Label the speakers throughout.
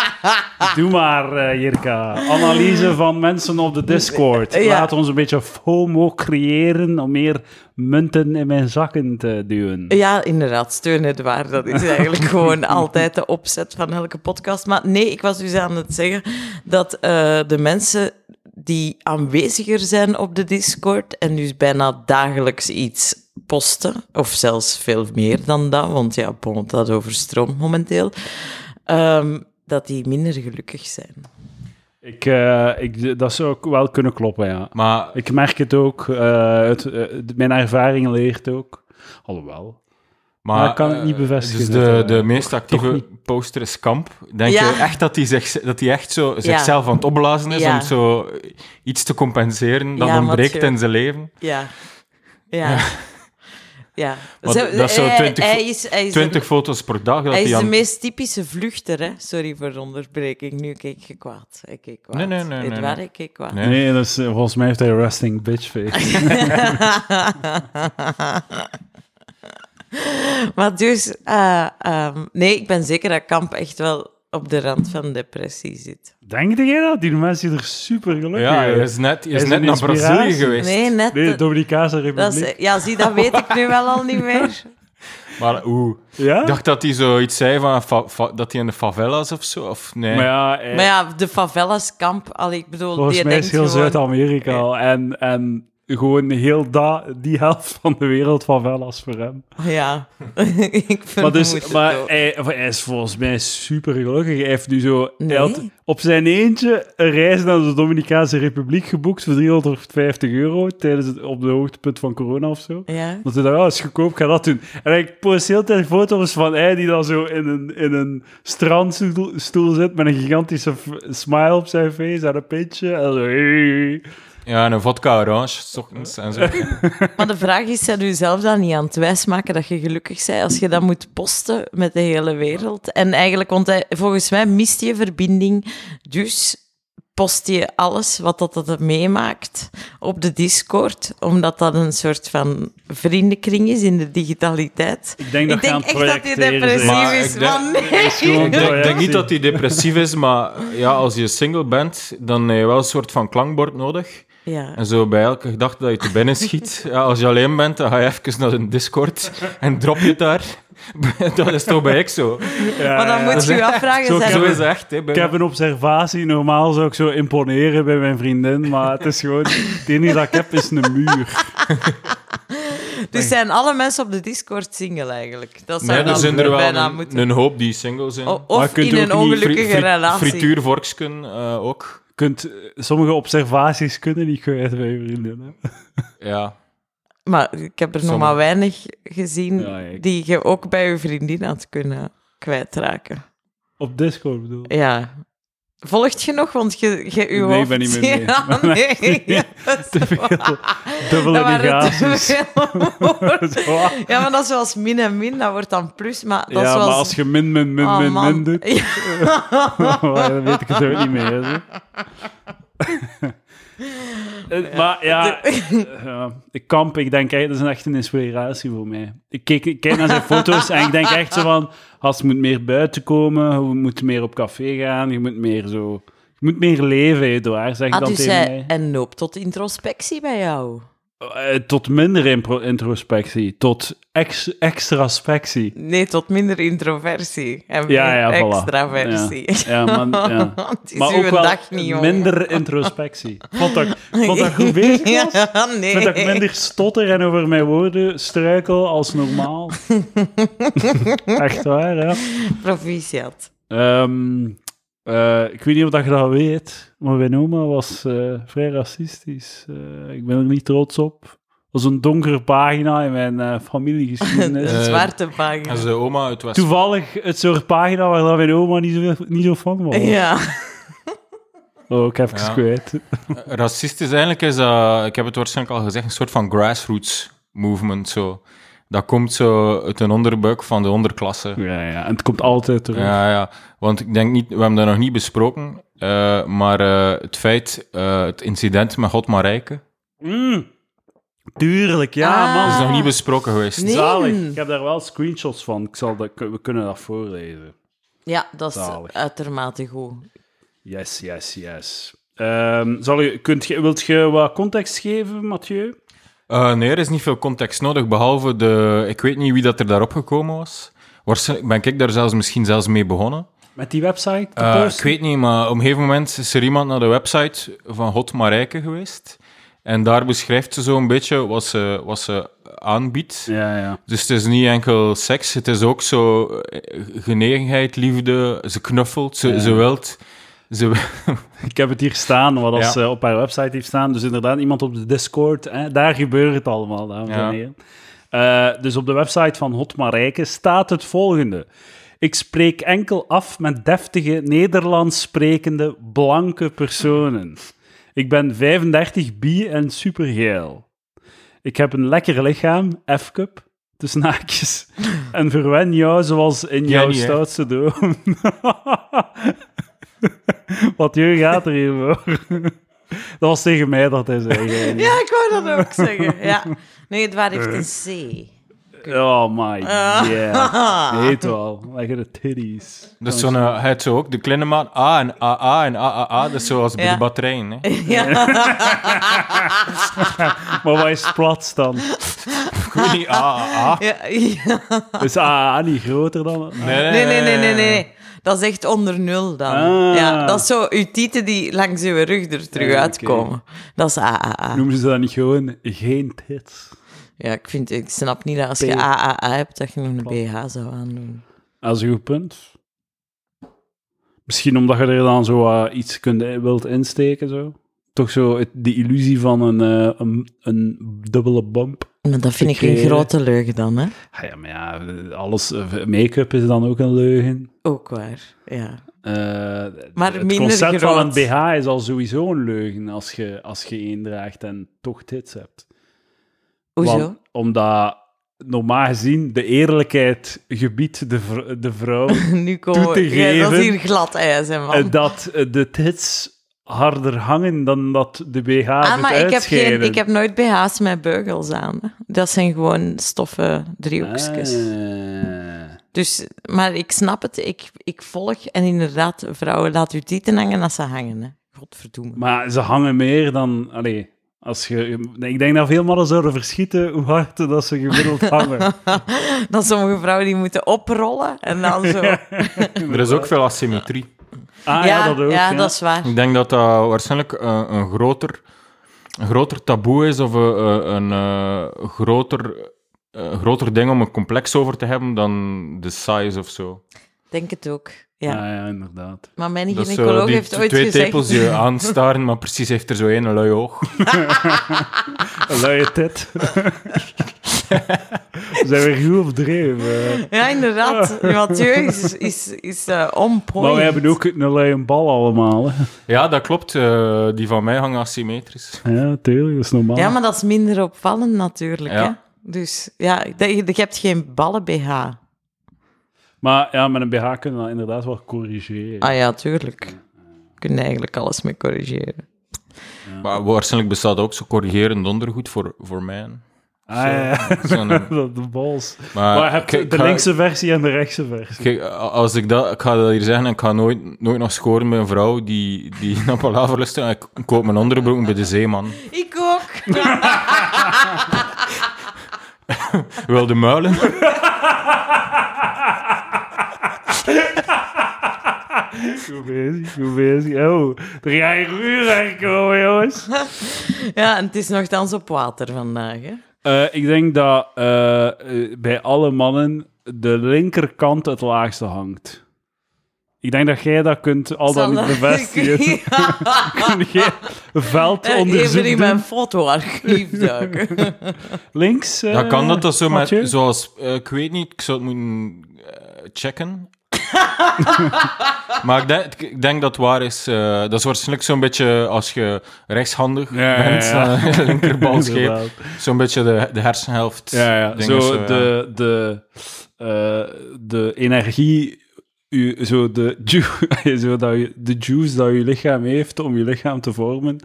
Speaker 1: Doe maar, eh, Jirka. Analyse van mensen op de Discord.
Speaker 2: Ja.
Speaker 1: Laat ons een beetje FOMO creëren om meer munten in mijn zakken te duwen.
Speaker 2: Ja, inderdaad, steun het waar. Dat is eigenlijk gewoon altijd de opzet van elke podcast. Maar nee, ik was dus aan het zeggen dat eh, de mensen die aanweziger zijn op de Discord en dus bijna dagelijks iets posten, of zelfs veel meer dan dat, want ja, bon, dat overstroomt momenteel, ehm, dat die minder gelukkig zijn.
Speaker 1: Ik, eh, ik, dat zou ook wel kunnen kloppen, ja.
Speaker 3: Maar
Speaker 1: Ik merk het ook. eh, het, eh, mijn ervaring leert ook. Alhoewel.
Speaker 3: Maar,
Speaker 1: Maar ik kan het niet bevestigen,
Speaker 3: Dus de,
Speaker 1: dat, eh,
Speaker 3: de meest actieve poster is Kamp. Denk
Speaker 2: Ja.
Speaker 3: je echt dat hij, zich, dat hij echt zo zichzelf aan het opblazen is
Speaker 2: Ja.
Speaker 3: om zo iets te compenseren dat
Speaker 2: Ja,
Speaker 3: ontbreekt in zijn leven?
Speaker 2: Ja. Ja. Ja.
Speaker 3: Want dat is zo
Speaker 2: hij-
Speaker 3: 20
Speaker 2: hij is, hij is
Speaker 3: 20 foto's per dag. Dat
Speaker 2: Hij is
Speaker 3: aan...
Speaker 2: de meest typische vluchter, hè? Sorry voor de onderbreking. Nu keek je kwaad. Hij keek kwaad.
Speaker 3: Nee, nee, nee, nee,
Speaker 2: Edouard,
Speaker 3: nee.
Speaker 2: ik keek kwaad.
Speaker 3: Nee.
Speaker 1: Nee, dat is, eh, volgens mij heeft hij resting bitch face.
Speaker 2: maar dus, eh, ehm, nee, ik ben zeker dat Kamp echt wel op de rand van depressie zit.
Speaker 1: Denk jij dat? Die mensen er super gelukkig
Speaker 3: Ja, hij
Speaker 1: uit.
Speaker 3: is net, hij is net naar Brazilië geweest.
Speaker 2: Nee, net.
Speaker 1: Nee, de Dominicaanse Republiek.
Speaker 2: is, ja, zie, dat weet ik nu wel al niet meer.
Speaker 3: Maar oeh,
Speaker 1: Ja?
Speaker 3: ik dacht dat hij zoiets zei van fa- fa- dat hij in de favelas of zo. Of nee.
Speaker 1: Maar ja, hij-
Speaker 2: Maar ja, de favelas kamp, al ik bedoel,
Speaker 1: volgens
Speaker 2: die
Speaker 1: mij
Speaker 2: denkt
Speaker 1: is heel
Speaker 2: gewoon...
Speaker 1: Zuid-Amerika. En, en gewoon heel da, die helft van de wereld van Velas voor hem.
Speaker 2: Ja, ik vermoed
Speaker 1: Maar, dus,
Speaker 2: het
Speaker 1: maar hij, is volgens mij super gelukkig. Hij heeft nu zo
Speaker 2: Nee.
Speaker 1: op zijn eentje een reis naar de Dominicaanse Republiek geboekt voor 350 euro tijdens het, op de hoogtepunt van corona of zo.
Speaker 2: Ja.
Speaker 1: Dat hij dacht, oh, is goedkoop, ga dat doen. En ik post de hele tijd foto's van hij die dan zo in een, in een strandstoel stoel zit met een gigantische smile op zijn face en een pintje. En zo, hey.
Speaker 3: Ja, en een vodka orange, s ochtends en zo.
Speaker 2: Maar de vraag is, zijn u zelf dan niet aan het wijsmaken dat je gelukkig bent als je dat moet posten met de hele wereld? En eigenlijk, want hij, volgens mij mist je verbinding, dus post je alles wat dat, dat meemaakt op de Discord, omdat dat een soort van vriendenkring is in de digitaliteit.
Speaker 1: Ik denk dat
Speaker 2: Ik denk echt dat hij depressief.
Speaker 3: Maar
Speaker 2: is,
Speaker 3: ik denk-
Speaker 2: man. Nee.
Speaker 1: gewoon
Speaker 3: Ik denk, denk niet dat hij depressief is, maar ja, als je single bent, dan heb je wel een soort van klankbord nodig.
Speaker 2: Ja.
Speaker 3: En zo bij elke gedachte dat je te binnen schiet, ja, als je alleen bent, dan ga je even naar een Discord en drop je het daar. dat is toch bij ik zo.
Speaker 1: Ja,
Speaker 2: Maar dan
Speaker 1: ja.
Speaker 2: moet je je afvragen,
Speaker 1: zo
Speaker 2: zijn
Speaker 3: Zo is echt. Hè, bij-
Speaker 1: Ik heb een observatie. Normaal zou ik zo imponeren bij mijn vriendin, maar het is gewoon... Het enige dat ik heb is een muur.
Speaker 2: Dus zijn alle mensen op de Discord single eigenlijk? Dat zou
Speaker 3: Nee, er zijn er wel
Speaker 2: bijna
Speaker 3: een,
Speaker 2: moeten.
Speaker 3: een hoop die single zijn.
Speaker 2: O- Of in een ongelukkige
Speaker 3: Fri- fri-
Speaker 2: relatie.
Speaker 3: Frituurvorksken eh, ook.
Speaker 1: Kunt, eh, sommige observaties kunnen niet kwijt bij je vriendin. Hè?
Speaker 3: Ja.
Speaker 2: Maar ik heb er nog
Speaker 3: Sommige.
Speaker 2: maar weinig gezien
Speaker 1: Ja, ik-
Speaker 2: die je ook bij je vriendin had kunnen kwijtraken.
Speaker 1: Op Discord bedoel ik.
Speaker 2: Ja. Volgt je nog? Want je, je uw
Speaker 1: Nee, ik ben niet meer mee.
Speaker 2: Ja, nee. Ja,
Speaker 1: Te veel dubbele negaties.
Speaker 2: Ja, maar dat is zoals min en min, dat wordt dan plus. Maar dat
Speaker 1: ja,
Speaker 2: is zoals...
Speaker 1: maar als je min, min, min,
Speaker 2: Oh,
Speaker 1: min, min doet,
Speaker 2: Ja.
Speaker 1: dan weet ik het ook niet meer. Hè. Maar ja, ja, de kamp, ik denk echt, dat is echt een inspiratie voor mij. Ik kijk, ik kijk naar zijn foto's en ik denk echt zo van, als je moet meer buiten komen, je moet meer op café gaan, je moet meer zo... Je moet meer leven, Edouard, zeg ik
Speaker 2: Ah,
Speaker 1: dan
Speaker 2: dus
Speaker 1: tegen mij.
Speaker 2: en noopt tot introspectie bij jou.
Speaker 1: Eh, tot minder introspectie, tot ex extraspectie.
Speaker 2: Nee, tot minder introversie. En
Speaker 1: Ja, ja, voilà.
Speaker 2: extraversie.
Speaker 1: Ja, maar, ja.
Speaker 2: Het is
Speaker 1: maar ook wel
Speaker 2: dag niet, jongen.
Speaker 1: minder introspectie. Vond dat, vond dat goed bezig was?
Speaker 2: Ja, nee.
Speaker 1: Vind dat ik minder stotter en over mijn woorden struikel als normaal. Echt waar, ja.
Speaker 2: Proficiat.
Speaker 1: Ehm, eh, ik weet niet of dat je dat weet, maar mijn oma was eh, vrij racistisch. Eh, ik ben er niet trots op. Dat was een donkere pagina in mijn eh, familiegeschiedenis.
Speaker 2: Een zwarte pagina.
Speaker 3: En zijn oma uit West...
Speaker 1: Toevallig het soort pagina waar dat mijn oma niet zo, niet zo van was.
Speaker 2: Ja.
Speaker 1: Oh, ik heb het
Speaker 3: Ja.
Speaker 1: kwijt.
Speaker 3: Racistisch eigenlijk is dat, ik heb het waarschijnlijk al gezegd, een soort van grassroots movement. Zo. Dat komt zo uit een onderbuik van de onderklasse.
Speaker 1: Ja, ja. En het komt altijd terug.
Speaker 3: Ja, ja. Want ik denk niet, we hebben dat nog niet besproken, eh, maar eh, het feit, eh, het incident met God Marijke,
Speaker 1: Mm. Tuurlijk, ja,
Speaker 2: Ah.
Speaker 1: man.
Speaker 3: is nog niet besproken geweest.
Speaker 2: Nee.
Speaker 1: Zalig. Ik heb daar wel screenshots van. Ik zal dat, we kunnen dat voorlezen.
Speaker 2: Ja, dat is
Speaker 1: Zalig.
Speaker 2: uitermate goed.
Speaker 1: Yes, yes, yes. Ehm, zal je, kunt je, wilt je wat context geven, Mathieu?
Speaker 3: Eh, nee, er is niet veel context nodig, behalve de... Ik weet niet wie dat er daarop gekomen was. Waarschijnlijk ben ik daar zelfs misschien zelfs mee begonnen.
Speaker 1: Met die website? te posten?
Speaker 3: ik weet niet, maar op een gegeven moment is er iemand naar de website van Hot Marijke geweest. En daar beschrijft ze zo'n beetje wat ze, wat ze aanbiedt.
Speaker 1: Ja, ja.
Speaker 3: Dus het is niet enkel seks, het is ook zo eh, genegenheid, liefde. Ze knuffelt, ze,
Speaker 1: Ja.
Speaker 3: ze wilt... Ze,
Speaker 1: Ik heb het hier staan, wat als
Speaker 3: Ja.
Speaker 1: ze op haar website heeft staan. Dus inderdaad, iemand op de Discord, hè, daar gebeurt het allemaal, dames
Speaker 3: Ja.
Speaker 1: en heren. Eh, dus op de website van Hot Marijke staat het volgende. Ik spreek enkel af met deftige, Nederlands sprekende, blanke personen. Ik ben 35 bi en supergeil. Ik heb een lekker lichaam, F-cup, tussen haakjes. En verwen jou zoals in jouw
Speaker 3: niet,
Speaker 1: stoutste droom. Wat je gaat er hier voor. Dat was tegen mij dat hij zei.
Speaker 2: Ja, ik wou dat ook zeggen. Ja. Nee, het waar heeft een C.
Speaker 1: Oh my
Speaker 2: Ah.
Speaker 1: god. Weet wel. Lekker de titties.
Speaker 3: dat is zo'n... eh, Hij heeft zo ook de kleine maat A en AA en AAA. Dat is zoals bij
Speaker 2: Ja.
Speaker 3: de batterijen. Hè.
Speaker 2: Ja.
Speaker 1: Maar wat is plat dan?
Speaker 3: Ik weet niet, AAA.
Speaker 2: Ja, ja.
Speaker 1: Is AA niet groter dan?
Speaker 3: Nee,
Speaker 2: Nee, nee, nee, nee, nee. Dat is echt onder nul dan.
Speaker 1: Ah.
Speaker 2: Ja, dat is zo uw tieten die langs uw rug er terug
Speaker 1: Ja, oké.
Speaker 2: uitkomen. Dat is AAA.
Speaker 1: Noemen ze dat niet gewoon geen tits?
Speaker 2: Ja, ik, vind, ik snap niet dat als je. AAA hebt, dat je nog een BH zou aandoen.
Speaker 1: Dat is een goed punt. Misschien omdat je er dan zo eh, iets kunt, wilt insteken, zo. Toch zo het- die illusie van een, eh, een, een dubbele bump.
Speaker 2: Maar dat vind ik een grote leugen dan, hè?
Speaker 1: Ah ja, maar ja, alles, eh, make-up is dan ook een leugen.
Speaker 2: Ook waar, ja.
Speaker 1: Eh,
Speaker 2: Maar
Speaker 1: het
Speaker 2: minder
Speaker 1: concept van een. BH is al sowieso een leugen als je, als je één draagt en toch tits hebt.
Speaker 2: Hoezo?
Speaker 1: Want- omdat normaal gezien de eerlijkheid gebiedt de, vr- de vrouw
Speaker 2: nu komen
Speaker 1: toe te.
Speaker 2: Ja, dat is
Speaker 1: geven,
Speaker 2: hier glad ijs, hè, man.
Speaker 1: dat de tits harder hangen dan dat de BH
Speaker 2: ah,
Speaker 1: doet
Speaker 2: maar ik heb, geen, ik heb nooit BH's met beugels aan. Dat zijn gewoon stoffen driehoekjes.
Speaker 1: Ah.
Speaker 2: Dus, maar ik snap het, ik, ik volg. En inderdaad, vrouwen, laat uw tieten hangen als ze hangen. Hè. Godverdomme.
Speaker 1: Maar ze hangen meer dan... Allee, als je, ik denk dat veel mannen zouden verschieten hoe hard dat ze gemiddeld hangen.
Speaker 2: Dan sommige vrouwen die moeten oprollen en dan zo...
Speaker 3: Er is ook veel asymmetrie.
Speaker 1: Ah ja, dat ook.
Speaker 2: ja, dat is waar.
Speaker 3: Ik denk dat dat waarschijnlijk eh, een, groter, een groter taboe is of een, een, eh, groter, een groter ding om een complex over te hebben dan de size of zo.
Speaker 2: Denk het ook.
Speaker 1: Ja,
Speaker 2: Ja.
Speaker 1: ja, inderdaad.
Speaker 2: Maar mijn
Speaker 3: Dat
Speaker 2: gynaecoloog
Speaker 3: die
Speaker 2: heeft ooit
Speaker 3: twee
Speaker 2: gezegd...
Speaker 3: tepels je aanstaren, maar precies heeft er zo één lui oog.
Speaker 1: Een luie tit. Zijn we goed of dreven?
Speaker 2: Ja, inderdaad. Mathieu is, is, is eh, on point.
Speaker 1: Maar we hebben ook een luie bal allemaal. Hè.
Speaker 3: Ja, dat klopt. eh, die van mij hangen asymmetrisch.
Speaker 1: Ja, tuurlijk, dat is normaal.
Speaker 2: Ja, maar dat is minder opvallend natuurlijk.
Speaker 3: Ja.
Speaker 2: Hè? Dus ja, dat- je, je hebt geen ballen BH.
Speaker 1: Maar ja, met een BH kunnen we dat inderdaad wel corrigeren.
Speaker 2: Ah ja, tuurlijk. Je kunt eigenlijk alles mee corrigeren.
Speaker 3: Maar waarschijnlijk bestaat ook zo corrigerend ondergoed voor, voor mij.
Speaker 1: Ah, ja, ja. De bals.
Speaker 3: Maar,
Speaker 1: je
Speaker 3: ik
Speaker 1: de
Speaker 3: ga-
Speaker 1: linkse versie en de rechtse versie.
Speaker 3: Kijk, als ik dat, ik ga dat hier zeggen, ik ga nooit, nooit nog scoren met een vrouw die, die naar Palaver. Ik, koop mijn andere broek bij de zeeman.
Speaker 2: Ik ook.
Speaker 3: Wil de muilen?
Speaker 1: Goed bezig, goed bezig. Oh, er ga je vuurwerk komen, jongens.
Speaker 2: ja, en het is nogthans op water vandaag. Hè?
Speaker 1: Eh, ik denk dat eh, eh, bij alle mannen de linkerkant het laagste hangt. Ik denk dat jij dat kunt al dan niet
Speaker 2: dat-
Speaker 1: bevestigen. Kun jij een veldonderzoek
Speaker 2: Even in mijn fotoarchief duiken.
Speaker 1: Links? eh,
Speaker 3: Dan kan dat dus zo met, zoals, ik weet niet, ik zou het moeten checken. maar ik denk, ik denk dat het waar is. eh, dat is waarschijnlijk zo'n beetje als je rechtshandig
Speaker 1: Ja, ja,
Speaker 3: bent,
Speaker 1: ja.
Speaker 3: linkerbalscheep.
Speaker 1: Inderdaad.
Speaker 3: Zo'n beetje de, de hersenhelft.
Speaker 1: Ja, ja. Zo
Speaker 3: ja.
Speaker 1: de, de, eh, de energie, u, zo de, ju- zo dat je, de juice dat je lichaam heeft om je lichaam te vormen.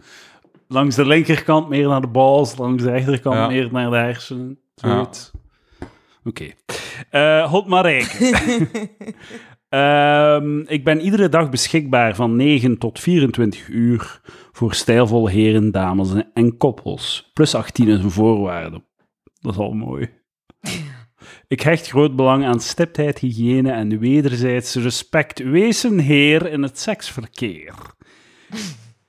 Speaker 1: Langs de linkerkant meer naar de bals, langs de rechterkant
Speaker 3: Ja.
Speaker 1: meer naar de hersenen. Zoiets. Oké. Eh, Hot Marijke. Ehm, ik ben iedere dag beschikbaar van 9 tot 24 uur voor stijlvolle heren, dames en koppels. Plus 18 is een voorwaarde. Dat is al mooi. Ik hecht groot belang aan stiptheid, hygiëne en wederzijds respect. Wees een heer in het seksverkeer.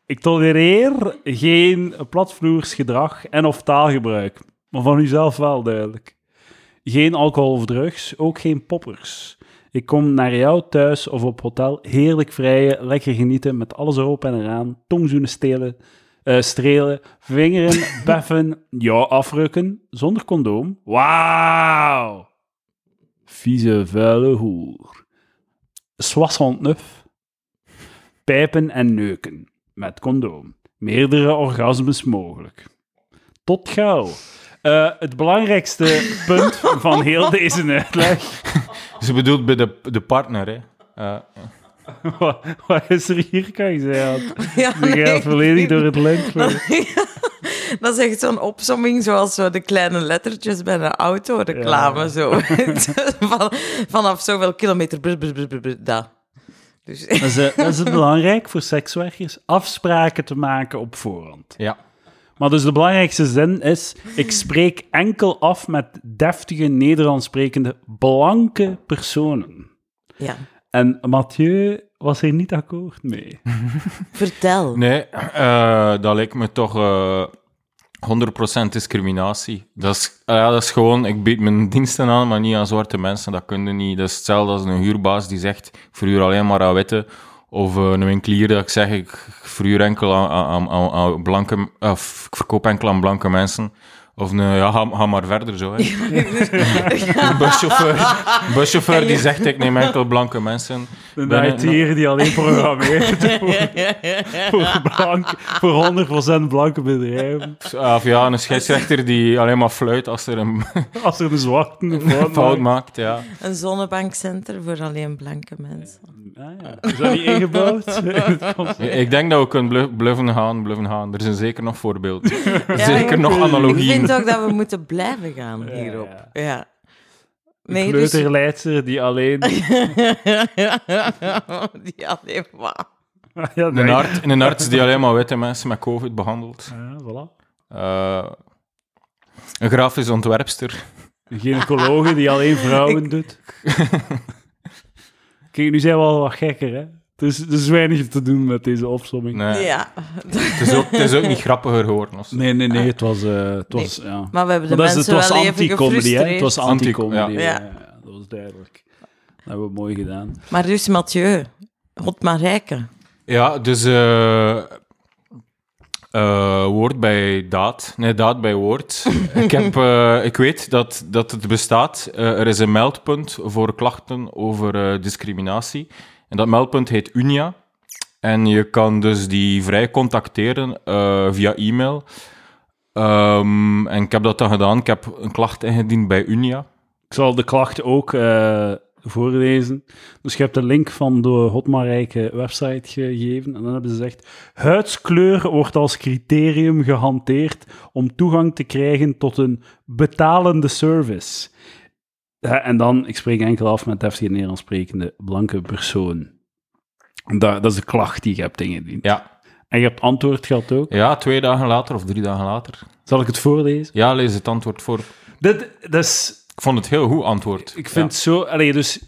Speaker 1: Ik tolereer geen platvloers gedrag en of taalgebruik. Maar van uzelf wel duidelijk. Geen alcohol of drugs, ook geen poppers. Ik kom naar jou thuis of op hotel, heerlijk vrijen, lekker genieten, met alles erop en eraan, tongzoenen stelen, eh, strelen, vingeren, beffen, jou afrukken, zonder condoom. Wauw! Vieze, vuile hoer. 69. Pijpen en neuken, met condoom. Meerdere orgasmes mogelijk. Tot gauw. Eh, het belangrijkste punt van heel deze uitleg.
Speaker 3: Ze bedoelt bij de, de partner, hè. Eh,
Speaker 1: wat, wat is er hier, kan je zeggen?
Speaker 2: Ja, nee,
Speaker 1: gaat volledig door het lint.
Speaker 2: Dat is echt zo'n opsomming zoals zo de kleine lettertjes bij een autoreclame.
Speaker 1: Ja.
Speaker 2: Zo. Van, vanaf zoveel kilometer. brr, brr, brr, brr, brr, dat. Dus,
Speaker 1: Dat is, eh, dat is het belangrijk voor sekswerkers, afspraken te maken op voorhand.
Speaker 3: ja.
Speaker 1: Maar dus de belangrijkste zin is, ik spreek enkel af met deftige Nederlands sprekende blanke personen.
Speaker 2: ja.
Speaker 1: En Mathieu was er niet akkoord mee.
Speaker 2: Vertel.
Speaker 3: Nee, eh, dat lijkt me toch eh 100% discriminatie. Dat is, ah ja, dat is gewoon, ik bied mijn diensten aan, maar niet aan zwarte mensen. Dat kun je niet. Dat is hetzelfde als een huurbaas die zegt, ik verhuur alleen maar aan witte. Of eh, een winkelier dat ik zeg, ik verhuur enkel aan, aan, aan, aan blanke, of ik verkoop enkel aan blanke mensen. Of een, ja, ga, ga maar verder zo. Hè. Een buschauffeur, een buschauffeur die zegt, ik neem enkel blanke mensen.
Speaker 1: Een IT'er die alleen programmeert voor, voor, blank, voor 100% blanke bedrijven.
Speaker 3: Of ja, een scheidsrechter die alleen maar fluit als er een
Speaker 1: Als er een zwarte fout,
Speaker 3: fout
Speaker 1: maakt.
Speaker 3: maakt. Ja.
Speaker 2: Een zonnebankcenter voor alleen blanke mensen.
Speaker 1: Ah, ja. Is dat niet ingebouwd?
Speaker 3: Ik denk dat we kunnen blu- bluffen gaan, bluffen gaan. Er zijn zeker nog voorbeelden.
Speaker 2: Ja,
Speaker 3: zeker
Speaker 2: ik-
Speaker 3: nog
Speaker 2: Ik
Speaker 3: analogieën.
Speaker 2: vind ook dat we moeten blijven gaan hierop.
Speaker 1: ja.
Speaker 2: Ja.
Speaker 1: Een
Speaker 2: Nee, dus...
Speaker 1: kleuterleidster die alleen...
Speaker 2: Die alleen maar...
Speaker 1: ja,
Speaker 3: Een, arts, een arts die alleen maar witte mensen met COVID behandelt.
Speaker 1: Ja, voilà.
Speaker 3: Eh, een grafisch ontwerpster.
Speaker 1: Een gynaecologe die alleen vrouwen doet. Kijk, nu zijn we al wat gekker, hè? Dus er is weinig te doen met deze opsomming.
Speaker 3: Nee,
Speaker 2: Ja.
Speaker 3: het, is ook, het is ook niet grappiger geworden. Of zo.
Speaker 1: Nee, nee, nee, het was... eh, het was ja.
Speaker 2: Maar we hebben de
Speaker 1: Maar dat is-
Speaker 2: mensen
Speaker 1: het was
Speaker 2: wel even
Speaker 1: anti-comedy, hè? Het was
Speaker 2: gefrustreerd.
Speaker 1: anti-comedy.
Speaker 3: Anti-
Speaker 1: ja.
Speaker 2: ja.
Speaker 1: ja, dat was duidelijk. Dat hebben we mooi gedaan.
Speaker 2: Maar dus Mathieu, God maar rijken.
Speaker 3: Ja, dus eh, eh, woord bij daad. Nee, daad bij woord. ik, heb, eh, ik weet dat, dat het bestaat. Eh, er is een meldpunt voor klachten over discriminatie. En dat meldpunt heet Unia. En je kan dus die vrij contacteren via e-mail. Ehm, en ik heb dat dan gedaan. Ik heb een klacht ingediend bij Unia.
Speaker 1: Ik zal de klacht ook voorlezen. Dus je hebt de link van de Hotmarijke website gegeven. En dan hebben ze gezegd: huidskleur wordt als criterium gehanteerd om toegang te krijgen tot een betalende service. Ja, en dan, ik spreek enkel af met deftige Nederlands sprekende blanke persoon. Dat, dat is de klacht die je hebt ingediend.
Speaker 3: Ja.
Speaker 1: En je hebt antwoord gehad ook.
Speaker 3: ja, twee dagen later of drie dagen later.
Speaker 1: Zal ik het voorlezen?
Speaker 3: Ja, lees het antwoord voor.
Speaker 1: Dit, dat is
Speaker 3: Ik vond het heel goed antwoord.
Speaker 1: Ik vind zo... Allee, dus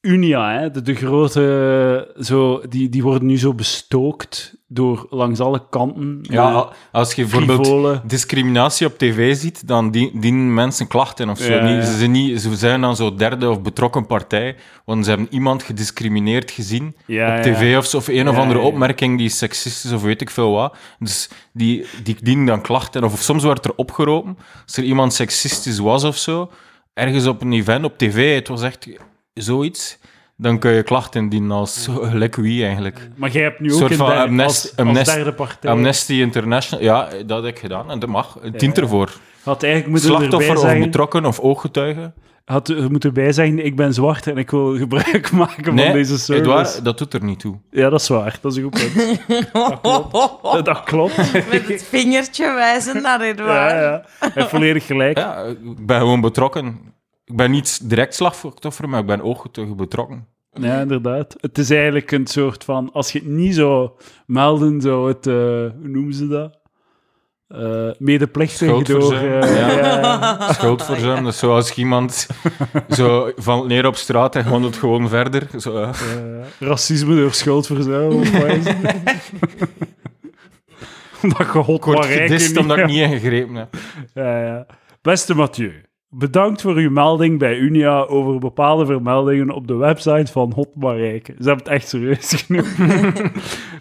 Speaker 1: Unia, hè, de, de grote... Zo, die, die worden nu zo bestookt door langs alle kanten.
Speaker 3: Ja,
Speaker 1: eh,
Speaker 3: al- als je bijvoorbeeld
Speaker 1: frivolen.
Speaker 3: discriminatie op tv ziet, dan die- dienen mensen klachten of zo.
Speaker 1: Ja,
Speaker 3: Niet-
Speaker 1: ja.
Speaker 3: Ze, zijn niet, ze zijn dan zo derde of betrokken partij, want ze hebben iemand gediscrimineerd gezien
Speaker 1: Ja,
Speaker 3: op tv of zo, of een of andere opmerking die seksistisch of weet ik veel wat. Dus die, die dienen dan klachten. Of, soms wordt er opgeroepen, als er iemand seksistisch was of zo, ergens op een event op tv, het was echt zoiets, dan kun je klachten indienen als gelijk wie eigenlijk.
Speaker 1: Maar jij hebt nu
Speaker 3: Een
Speaker 1: ook
Speaker 3: soort
Speaker 1: een
Speaker 3: van
Speaker 1: derde,
Speaker 3: amnest-
Speaker 1: als, als
Speaker 3: amnest-
Speaker 1: derde partij...
Speaker 3: Amnesty International, ja, dat heb ik gedaan en dat mag. Dient
Speaker 1: Ja.
Speaker 3: ervoor.
Speaker 1: had eigenlijk moeten
Speaker 3: Slachtoffer
Speaker 1: erbij
Speaker 3: of betrokken of ooggetuige.
Speaker 1: Had er moeten bij zeggen, ik ben zwart en ik wil gebruik maken van
Speaker 3: Nee,
Speaker 1: deze service.
Speaker 3: Edouard, dat doet er niet toe.
Speaker 1: Ja, dat is waar. Dat is een goed punt. Dat klopt.
Speaker 2: Met het vingertje wijzen naar Edouard.
Speaker 1: Ja, ja. Heeft volledig gelijk.
Speaker 3: Ja, ik ben gewoon betrokken. Ik ben niet direct slachtoffer, maar ik ben ooggetuige betrokken.
Speaker 1: Ja, inderdaad. Het is eigenlijk een soort van... Als je het niet zou melden, zou het... eh, hoe noemen ze dat? Eh medeplichtig door... Eh,
Speaker 3: ja.
Speaker 1: ja.
Speaker 3: Schuldverzuim, dus zoals iemand zo valt neer op straat en wandelt gewoon verder. Zo.
Speaker 1: Eh, racisme door schuldverzuim. Omdat je hot
Speaker 3: gedist omdat ik niet ingegrepen heb.
Speaker 1: Ja, ja. Beste Mathieu, bedankt voor uw melding bij Unia over bepaalde vermeldingen op de website van Hot Marijke. Ze hebben het echt serieus genomen.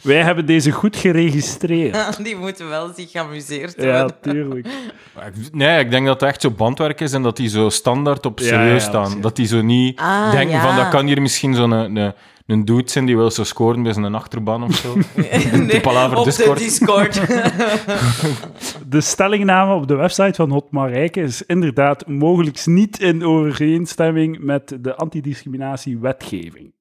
Speaker 1: Wij hebben deze goed geregistreerd.
Speaker 2: Die moeten wel zich geamuseerd
Speaker 1: Ja,
Speaker 2: hebben.
Speaker 1: tuurlijk.
Speaker 3: Maar ik- Nee, ik denk dat het echt zo bandwerk is en dat die zo standaard op
Speaker 1: Ja,
Speaker 3: serieus
Speaker 1: ja,
Speaker 3: staan. Dat die zo niet
Speaker 2: Ah,
Speaker 3: denken
Speaker 2: ja.
Speaker 3: van, dat kan hier misschien zo'n een, dude zijn die wil zo scoren bij zijn achterban of zo.
Speaker 2: Nee,
Speaker 3: Palaver
Speaker 2: op
Speaker 3: Discord.
Speaker 2: de Discord.
Speaker 1: De stellingname op de website van Hot Marijke is inderdaad mogelijk niet in overeenstemming met de antidiscriminatiewetgeving.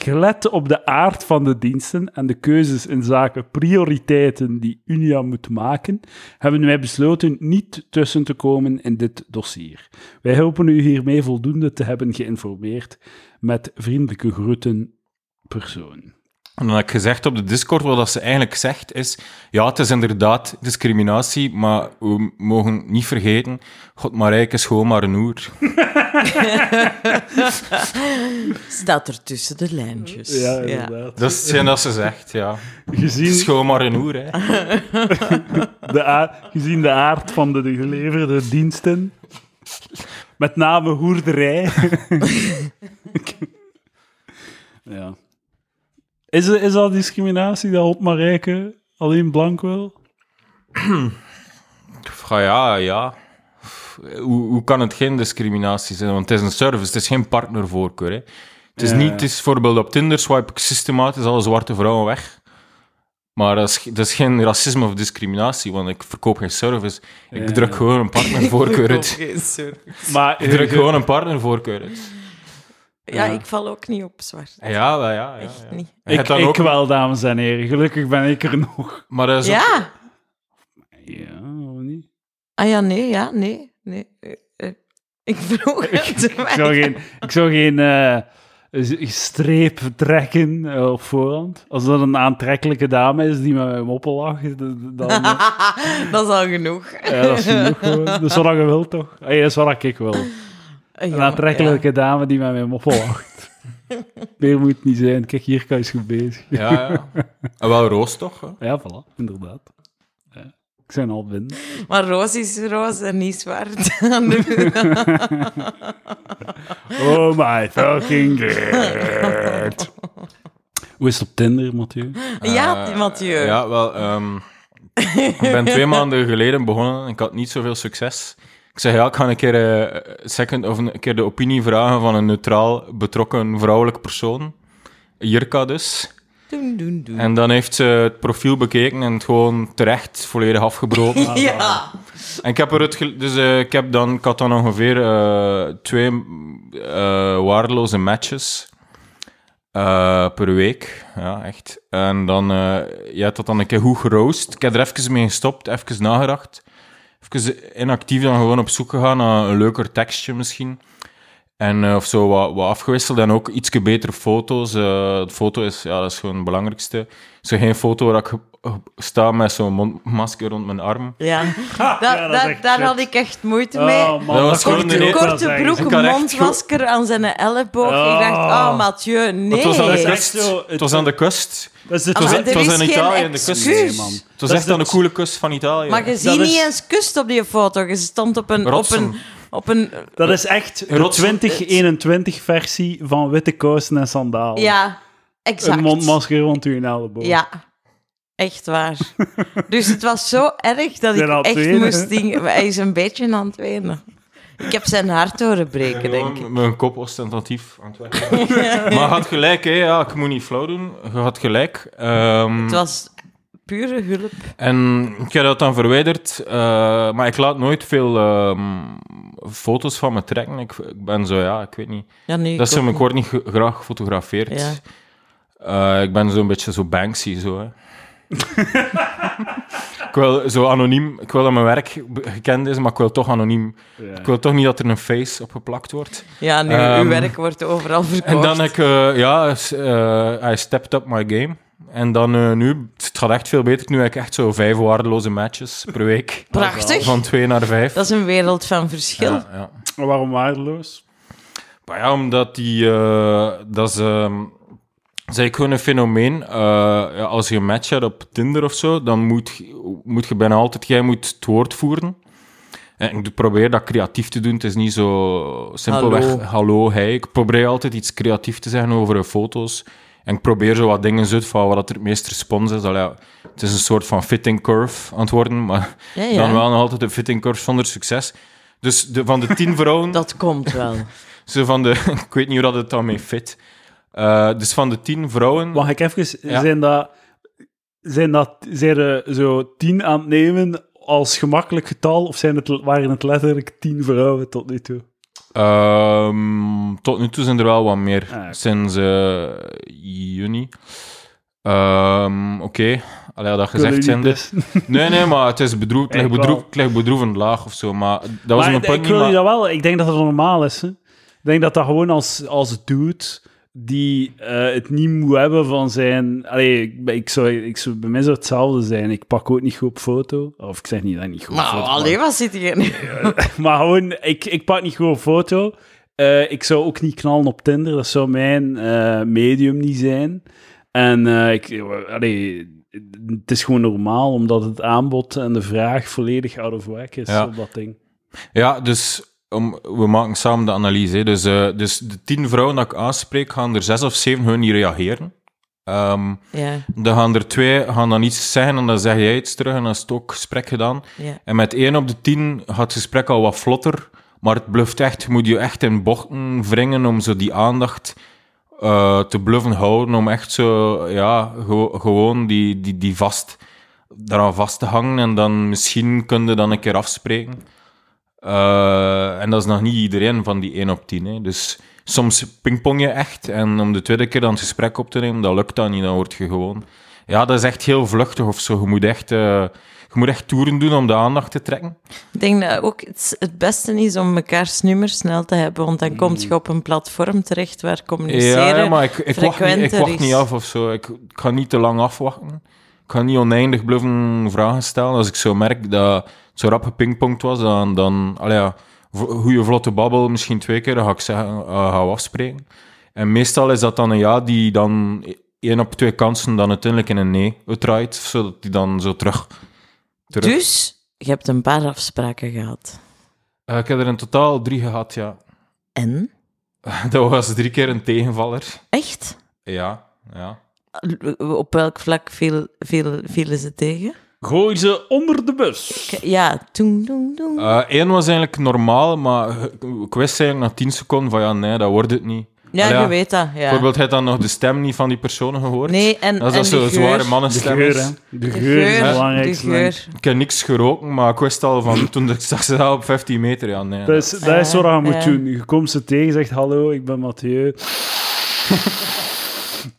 Speaker 1: Gelet op de aard van de diensten en de keuzes in zaken prioriteiten die Unia moet maken, hebben wij besloten niet tussen te komen in dit dossier. Wij hopen u hiermee voldoende te hebben geïnformeerd. Met vriendelijke groeten, persoon.
Speaker 3: En dan heb ik gezegd op de Discord, wat dat ze eigenlijk zegt, is... Ja, het is inderdaad discriminatie, maar we mogen niet vergeten... God, Marijke is gewoon maar een oer.
Speaker 2: Staat er tussen de lijntjes.
Speaker 1: Ja, inderdaad.
Speaker 3: Dat is hetgeen dat ze zegt, ja. Het is
Speaker 1: Gezien
Speaker 3: gewoon maar een oer, hè.
Speaker 1: de, gezien de aard van de geleverde diensten, met name hoerderij. ja. Is, is dat discriminatie dat Hot Marijke alleen blank wil?
Speaker 3: Ja, ja, ja. Hoe, hoe kan het geen discriminatie zijn? Want het is een service, het is geen partnervoorkeur. Hè. Het is
Speaker 1: Ja.
Speaker 3: niet, het is bijvoorbeeld op Tinder swipe ik systematisch alle zwarte vrouwen weg. Maar dat is, dat is geen racisme of discriminatie, want ik verkoop geen service. Ik
Speaker 1: Ja.
Speaker 3: druk gewoon een partnervoorkeur uit.
Speaker 2: Sorry.
Speaker 1: Maar
Speaker 3: Ik druk gewoon een partnervoorkeur uit.
Speaker 2: Ja,
Speaker 1: Ja.
Speaker 2: ik val ook niet op zwart.
Speaker 3: Ja, wel, ja. ja,
Speaker 2: Echt
Speaker 3: ja.
Speaker 2: niet.
Speaker 1: Ik, ik
Speaker 3: ook-
Speaker 1: wel, dames en heren. Gelukkig ben ik er nog.
Speaker 3: Maar dat is ook-
Speaker 2: Ja.
Speaker 1: Ja, of niet?
Speaker 2: Ah ja, nee, ja, nee. nee. eh, eh. Ik vroeg het.
Speaker 1: Ik zou geen, ik zou geen eh, streep trekken eh, op voorhand. Als dat een aantrekkelijke dame is die met mij moppen lacht, dan...
Speaker 2: dat is al genoeg.
Speaker 1: ja, dat is genoeg gewoon. Dat is wat je wilt, toch? Hey, dat is wat ik wil. Een
Speaker 2: Ja,
Speaker 1: aantrekkelijke dame die met mij moppen lacht. Meer moet het niet zijn. Kijk, hier kan je goed bezig.
Speaker 3: Ja, ja. En wel roos, toch? hè?
Speaker 1: Ja, voilà, inderdaad. Ik zijn al binnen.
Speaker 2: Maar roos is roos en niet zwart.
Speaker 1: Oh my fucking god. Hoe is het op Tinder, Mathieu?
Speaker 2: ja,
Speaker 3: Eh,
Speaker 2: Mathieu.
Speaker 3: Ja, wel. ehm, ik ben twee maanden geleden begonnen. Ik had niet zoveel succes. Ik zeg ja, ik ga een keer, eh, second, of een keer de opinie vragen van een neutraal betrokken vrouwelijk persoon. Jirka dus.
Speaker 2: Doen, doen, doen.
Speaker 3: En dan heeft ze het profiel bekeken en het gewoon terecht volledig afgebroken.
Speaker 2: Ja.
Speaker 3: En ik heb eruit gel- dus eh, ik heb dan, ik had dan ongeveer eh, twee eh, waardeloze matches per week. Ja, echt. En dan, je hebt dat dan een keer goed geroost. Ik heb er even mee gestopt, even nagedacht. Even inactief dan gewoon op zoek gegaan naar een leuker tekstje misschien. En eh, of zo wat, wat afgewisseld en ook iets betere foto's. Eh, de foto is, ja, dat is gewoon het belangrijkste. Zo geen foto waar ik sta met zo'n mondmasker rond mijn arm.
Speaker 2: Ja,
Speaker 1: Ja,
Speaker 2: Da-
Speaker 1: dat
Speaker 2: daar had ik echt moeite mee.
Speaker 1: Oh, man,
Speaker 3: Dat was gewoon
Speaker 2: korte
Speaker 3: een-
Speaker 2: korte broek, mondmasker aan zijn elleboog.
Speaker 1: Oh.
Speaker 2: Ik dacht, oh, Mathieu, nee.
Speaker 3: Het was aan de kust.
Speaker 1: zo-
Speaker 3: Het was aan de kust.
Speaker 1: Dat is het,
Speaker 2: Ah,
Speaker 3: was-
Speaker 2: maar
Speaker 3: het was
Speaker 2: is
Speaker 3: in Italië, in de kust.
Speaker 1: Nee, man.
Speaker 3: Het was echt aan de coole kust van Italië.
Speaker 2: Maar je ziet
Speaker 1: is-
Speaker 2: niet eens kust op die foto. Je stond op een... Op
Speaker 3: Rotsen.
Speaker 2: een, op een
Speaker 1: Dat is echt de
Speaker 3: Rotsen-
Speaker 1: 2021-versie van witte kousen en sandalen.
Speaker 2: ja, exact.
Speaker 1: Een mondmasker rond uw elleboog.
Speaker 2: Ja, echt waar. dus het was zo erg dat ik echt
Speaker 1: wenen.
Speaker 2: moest dingen... Hij is een beetje aan het wenen. Ik heb zijn hart horen breken, denk ik.
Speaker 3: Mijn kop ostentatief aan het maar je had gelijk, hè. Ja, ik moet niet flauw doen. Je had gelijk. Ehm,
Speaker 2: Het was pure hulp.
Speaker 3: En ik heb dat dan verwijderd. eh, maar ik laat nooit veel ehm, foto's van me trekken. Ik, ik ben zo, ja, ik weet niet.
Speaker 2: Ja, nee,
Speaker 3: Dat is
Speaker 2: ik
Speaker 3: zo,
Speaker 2: ook
Speaker 3: ik word niet graag gefotografeerd.
Speaker 2: Ja.
Speaker 3: Eh, ik ben zo'n beetje zo Banksy, zo, hè. ik wil zo anoniem... Ik wil dat mijn werk gekend is, maar ik wil toch anoniem...
Speaker 1: Ja.
Speaker 3: Ik wil toch niet dat er een face op geplakt wordt.
Speaker 2: Ja, nu,
Speaker 3: Ehm,
Speaker 2: uw werk wordt overal verkocht.
Speaker 3: En dan heb ik... eh, ja, eh, I stepped up my game. En dan eh, nu... Het gaat echt veel beter. Nu heb ik echt zo vijf waardeloze matches per week.
Speaker 2: Prachtig.
Speaker 3: Van twee naar vijf.
Speaker 2: Dat is een wereld van verschil.
Speaker 3: Ja, ja.
Speaker 1: Maar Waarom waardeloos?
Speaker 3: Maar ja, omdat die... eh, dat is... ehm, dat is eigenlijk gewoon een fenomeen. Eh, ja, als je een match hebt op Tinder of zo, dan moet, je- moet je bijna altijd... Jij moet het woord voeren. En ik probeer dat creatief te doen. Het is niet zo simpelweg
Speaker 2: Hallo.
Speaker 3: hey. Ik probeer altijd iets creatief te zeggen over de foto's. En ik probeer zo wat dingen uit van wat er het meest respons is. Allee, ja, het is een soort van fitting curve aan het worden, maar
Speaker 2: Ja, ja.
Speaker 3: dan wel nog altijd een fitting curve zonder succes. Dus de, van de tien vrouwen...
Speaker 2: Dat komt wel.
Speaker 3: Zo van de, ik weet niet hoe dat het dan mee fit. Eh, dus van de tien vrouwen.
Speaker 1: Mag ik even...
Speaker 3: Ja.
Speaker 1: Zijn dat... Zijn dat... Zijn er zo tien aan het nemen als gemakkelijk getal? Of zijn het, waren het letterlijk tien vrouwen tot nu toe?
Speaker 3: Ehm, tot nu toe zijn er wel wat meer.
Speaker 1: Ah.
Speaker 3: Sinds eh, juni. Ehm, Oké, Allee, dat gezegd zijn.
Speaker 1: dus-
Speaker 3: Nee, nee, maar het is bedroefd. Het ligt bedroevend laag of zo. Maar dat was
Speaker 1: Maar ik,
Speaker 3: punt
Speaker 1: ik wil je dat wel... Ik denk dat dat normaal is. Hè? Ik denk dat dat gewoon als, als dude die eh, het niet moet hebben van zijn... Allee, ik, ik zou, ik zou, bij mij zou het hetzelfde zijn. Ik pak ook niet goed op foto. Of ik zeg niet dat ik niet goed op
Speaker 2: Maar
Speaker 1: foto
Speaker 2: alleen wat zit hier nu?
Speaker 1: maar gewoon, ik, ik pak niet gewoon een foto. Eh, ik zou ook niet knallen op Tinder. Dat zou mijn eh, medium niet zijn. En eh, ik, allee, het is gewoon normaal, omdat het aanbod en de vraag volledig out of whack is
Speaker 3: Ja.
Speaker 1: op dat ding.
Speaker 3: Ja, dus om, we maken samen de analyse. Dus, eh, dus de tien vrouwen dat ik aanspreek, gaan er zes of zeven gewoon niet reageren.
Speaker 2: Ja,
Speaker 3: dan gaan er twee gaan dan iets zeggen en dan zeg jij iets terug en dan is het ook gesprek gedaan. En met één op de tien gaat het gesprek al wat vlotter, maar het bluft echt. Je moet je echt in bochten wringen om zo die aandacht eh, te bluffen houden, om echt zo, ja, gewo- gewoon die, die, die vast, daaraan vast te hangen en dan misschien kun je dan een keer afspreken. Eh, en dat is nog niet iedereen van die 1 op 10. Hè. Dus soms pingpong je echt en om de tweede keer dan het gesprek op te nemen, dat lukt dan niet, dan word je gewoon... Ja, dat is echt heel vluchtig of zo. Je moet echt, eh, je moet echt toeren doen om de aandacht te trekken.
Speaker 2: Ik denk dat ook het, het beste is om mekaars nummer snel te hebben, want dan kom je op een platform terecht waar communiceren...
Speaker 3: Ja, ja, maar ik, ik, wacht, niet, ik wacht niet af of zo. Ik, ik ga niet te lang afwachten. Ik ga niet oneindig bluffen vragen stellen. Als ik zo merk dat zo rap gepingpongd was, dan... dan allee, ja, goede vlotte babbel, misschien twee keer, dan ga ik zeggen, uh, gaan we afspreken. En meestal is dat dan een ja die dan één op twee kansen dan uiteindelijk in een nee uitdraait, zodat die dan zo terug... terug.
Speaker 2: Dus, je hebt een paar afspraken gehad.
Speaker 3: Eh, ik heb er in totaal drie gehad, ja.
Speaker 2: En?
Speaker 3: Dat was drie keer een tegenvaller.
Speaker 2: Echt?
Speaker 3: Ja, ja.
Speaker 2: Op welk vlak viel, viel, vielen ze tegen?
Speaker 1: Gooi ze onder de bus.
Speaker 2: Ja, toen, toen, toen.
Speaker 3: Eén Eh, was eigenlijk normaal, maar ik wist eigenlijk na 10 seconden van ja, nee, dat wordt het niet.
Speaker 2: ja,
Speaker 3: Allee,
Speaker 2: je weet dat, ja.
Speaker 3: Bijvoorbeeld, heb je dan nog de stem niet van die personen gehoord?
Speaker 2: Nee, en,
Speaker 3: Als
Speaker 2: en
Speaker 3: dat
Speaker 2: de
Speaker 3: zo'n zware
Speaker 2: geur,
Speaker 1: De
Speaker 3: mannenstem
Speaker 1: geur,
Speaker 3: is.
Speaker 1: hè. De
Speaker 2: de
Speaker 1: geur is
Speaker 2: de
Speaker 1: belangrijkste.
Speaker 2: geur.
Speaker 3: Ik heb niks geroken, maar ik wist al van toen ik zag ze op 15 meter, ja, nee.
Speaker 1: Dat is, dat is wat je moet doen. Je komt ze tegen, zegt hallo, ik ben Mathieu.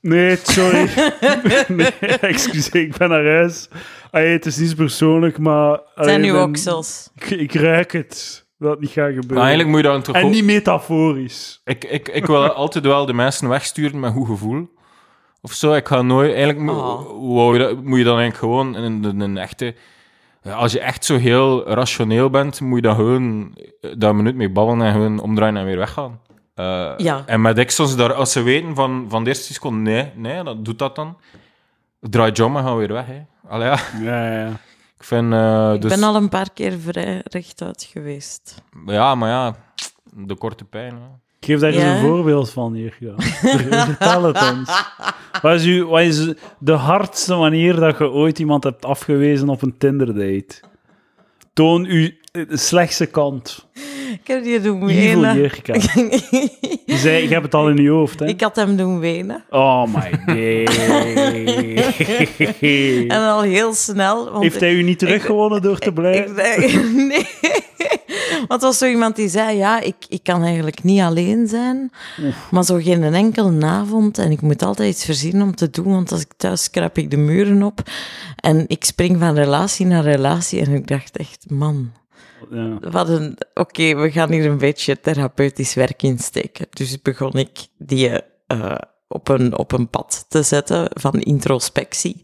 Speaker 1: Nee, sorry. nee, excuseer, ik ben naar huis. Allee, het is niet persoonlijk, maar...
Speaker 2: Het zijn uw
Speaker 1: ben-
Speaker 2: oksels.
Speaker 1: Ik, ik ruik het, dat het niet gaat gebeuren.
Speaker 3: Maar eigenlijk moet je dan toch
Speaker 1: en niet metaforisch.
Speaker 3: Ik, ik, ik wil altijd wel de mensen wegsturen met goed gevoel. Of zo. Ik ga nooit... Eigenlijk mo-
Speaker 2: Oh.
Speaker 3: wou je moet dan eigenlijk gewoon een, een, een echte... Als je echt zo heel rationeel bent, moet je dan gewoon daar een minuut mee babbelen en gewoon omdraaien en weer weggaan. Eh,
Speaker 2: Ja.
Speaker 3: En met Exxons, daar, als ze weten van, van de eerste seconde, nee, nee, dat doet dat dan. Draai John en gaan weer weg. Hè. Allee, ja.
Speaker 1: Ja, ja.
Speaker 3: Ik vind... eh,
Speaker 2: Ik
Speaker 3: dus,
Speaker 2: ben al een paar keer vrij rechtuit geweest.
Speaker 3: Ja, maar ja, de korte pijn. Hè.
Speaker 1: Geef daar eens een voorbeeld van hier. Ja. Vertel het ons. Wat is, uw, wat is de hardste manier dat je ooit iemand hebt afgewezen op een Tinder-date? Toon uw slechtste kant.
Speaker 2: Ik heb die doen wenen.
Speaker 1: Je zei, ik heb het al in je hoofd, hè?
Speaker 2: Ik had hem doen wenen.
Speaker 1: Oh my day.
Speaker 2: En al heel snel. Want
Speaker 1: Heeft hij u niet teruggewonnen door te blijven?
Speaker 2: Ik, nee, het was zo iemand die zei, ja, ik, ik kan eigenlijk niet alleen zijn, maar zo geen enkele avond. En ik moet altijd iets verzinnen om te doen, want als ik thuis kruip ik de muren op. En ik spring van relatie naar relatie. En ik dacht echt, man,
Speaker 1: Ja.
Speaker 2: wat een... Oké, we gaan hier een beetje therapeutisch werk insteken. Dus begon ik die eh, op, een, op een pad te zetten van introspectie.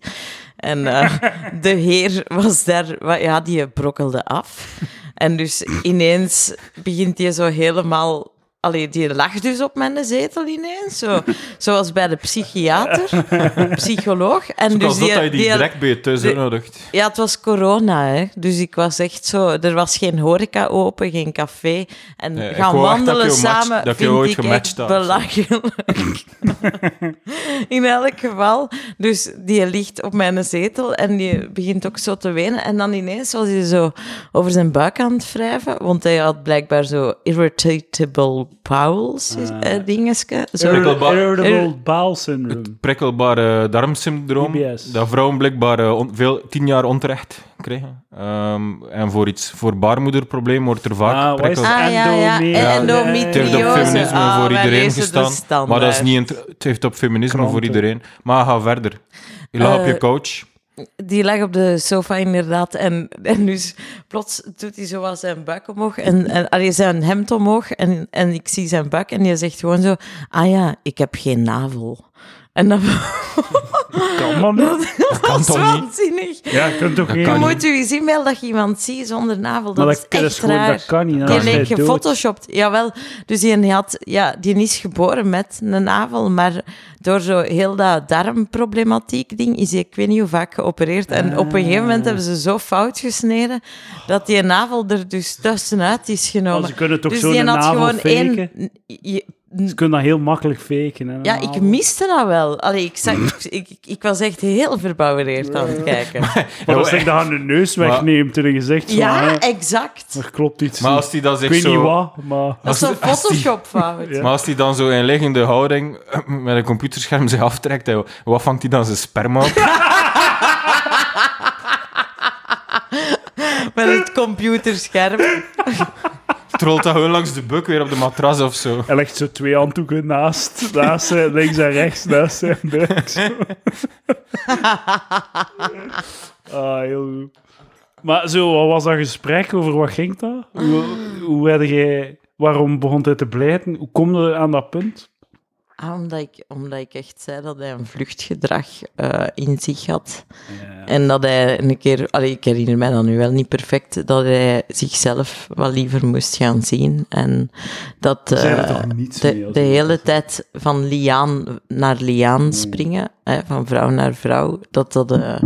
Speaker 2: En eh, de heer was daar... Ja, die brokkelde af. En dus ineens begint hij zo helemaal... Allee, die lag dus op mijn zetel ineens, zo, zoals bij de psychiater, psycholoog. En dus
Speaker 3: als dat je die
Speaker 2: die-
Speaker 3: direct bij je thuis
Speaker 2: die-
Speaker 3: uitnodigt.
Speaker 2: ja, het was corona, hè. Dus ik was echt zo... Er was geen horeca open, geen café. En
Speaker 3: Nee,
Speaker 2: gaan
Speaker 3: dat
Speaker 2: wandelen samen
Speaker 3: je
Speaker 2: vind
Speaker 3: ooit
Speaker 2: ik
Speaker 3: gematcht
Speaker 2: echt
Speaker 3: had, zo.
Speaker 2: belachelijk. In elk geval. Dus die ligt op mijn zetel en die begint ook zo te wenen. En dan ineens was hij zo over zijn buik aan het wrijven, want hij had blijkbaar zo irritable bowels, is-
Speaker 1: Ah.
Speaker 2: eh, dingetje. Zo.
Speaker 1: Irritable bowel syndrome.
Speaker 3: prikkelbare darmsyndroom.
Speaker 1: IBS.
Speaker 3: Dat vrouwen blijkbaar eh, veel, tien jaar onterecht krijgen. Ehm, en voor iets voor baarmoederprobleem wordt er vaak
Speaker 1: Ah,
Speaker 3: prikkel...
Speaker 1: het?
Speaker 2: Ah, ja, ja.
Speaker 1: Endome-
Speaker 3: Ja,
Speaker 2: Endometriose.
Speaker 3: Het heeft op feminisme
Speaker 2: Ah,
Speaker 3: voor iedereen gestaan. Maar dat is niet het heeft op feminisme voor iedereen. Maar ga verder. Je lag op je
Speaker 2: Eh,
Speaker 3: couch.
Speaker 2: Die lag op de sofa inderdaad. En, en dus plots doet hij zo zijn buik omhoog. En, en allee, zijn hemd omhoog. En, en ik zie zijn buik. En die zegt gewoon zo... Ah ja, ik heb geen navel. En dat,
Speaker 1: Kan maar niet.
Speaker 2: dat
Speaker 3: kan
Speaker 2: was
Speaker 3: toch niet?
Speaker 2: waanzinnig.
Speaker 1: Ja, je kunt toch
Speaker 3: Dat
Speaker 1: geen...
Speaker 2: Je
Speaker 3: kan
Speaker 2: moet u eens inbeelden dat je iemand ziet zonder navel. Dat
Speaker 1: Maar
Speaker 2: is
Speaker 1: dat, dat
Speaker 2: echt raar.
Speaker 1: dat kan niet.
Speaker 2: Die leek gefotoshopt. Jawel, dus die, had, ja, die is geboren met een navel, maar door zo heel dat darmproblematiek ding is hij, ik weet niet hoe vaak, geopereerd. En op een gegeven moment hebben ze zo fout gesneden dat die navel er dus tussenuit is genomen.
Speaker 1: Maar ze kunnen toch
Speaker 2: dus
Speaker 1: zo
Speaker 2: die
Speaker 1: een
Speaker 2: had
Speaker 1: navel
Speaker 2: gewoon
Speaker 1: faken?
Speaker 2: één... je-
Speaker 1: Ze kunnen dat heel makkelijk faken. Hè, een
Speaker 2: ja, ik miste dat wel. Allee, ik, zag, ik, ik, ik was echt heel verbouwereerd aan het kijken.
Speaker 1: Maar als ik dat aan de neus wegneemt en zegt van,
Speaker 2: Ja,
Speaker 1: hè,
Speaker 2: exact.
Speaker 1: er klopt iets
Speaker 3: Maar
Speaker 1: niet.
Speaker 3: als die dan
Speaker 1: Ik weet niet
Speaker 3: zo...
Speaker 1: wat, maar...
Speaker 2: Dat is
Speaker 3: die-
Speaker 2: Photoshop-fout.
Speaker 1: Ja.
Speaker 3: Maar als hij dan zo in liggende houding met een computerscherm zich aftrekt, hè, wat vangt hij dan zijn sperma op?
Speaker 2: Met het computerscherm.
Speaker 3: Trolt dat gewoon langs de buk weer op de matras of zo.
Speaker 1: Hij legt zo twee handdoeken naast, naast zijn, links en rechts, naast zijn buik. ah, heel goed. Maar zo, wat was dat gesprek? Over wat ging dat? Hoe, hoe jij... Waarom begon hij te blijten? Hoe kom je aan dat punt?
Speaker 2: Ah, omdat, ik, omdat ik echt zei dat hij een vluchtgedrag eh, in zich had. En dat hij een keer, allee, ik herinner mij dat nu wel niet perfect, dat hij zichzelf wat liever moest gaan zien. En dat
Speaker 1: mee,
Speaker 2: de, de hele tijd van liaan naar liaan springen, hè, van vrouw naar vrouw, dat dat... eh,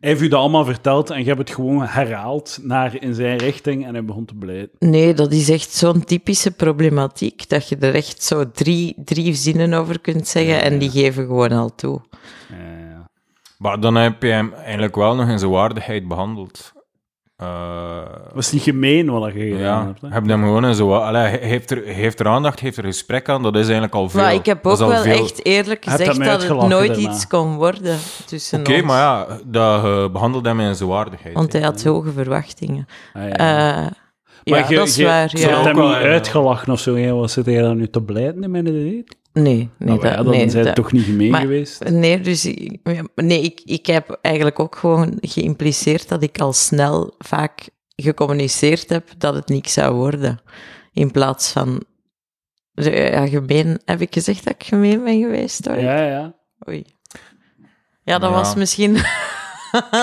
Speaker 1: Hij heeft u dat allemaal verteld en je hebt het gewoon herhaald naar in zijn richting en hij begon te blijten.
Speaker 2: Nee, dat is echt zo'n typische problematiek, dat je er echt zo drie, drie zinnen over kunt zeggen en die geven gewoon al toe.
Speaker 1: Ja, ja.
Speaker 3: Maar dan heb je hem eigenlijk wel nog in zijn waardigheid behandeld. Eh,
Speaker 1: was niet gemeen wat je gedaan
Speaker 3: ja,
Speaker 1: hebt. hè?
Speaker 3: heb hem gewoon zijn... wa- Allee, hij heeft er, hij heeft er aandacht, heeft er gesprek aan, dat is eigenlijk al veel.
Speaker 2: Maar ik heb ook wel
Speaker 3: veel.
Speaker 2: echt eerlijk gezegd dat het nooit
Speaker 1: daarna.
Speaker 2: iets kon worden tussen
Speaker 3: Oké,
Speaker 2: ons.
Speaker 3: maar ja, dat uh, behandelde hem in zijn waardigheid.
Speaker 2: Want hij had hoge verwachtingen.
Speaker 1: Ah, ja.
Speaker 2: Eh, ja,
Speaker 1: je-
Speaker 2: dat is
Speaker 1: je-
Speaker 2: waar.
Speaker 1: Had
Speaker 2: Ja.
Speaker 1: hem niet uitgelachen of zo. Wat zit hij dan nu te blijten in mijn date?
Speaker 2: Nee, nee,
Speaker 1: Nou, ja,
Speaker 2: dat,
Speaker 1: dan
Speaker 2: nee,
Speaker 1: zijn
Speaker 2: dat-
Speaker 1: toch niet gemeen
Speaker 2: maar-
Speaker 1: geweest?
Speaker 2: Nee, dus ik, nee, ik, ik heb eigenlijk ook gewoon geïmpliceerd dat ik al snel vaak gecommuniceerd heb dat het niks zou worden. In plaats van... Ja, gemeen... Heb ik gezegd dat ik gemeen ben geweest? Hoor?
Speaker 1: Ja, ja.
Speaker 2: Oei. Ja, dat
Speaker 3: Ja.
Speaker 2: was misschien...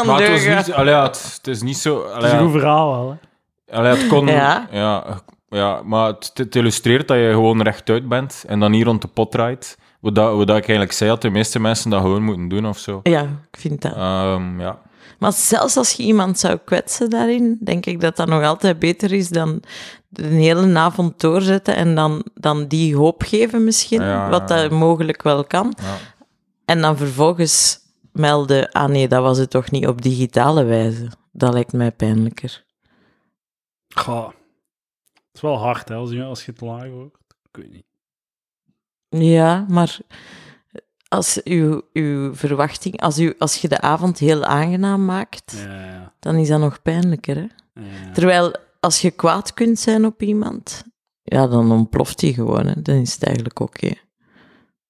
Speaker 3: Maar het, was niet, allee, het, het is niet zo...
Speaker 1: Het
Speaker 3: Allee,
Speaker 1: is een goed verhaal wel, hè?
Speaker 3: allee, het kon...
Speaker 2: Ja.
Speaker 3: Ja, ja, maar het, het illustreert dat je gewoon rechtuit bent en dan niet rond de pot draait. Wat, dat, wat dat ik eigenlijk zei, dat de meeste mensen dat gewoon moeten doen of zo.
Speaker 2: Ja, ik vind dat.
Speaker 3: Ehm, ja.
Speaker 2: Maar zelfs als je iemand zou kwetsen daarin, denk ik dat dat nog altijd beter is dan een hele avond doorzetten en dan, dan die hoop geven misschien,
Speaker 3: Ja,
Speaker 2: wat
Speaker 3: ja, ja.
Speaker 2: dat mogelijk wel kan.
Speaker 3: Ja.
Speaker 2: En dan vervolgens melden, ah nee, dat was het toch niet op digitale wijze. Dat lijkt mij pijnlijker.
Speaker 1: Goh. Het is wel hard, hè, als je, als je het laag hoort. Ik weet niet.
Speaker 2: Ja, maar als, uw, uw verwachting, als, u, als je de avond heel aangenaam maakt,
Speaker 1: Ja, ja.
Speaker 2: dan is dat nog pijnlijker. Hè?
Speaker 1: ja.
Speaker 2: Terwijl als je kwaad kunt zijn op iemand, ja, dan ontploft die gewoon. Hè. Dan is het eigenlijk oké.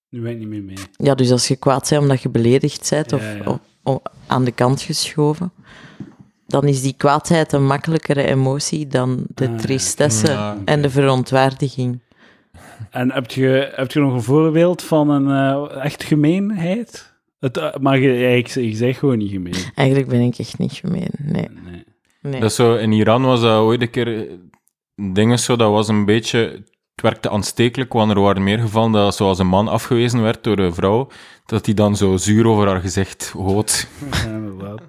Speaker 1: Nu ben ik niet meer mee.
Speaker 2: Ja, dus als je kwaad bent omdat je beledigd bent of aan de kant geschoven, dan is die kwaadheid een makkelijkere emotie dan de
Speaker 1: Ah, ja.
Speaker 2: tristesse
Speaker 3: Ja,
Speaker 2: en de verontwaardiging.
Speaker 1: En heb je, heb je nog een voorbeeld van een eh, echt gemeenheid? Het, eh, maar ik, je zegt gewoon niet gemeen.
Speaker 2: Eigenlijk ben ik echt niet gemeen. Nee.
Speaker 1: Nee.
Speaker 2: nee.
Speaker 3: Dat is zo, in Iran was dat ooit een keer... Dingen zo, dat was een beetje... Het werkte aanstekelijk, want er waren meer gevallen dat zoals een man afgewezen werd door een vrouw, dat hij dan zo zuur over haar gezicht hoot.
Speaker 1: Ja, inderdaad.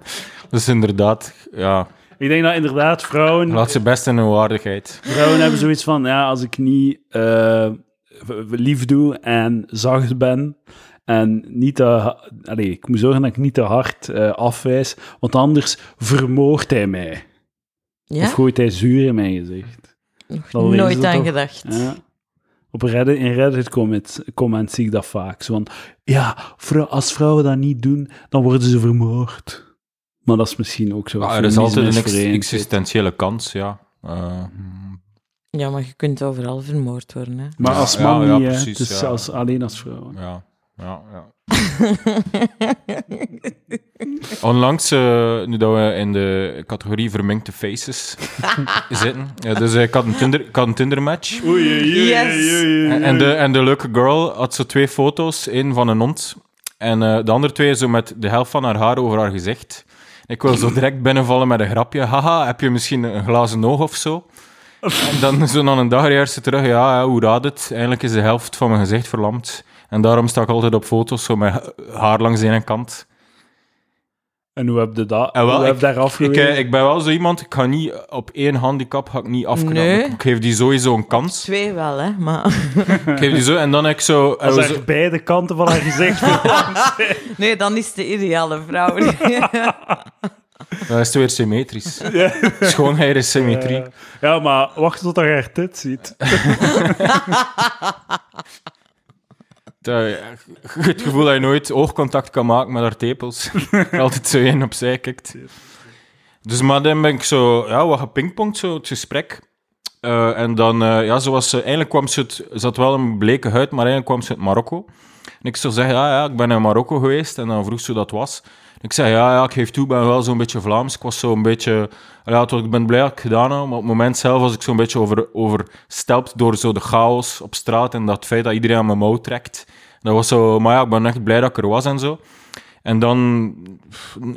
Speaker 3: Dus inderdaad, ja,
Speaker 1: Ik denk dat inderdaad vrouwen,
Speaker 3: laat ze best in hun waardigheid.
Speaker 1: vrouwen hebben zoiets van, ja, als ik niet eh, v- lief doe en zacht ben en niet te... Allee, ik moet zorgen dat ik niet te hard eh, afwijs, want anders vermoordt hij mij.
Speaker 2: ja?
Speaker 1: Of gooit hij zuur in mijn gezicht.
Speaker 2: Nog nooit aan
Speaker 1: toch?
Speaker 2: gedacht.
Speaker 1: Ja. Op Reddit, in Reddit comments, comments zie ik dat vaak. Zo van, ja, vrou- als vrouwen dat niet doen, dan worden ze vermoord. Maar dat is misschien ook zo.
Speaker 3: Maar er is altijd een ex- existentiële kans, ja. Eh,
Speaker 2: Ja, maar je kunt overal vermoord worden. Hè.
Speaker 1: Maar als man
Speaker 3: ja,
Speaker 1: niet,
Speaker 3: precies, ja.
Speaker 1: als, alleen als vrouw.
Speaker 3: ja, ja, ja. Onlangs, eh, nu dat we in de categorie verminkte faces zitten, ja, dus eh, ik had een Tinder, ik had een Tinder-match.
Speaker 1: Oei, oei, oei,
Speaker 2: Yes.
Speaker 1: oei, oei, oei.
Speaker 3: En de, en de leuke girl had zo twee foto's, één van een hond en eh, de andere twee zo met de helft van haar haar over haar gezicht. Ik wil zo direct binnenvallen met een grapje. Haha, heb je misschien een glazen oog of zo? En dan zo na een dag ze terug. Ja, ja, hoe raad het? Eigenlijk is de helft van mijn gezicht verlamd. En daarom sta ik altijd op foto's zo met haar langs de ene kant.
Speaker 1: En hoe heb je dat?
Speaker 3: En wel,
Speaker 1: hoe heb
Speaker 3: ik-
Speaker 1: je daar afgewezen?
Speaker 3: eh, ik ben wel zo iemand, ik ga niet op één handicap ga ik niet afknappen.
Speaker 2: Nee.
Speaker 3: Ik geef die sowieso een kans.
Speaker 2: Twee wel, hè. Maar...
Speaker 3: Ik geef die zo, en dan heb ik zo...
Speaker 1: Als er
Speaker 3: zo-
Speaker 1: beide kanten van haar gezicht
Speaker 2: Nee, dan is de ideale vrouw.
Speaker 3: Dan is het weer symmetrisch. Schoonheid is symmetrie.
Speaker 1: Ja, maar wacht tot hij haar tit ziet.
Speaker 3: Dat- het gevoel dat je nooit oogcontact kan maken met haar tepels. Altijd zo één opzij kijkt. Dus maar dan ben ik zo, ja, wat gepingpongd, zo, het gesprek. Eh, en dan, eh, ja, zoals ze, eigenlijk kwam ze, het, ze had wel een bleke huid, maar eigenlijk kwam ze uit Marokko. En ik zou zeggen, ja, ja, ik ben in Marokko geweest. En dan vroeg ze hoe dat was. Ik zei, ja, ja, ik geef toe, ik ben wel zo'n beetje Vlaams. Ik was zo'n beetje, ja, ik ben blij dat ik gedaan heb. Maar op het moment zelf was ik zo'n beetje over, overstelpt door zo de chaos op straat. En dat feit dat iedereen aan mijn mouw trekt. Dat was zo, maar ja, ik ben echt blij dat ik er was en zo. En dan,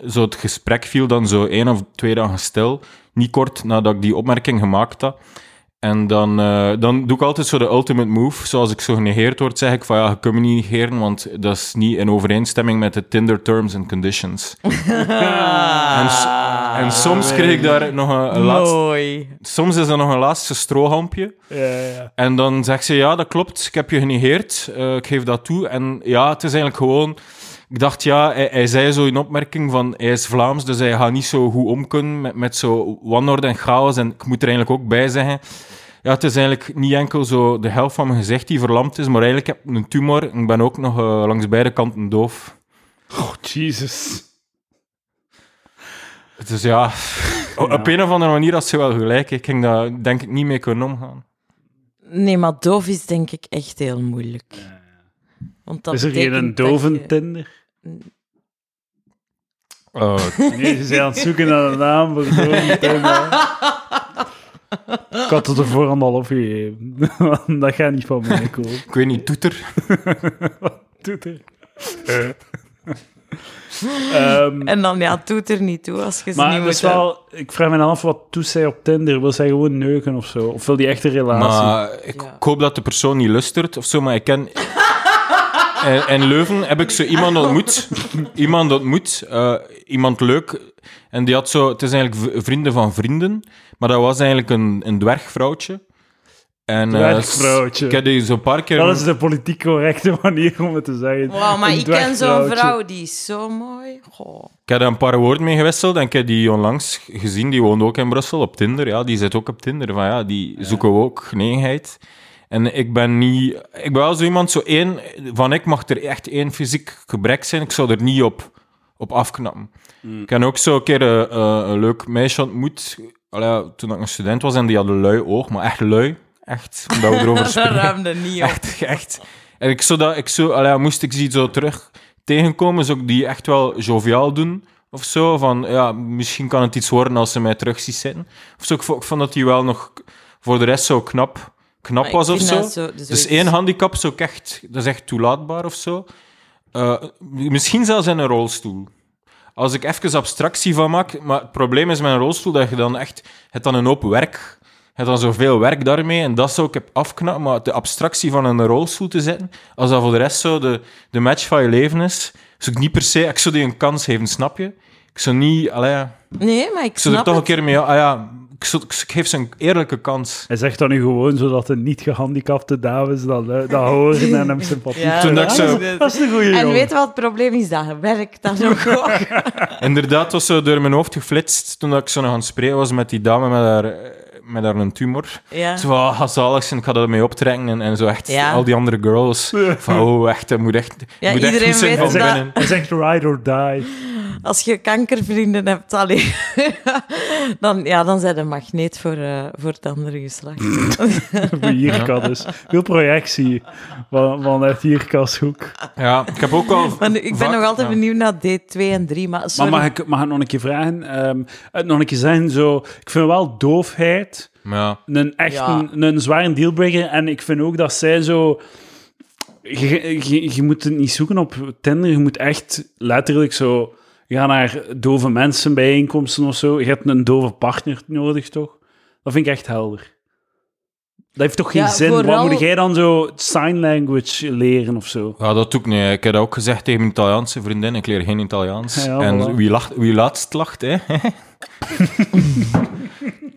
Speaker 3: zo het gesprek viel dan zo één of twee dagen stil. Niet kort nadat ik die opmerking gemaakt had. En dan, eh, dan doe ik altijd zo de ultimate move. Zoals ik zo genegeerd word, zeg ik van ja, je kunt me niet negeren, want dat is niet in overeenstemming met de Tinder terms and conditions. en, en soms kreeg ik daar nog een, een laatste... Soms is er nog een laatste strohalmpje.
Speaker 1: Ja, ja.
Speaker 3: En dan zegt ze, ja, dat klopt, ik heb je genegeerd, eh, ik geef dat toe. En ja, het is eigenlijk gewoon... Ik dacht, ja, hij, hij zei zo in opmerking van, hij is Vlaams, dus hij gaat niet zo goed om kunnen met, met zo wanorde en chaos. En ik moet er eigenlijk ook bij zeggen, ja, het is eigenlijk niet enkel zo de helft van mijn gezicht die verlamd is, maar eigenlijk heb ik een tumor en ik ben ook nog eh, langs beide kanten doof.
Speaker 1: Oh, Jesus.
Speaker 3: Dus ja, op een of andere manier had ze wel gelijk. Ik ging daar denk ik niet mee kunnen omgaan.
Speaker 2: Nee, maar doof is denk ik echt heel moeilijk. Want dat
Speaker 1: is er geen
Speaker 2: dat
Speaker 1: doven
Speaker 2: je-
Speaker 1: Tinder?
Speaker 3: Eh,
Speaker 1: Nee, ze zijn aan het zoeken naar een naam voor doven Tinder. Ik had het er voorhand al opgegeven. dat gaat niet van mij komen.
Speaker 3: ik weet niet, toeter.
Speaker 1: Doet er. Ehm,
Speaker 2: En dan, ja, het doet er niet toe als je ze
Speaker 1: maar
Speaker 2: niet moet
Speaker 1: wel, ik vraag me af, wat doet zij op Tinder? Wil zij gewoon neuken of zo? Of wil die echt een relatie?
Speaker 3: Maar ik,
Speaker 2: Ja.
Speaker 3: ik hoop dat de persoon niet lustert of zo, maar ik ken... In, in Leuven heb ik zo iemand ontmoet. Iemand ontmoet, eh, iemand leuk. En die had zo... Het is eigenlijk vrienden van vrienden, maar dat was eigenlijk een, een dwergvrouwtje. En, eh,
Speaker 1: Dwergvrouwtje.
Speaker 3: Ik heb die zo een paar keer...
Speaker 1: Dat is de politiek correcte manier om het te zeggen.
Speaker 2: Wow, maar
Speaker 1: Een
Speaker 2: ik ken zo'n vrouw, die is zo mooi. Goh.
Speaker 3: Ik heb daar een paar woorden mee gewisseld en ik heb die onlangs gezien. Die woont ook in Brussel op Tinder. Ja, die zit ook op Tinder. Van, ja, die zoeken we ook genegenheid. En ik ben niet... Ik ben wel zo iemand, zo één... Van ik mag er echt één fysiek gebrek zijn. Ik zou er niet op, op afknappen. Ik heb ook zo een keer eh, eh, een leuk meisje ontmoet. allee, toen ik een student was en die hadden lui oog, maar echt lui. Echt, omdat we erover
Speaker 2: Dat
Speaker 3: spreken.
Speaker 2: ruimde niet op.
Speaker 3: Echt, echt. En ik zou dat, ik zou, allee, moest ik die zo terug tegenkomen, zou ik die echt wel joviaal doen. Of zo, van ja, misschien kan het iets worden als ze mij terug ziet zitten. Of zo, ik vond, ik vond dat hij wel nog voor de rest zo knap, knap was of zo.
Speaker 2: dus
Speaker 3: Dus één handicap zou ik echt, dat is echt toelaatbaar of zo. Eh, misschien zelfs in een rolstoel. Als ik even abstractie van maak, maar het probleem is met een rolstoel dat je dan echt, je hebt dan een hoop werk, je hebt dan zoveel werk daarmee en dat zou ik heb afknappen, maar de abstractie van een rolstoel te zetten, als dat voor de rest zo de, de match van je leven is, zou ik niet per se, ik zou die een kans geven, snap je? Ik zou niet, allee,
Speaker 2: Nee, maar ik
Speaker 3: ik zou er toch een
Speaker 2: het.
Speaker 3: keer mee, ah ja, ik, geef ze een eerlijke kans.
Speaker 1: Hij zegt dan nu gewoon zodat de niet gehandicapte dames dat, dat horen en hem sympathie
Speaker 2: Ja,
Speaker 3: Toen dat
Speaker 1: Dat is een goede
Speaker 2: En
Speaker 1: jongen.
Speaker 2: weet je wat het probleem is? Dat werkt dan ook. ook.
Speaker 3: Inderdaad, was zo door mijn hoofd geflitst toen dat ik zo nog aan het spreken was met die dame met haar, eh, met haar een tumor.
Speaker 2: Ja.
Speaker 3: Zo van, ah, zalig zijn, ik ga dat ermee optrekken. En, en zo echt,
Speaker 2: Ja.
Speaker 3: al die andere girls. Van, oh, echt, dat moet echt,
Speaker 2: Ja,
Speaker 3: moet echt
Speaker 2: iedereen
Speaker 3: goed zijn
Speaker 2: weet
Speaker 3: van
Speaker 2: dat-
Speaker 3: binnen.
Speaker 1: Hij zegt ride or die.
Speaker 2: Als je kankervrienden hebt, allee, dan, ja, dan zijn de magneet voor, eh, voor het andere geslacht.
Speaker 1: Voor Jirka dus. Veel projectie van, vanuit Jirka's hoek.
Speaker 3: Ja, ik heb ook al...
Speaker 2: Maar nu, ik ben nog altijd
Speaker 3: ja.
Speaker 2: benieuwd naar D2 en 3, maar
Speaker 1: Maar mag ik, mag ik nog een keer vragen? Ehm, het nog een keer zeggen, zo... Ik vind wel doofheid
Speaker 3: Ja,
Speaker 1: een echt
Speaker 2: Ja.
Speaker 1: een, een zware dealbreaker. En ik vind ook dat zij zo... Je, je, je moet het niet zoeken op Tinder. Je moet echt letterlijk zo... gaan naar dove mensen bijeenkomsten of zo. Je hebt een dove partner nodig, toch? Dat vind ik echt helder. Dat heeft toch geen
Speaker 2: Ja,
Speaker 1: zin? Wat
Speaker 2: vooral-
Speaker 1: moet jij dan zo sign language leren of zo?
Speaker 3: ja, dat doe ik niet. Ik heb dat ook gezegd tegen mijn Italiaanse vriendin. Ik leer geen Italiaans.
Speaker 1: Ja,
Speaker 3: en
Speaker 1: voilà.
Speaker 3: wie, lacht, wie laatst lacht, hè.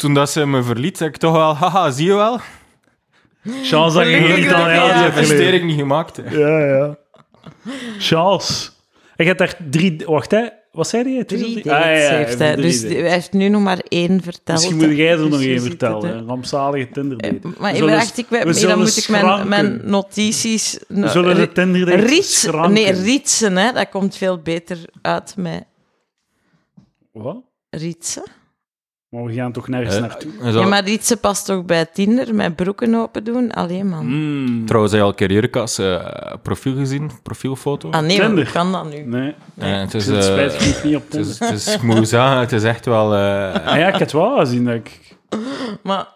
Speaker 3: Toen dat ze me verliet, zei ik toch wel... Haha, zie je wel?
Speaker 1: Je geen
Speaker 2: Gelukkig
Speaker 1: Italiaans
Speaker 2: dat
Speaker 3: Die investering niet gemaakt, hè.
Speaker 1: Ja, ja. Charles. Ik heb daar drie... Wacht, hè. Wat zei hij?
Speaker 2: Drie
Speaker 1: Ah, ja, ja,
Speaker 2: heeft hij. Dus
Speaker 1: dates.
Speaker 2: hij heeft nu nog maar één verteld.
Speaker 1: Misschien moet jij er
Speaker 2: Dus
Speaker 1: nog
Speaker 2: we
Speaker 1: één vertellen.
Speaker 2: er-
Speaker 1: Een rampzalige Tinder date.
Speaker 2: Eh, Maar
Speaker 1: We
Speaker 2: ik
Speaker 1: zullen-
Speaker 2: dacht, ik,
Speaker 1: we
Speaker 2: dan moet ik mijn,
Speaker 1: schranken.
Speaker 2: mijn notities...
Speaker 1: We zullen de Tinder date
Speaker 2: Riets,
Speaker 1: schranken.
Speaker 2: nee, rietsen, hè. Dat komt veel beter uit met
Speaker 1: Wat?
Speaker 2: rietsen.
Speaker 1: Maar we gaan toch nergens
Speaker 3: Eh,
Speaker 1: naartoe?
Speaker 2: Ja, maar rietsen past toch bij Tinder, met broeken open doen? Alleen, man.
Speaker 1: Mm.
Speaker 3: Trouwens, heb je al Carrièrekas eh profiel gezien? Profielfoto?
Speaker 2: Ah nee,
Speaker 1: Tinder.
Speaker 2: hoe kan dat nu?
Speaker 1: Nee,
Speaker 3: Eh, het is,
Speaker 1: het
Speaker 3: eh,
Speaker 1: genoeg niet op
Speaker 3: het
Speaker 1: Tinder.
Speaker 3: is, het is, ik moet zeggen, het is echt wel... eh,
Speaker 1: Ah ja, ik heb het wel gezien. Dat ik...
Speaker 2: Maar,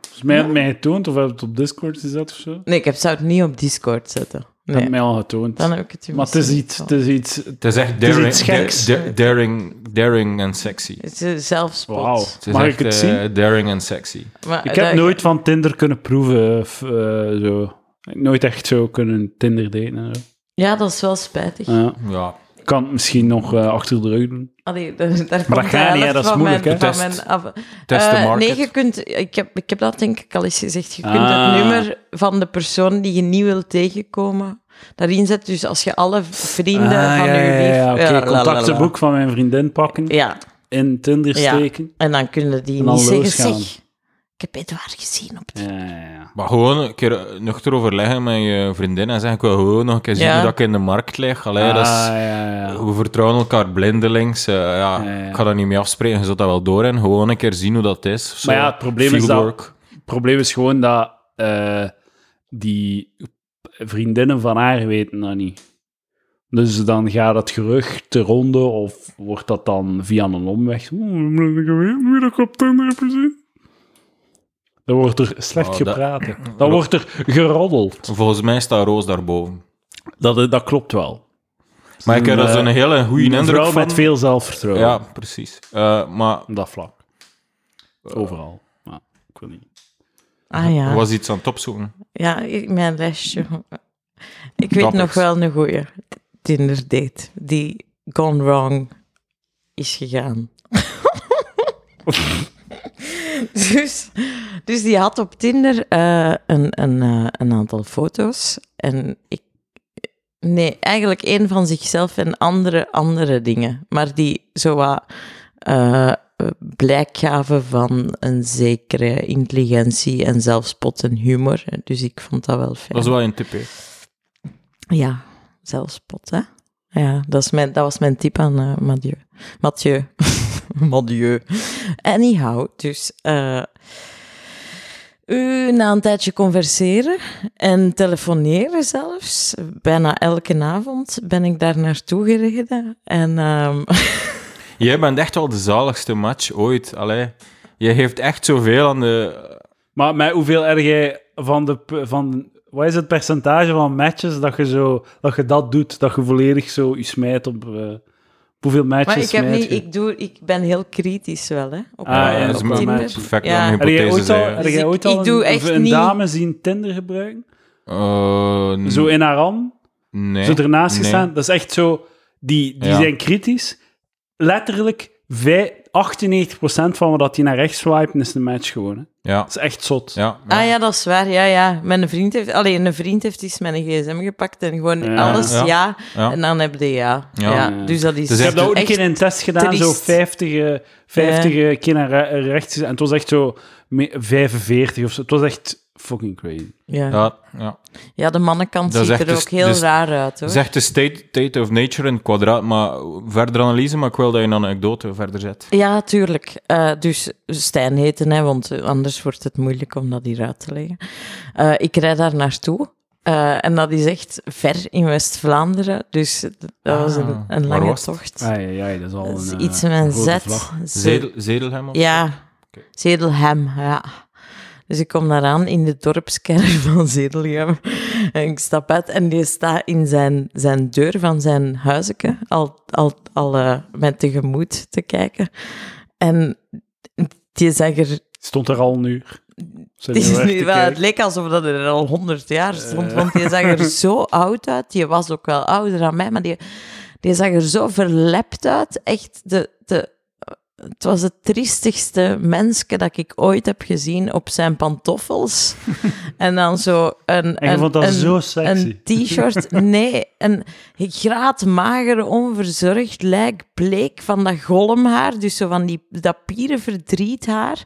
Speaker 1: Volgens mij had het mij getoond, of heb je het op Discord gezet of zo?
Speaker 2: nee, ik heb, zou het niet op Discord zetten.
Speaker 1: Dat had
Speaker 2: Nee,
Speaker 1: mij al getoond.
Speaker 2: dan heb ik het
Speaker 1: Maar het is iets... Het is iets...
Speaker 3: het is echt
Speaker 1: Het is
Speaker 3: daring,
Speaker 1: iets geks.
Speaker 3: da- da- daring, daring en sexy.
Speaker 2: Het is zelfspot.
Speaker 1: Wauw.
Speaker 3: Het is
Speaker 1: Mag
Speaker 3: echt,
Speaker 1: ik het
Speaker 3: eh,
Speaker 1: zien?
Speaker 3: daring en sexy.
Speaker 2: Maar
Speaker 1: Ik heb
Speaker 2: dat-
Speaker 1: nooit van Tinder kunnen proeven. Of, eh, zo. Ik heb nooit echt zo kunnen Tinder daten. en zo.
Speaker 2: Ja, dat is wel spijtig.
Speaker 1: Ja.
Speaker 3: Ja,
Speaker 1: kan het misschien nog eh, achter de rug doen.
Speaker 2: Allee, daar, daar
Speaker 1: dat
Speaker 2: komt
Speaker 1: gaat niet, dat is moeilijk,
Speaker 2: mijn,
Speaker 3: Test.
Speaker 2: mijn af-
Speaker 3: test
Speaker 2: Eh,
Speaker 3: market.
Speaker 2: nee, je kunt, ik, heb, ik heb dat denk ik al eens gezegd. Je kunt
Speaker 1: Ah.
Speaker 2: het nummer van de persoon die je niet wilt tegenkomen daarin zetten. Dus als je alle vrienden
Speaker 1: Ah,
Speaker 2: van
Speaker 1: ja,
Speaker 2: je lief...
Speaker 1: ja,
Speaker 2: Ja,
Speaker 1: contactenboek van mijn vriendin pakken.
Speaker 2: Ja,
Speaker 1: In Tinder
Speaker 2: Ja.
Speaker 1: steken.
Speaker 2: en dan kunnen die niet zeggen, zeg, ik heb Edouard gezien op
Speaker 1: Ja, ja, ja.
Speaker 3: Maar gewoon een keer nuchter overleggen met je vriendin en zeggen, ik wil gewoon nog een keer zien hoe dat ik in de markt lig. Allee, dat is,
Speaker 1: Ah, ja, ja.
Speaker 3: We vertrouwen elkaar blindelings. eh, ja,
Speaker 1: Ja, ja.
Speaker 3: Ik ga dat niet mee afspreken, je zult dat wel door en gewoon een keer zien hoe dat is. Zo,
Speaker 1: Maar ja, het probleem is dat-. Het probleem is gewoon dat eh, die vriendinnen van haar weten dat niet. Dus dan gaat het gerucht te ronde of wordt dat dan via een omweg. Oh, ik weet wie dat ik op Tinder heb gezien. Dan wordt er slecht
Speaker 3: Oh, dat-
Speaker 1: gepraat. Dan wordt er geroddeld.
Speaker 3: Volgens mij staat Roos daarboven.
Speaker 1: Dat, dat klopt wel.
Speaker 3: Maar ik heb er
Speaker 1: Een,
Speaker 3: zo'n
Speaker 1: eh,
Speaker 3: hele goede
Speaker 1: Een
Speaker 3: indruk
Speaker 1: vrouw
Speaker 3: van.
Speaker 1: met veel zelfvertrouwen.
Speaker 3: Ja, precies. Eh, maar
Speaker 1: Op dat vlak. Overal. Maar ik wil niet.
Speaker 2: Ah
Speaker 3: er
Speaker 2: ja,
Speaker 3: was iets aan het opzoeken.
Speaker 2: ja ik- mijn lesje. Ik weet
Speaker 3: Topics.
Speaker 2: nog wel een goeie Tinder date die gone wrong is gegaan. dus, dus die had op Tinder eh, een, een, eh, een aantal foto's. En ik... Nee, eigenlijk één van zichzelf en andere, andere dingen. Maar die zo wat eh, blijk gaven van een zekere intelligentie en zelfspot en humor. Dus ik vond dat wel fijn.
Speaker 3: Dat is wel een tip, hè.
Speaker 2: Ja, zelfspot, hè? Ja, dat, is mijn, dat was mijn tip aan Mathieu. Mathieu. Mon dieu. Anyhow, dus... eh, u na een tijdje converseren en telefoneren zelfs, bijna elke avond ben ik daar naartoe gereden. En ehm,
Speaker 3: Jij bent echt wel de zaligste match ooit. Allee, je heeft echt zoveel aan de...
Speaker 1: Maar met hoeveel erg jij van de... Van, wat is het percentage van matches dat je, zo, dat je dat doet? Dat je volledig zo je smijt op... eh, op hoeveel matches
Speaker 2: maar ik, heb
Speaker 1: smijt
Speaker 2: niet,
Speaker 1: je?
Speaker 2: ik, doe, ik ben heel kritisch wel, hè. Op,
Speaker 1: Ah,
Speaker 2: eh,
Speaker 1: ja,
Speaker 3: dat is perfect
Speaker 2: Ja.
Speaker 1: Heb jij ooit al, heb
Speaker 2: Dus
Speaker 1: jij
Speaker 2: ik-
Speaker 1: ooit al
Speaker 2: ik doe
Speaker 1: een,
Speaker 2: echt
Speaker 1: een
Speaker 2: niet-
Speaker 1: dame zien Tinder gebruiken?
Speaker 3: Eh,
Speaker 1: Zo in haar hand?
Speaker 3: nee.
Speaker 1: Zo ernaast
Speaker 3: Nee.
Speaker 1: gestaan? Dat is echt zo... Die, die
Speaker 3: Ja.
Speaker 1: zijn kritisch. Letterlijk, vij- 98% van wat die naar rechts swipen, is een match gewoon. Hè.
Speaker 3: Ja,
Speaker 1: Dat is echt zot.
Speaker 3: ja.
Speaker 2: Ah ja, dat is waar. Ja, ja. Mijn vriend heeft... Alleen een vriend heeft eens mijn gsm gepakt en gewoon
Speaker 1: Ja.
Speaker 2: alles ja.
Speaker 3: Ja. Ja.
Speaker 2: En dan heb je ja.
Speaker 3: Ja.
Speaker 2: ja.
Speaker 1: Ja.
Speaker 2: Dus dat is,
Speaker 3: Dus
Speaker 1: Ik heb dat ook een
Speaker 2: echt...
Speaker 1: keer in een test gedaan, zo
Speaker 2: triest.
Speaker 1: 50, eh, 50 eh, keer naar re- rechts. En het was echt zo me- 45 of zo. Het was echt fucking crazy.
Speaker 2: Ja.
Speaker 3: Ja, ja.
Speaker 2: ja, de mannenkant
Speaker 3: Dat
Speaker 2: ziet er ook heel
Speaker 3: dus-
Speaker 2: raar uit, hoor.
Speaker 3: Echt de state, state of nature in het kwadraat, maar verder analyse, maar ik wil dat je een anekdote verder zet.
Speaker 2: Ja, tuurlijk. Eh, dus Stijn heten, hè, want anders wordt het moeilijk om dat hier uit te leggen. Eh, ik rijd daar naartoe. eh, en dat is echt ver in West-Vlaanderen. Dus dat was een,
Speaker 3: Ah,
Speaker 2: een
Speaker 3: waar
Speaker 2: lange
Speaker 3: was
Speaker 2: tocht.
Speaker 1: Ah, ja, ja, dat is al een,
Speaker 2: iets met een Z.
Speaker 3: Zedelhem of?
Speaker 2: Ja. Zedelhem, ja. Dus ik kom daar aan in de dorpskern van Zedelhem. En ik stap uit en die staat in zijn, zijn deur van zijn huisje al, al, al eh, met tegemoet te kijken. En die zag er...
Speaker 1: Stond er al een uur. Zijn
Speaker 2: Het, is nu wel, het leek alsof dat er al honderd jaar stond,
Speaker 1: Eh.
Speaker 2: want die zag er zo oud uit. Die was ook wel ouder dan mij, maar die, die zag er zo verlept uit. Echt, de, het was het triestigste mensje dat ik ooit heb gezien op zijn pantoffels. en dan zo een...
Speaker 1: En je
Speaker 2: een,
Speaker 1: vond dat
Speaker 2: een,
Speaker 1: zo sexy.
Speaker 2: Een t-shirt, nee, een graadmager, onverzorgd lijk, bleek van dat golmhaar, dus zo van die, dat pierenverdriethaar.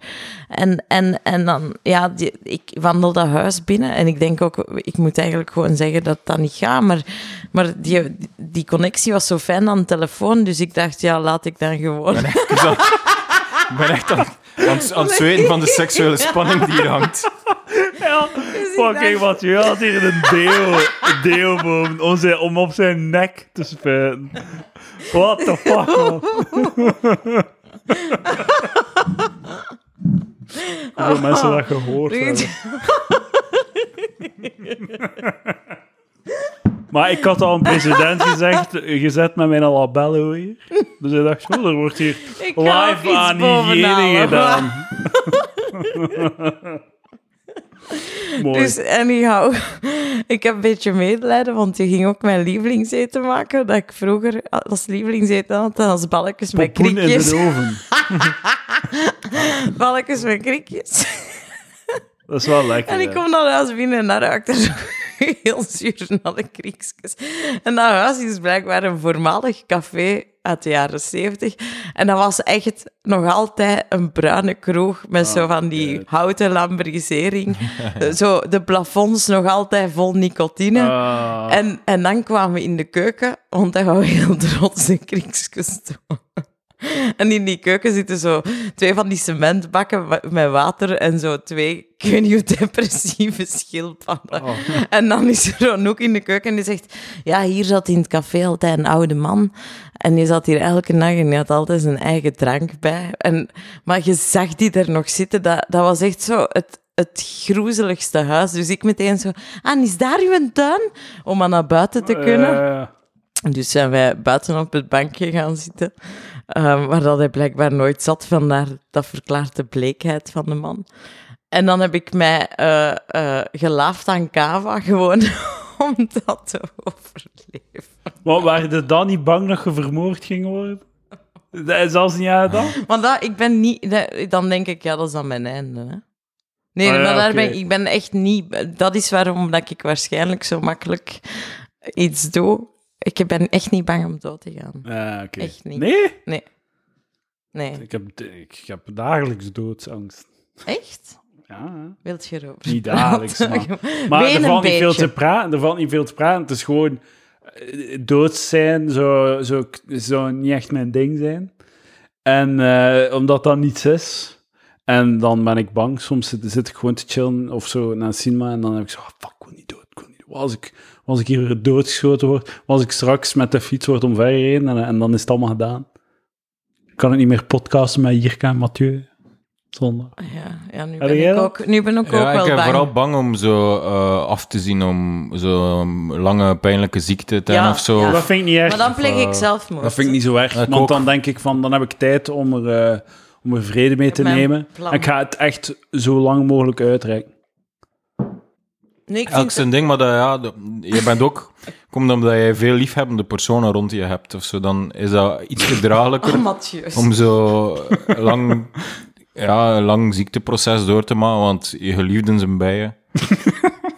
Speaker 2: En, en, en dan, ja, die, ik wandel dat huis binnen en ik denk ook, ik moet eigenlijk gewoon zeggen dat dat niet gaat, maar, maar die, die connectie was zo fijn aan de telefoon, dus ik dacht, ja, laat ik dan gewoon...
Speaker 3: Ik ben echt aan, aan, het- aan het zweten van de seksuele spanning die hier hangt.
Speaker 1: Ja, fucking wat. Je had hier een deo, een deo boven om, zijn, om op zijn nek te spuiten. What the fuck, man. Hoeveel mensen dat gehoord hebben. Maar ik had al een president gezegd, gezet met mijn labello hier. Dus ik dacht, oh, er wordt hier
Speaker 2: Ik
Speaker 1: live aan hygiëne gedaan. Mooi.
Speaker 2: Dus anyhow, ik heb een beetje medelijden, want je ging ook mijn lievelingseten maken, dat ik vroeger als lievelingseten had, als balkjes met
Speaker 1: Pompoen in de oven.
Speaker 2: Balkjes met kriekjes.
Speaker 1: Dat is wel lekker.
Speaker 2: En ik kom naar huis binnen en daar ruikt er heel zuur naar de kriekjes. En dat huis is blijkbaar een voormalig café uit de jaren zeventig. En dat was echt nog altijd een bruine kroeg met zo van die
Speaker 1: kut.
Speaker 2: houten lambrisering. zo de plafonds nog altijd vol nicotine.
Speaker 1: Ah.
Speaker 2: En, en dan kwamen we in de keuken, want hij wou heel trots de kriekjes doen. En in die keuken zitten zo twee van die cementbakken met water en zo twee, ik weet niet hoe depressieve schildpadden.
Speaker 1: Oh.
Speaker 2: En dan is er hoek in de keuken en die zegt, ja, hier zat in het café altijd een oude man. En die zat hier elke nacht en die had altijd zijn eigen drank bij. En, maar je zag die er nog zitten, dat, dat was echt zo het, het groezeligste huis. Dus ik meteen zo, ah, is daar uw tuin? Om maar naar buiten te kunnen.
Speaker 1: Eh,
Speaker 2: Dus zijn wij buiten op het bankje gaan zitten, ehm, waar dat hij blijkbaar nooit zat, vandaar dat verklaart de bleekheid van de man. En dan heb ik mij eh eh, gelaafd aan kava, gewoon om dat te overleven.
Speaker 1: maar waren je dan niet bang dat je vermoord ging worden? Dat is Zelfs niet aan dan?
Speaker 2: Maar dat, ik ben niet... dat- dan denk ik, ja, dat is dan mijn einde, hè. Nee,
Speaker 1: Ah, ja,
Speaker 2: maar daar ben, ik- ik ben echt niet... Dat is waarom dat ik waarschijnlijk zo makkelijk iets doe. Ik ben echt niet bang om dood te gaan.
Speaker 1: Oké.
Speaker 2: Echt niet.
Speaker 1: Nee?
Speaker 2: Nee.
Speaker 1: Ik heb, ik heb dagelijks doodsangst.
Speaker 2: Echt?
Speaker 1: Ja.
Speaker 2: Wilt je erover
Speaker 1: Niet dagelijks, maar- maar er valt niet veel te praten. Er valt niet veel te praten. Het is gewoon eh, dood zijn, zo, zo, zo niet echt mijn ding zijn. En eh, omdat dat niets is. En dan ben ik bang. Soms zit, zit ik gewoon te chillen of zo naar een cinema. En dan heb ik zo, ah, fuck, ik wil niet dood. Ik wil niet dood. Als ik, als ik hier weer doodgeschoten word, als ik straks met de fiets word omvergereden en, en dan is het allemaal gedaan. Kan ik niet meer podcasten met Jirka en Mathieu. Zonder.
Speaker 2: Ja, ja nu, ben ik ook, nu ben ik ook
Speaker 3: Ja,
Speaker 2: wel
Speaker 3: ik ben
Speaker 2: bang.
Speaker 3: vooral bang om zo eh, af te zien om zo'n lange pijnlijke ziekte te
Speaker 2: Ja,
Speaker 3: hebben of zo.
Speaker 2: ja.
Speaker 1: Dat vind ik niet erg.
Speaker 2: Maar dan pleeg
Speaker 3: eh,
Speaker 2: ik zelfmoord.
Speaker 1: Dat vind ik niet zo erg.
Speaker 3: Ik
Speaker 1: want
Speaker 3: ook.
Speaker 1: dan denk ik van, dan heb ik tijd om er, eh, om er vrede mee te
Speaker 2: Mijn
Speaker 1: nemen.
Speaker 2: plan.
Speaker 1: Ik ga het echt zo lang mogelijk uitreiken.
Speaker 2: Nee, ik
Speaker 3: Elk
Speaker 2: vind
Speaker 3: zijn ding, maar dat, ja, dat- je bent ook... Komt omdat je veel liefhebbende personen rond je hebt of zo, dan is dat iets gedraaglijker
Speaker 2: Oh,
Speaker 3: om zo lang, ja, een lang ziekteproces door te maken, want je geliefden zijn bij je.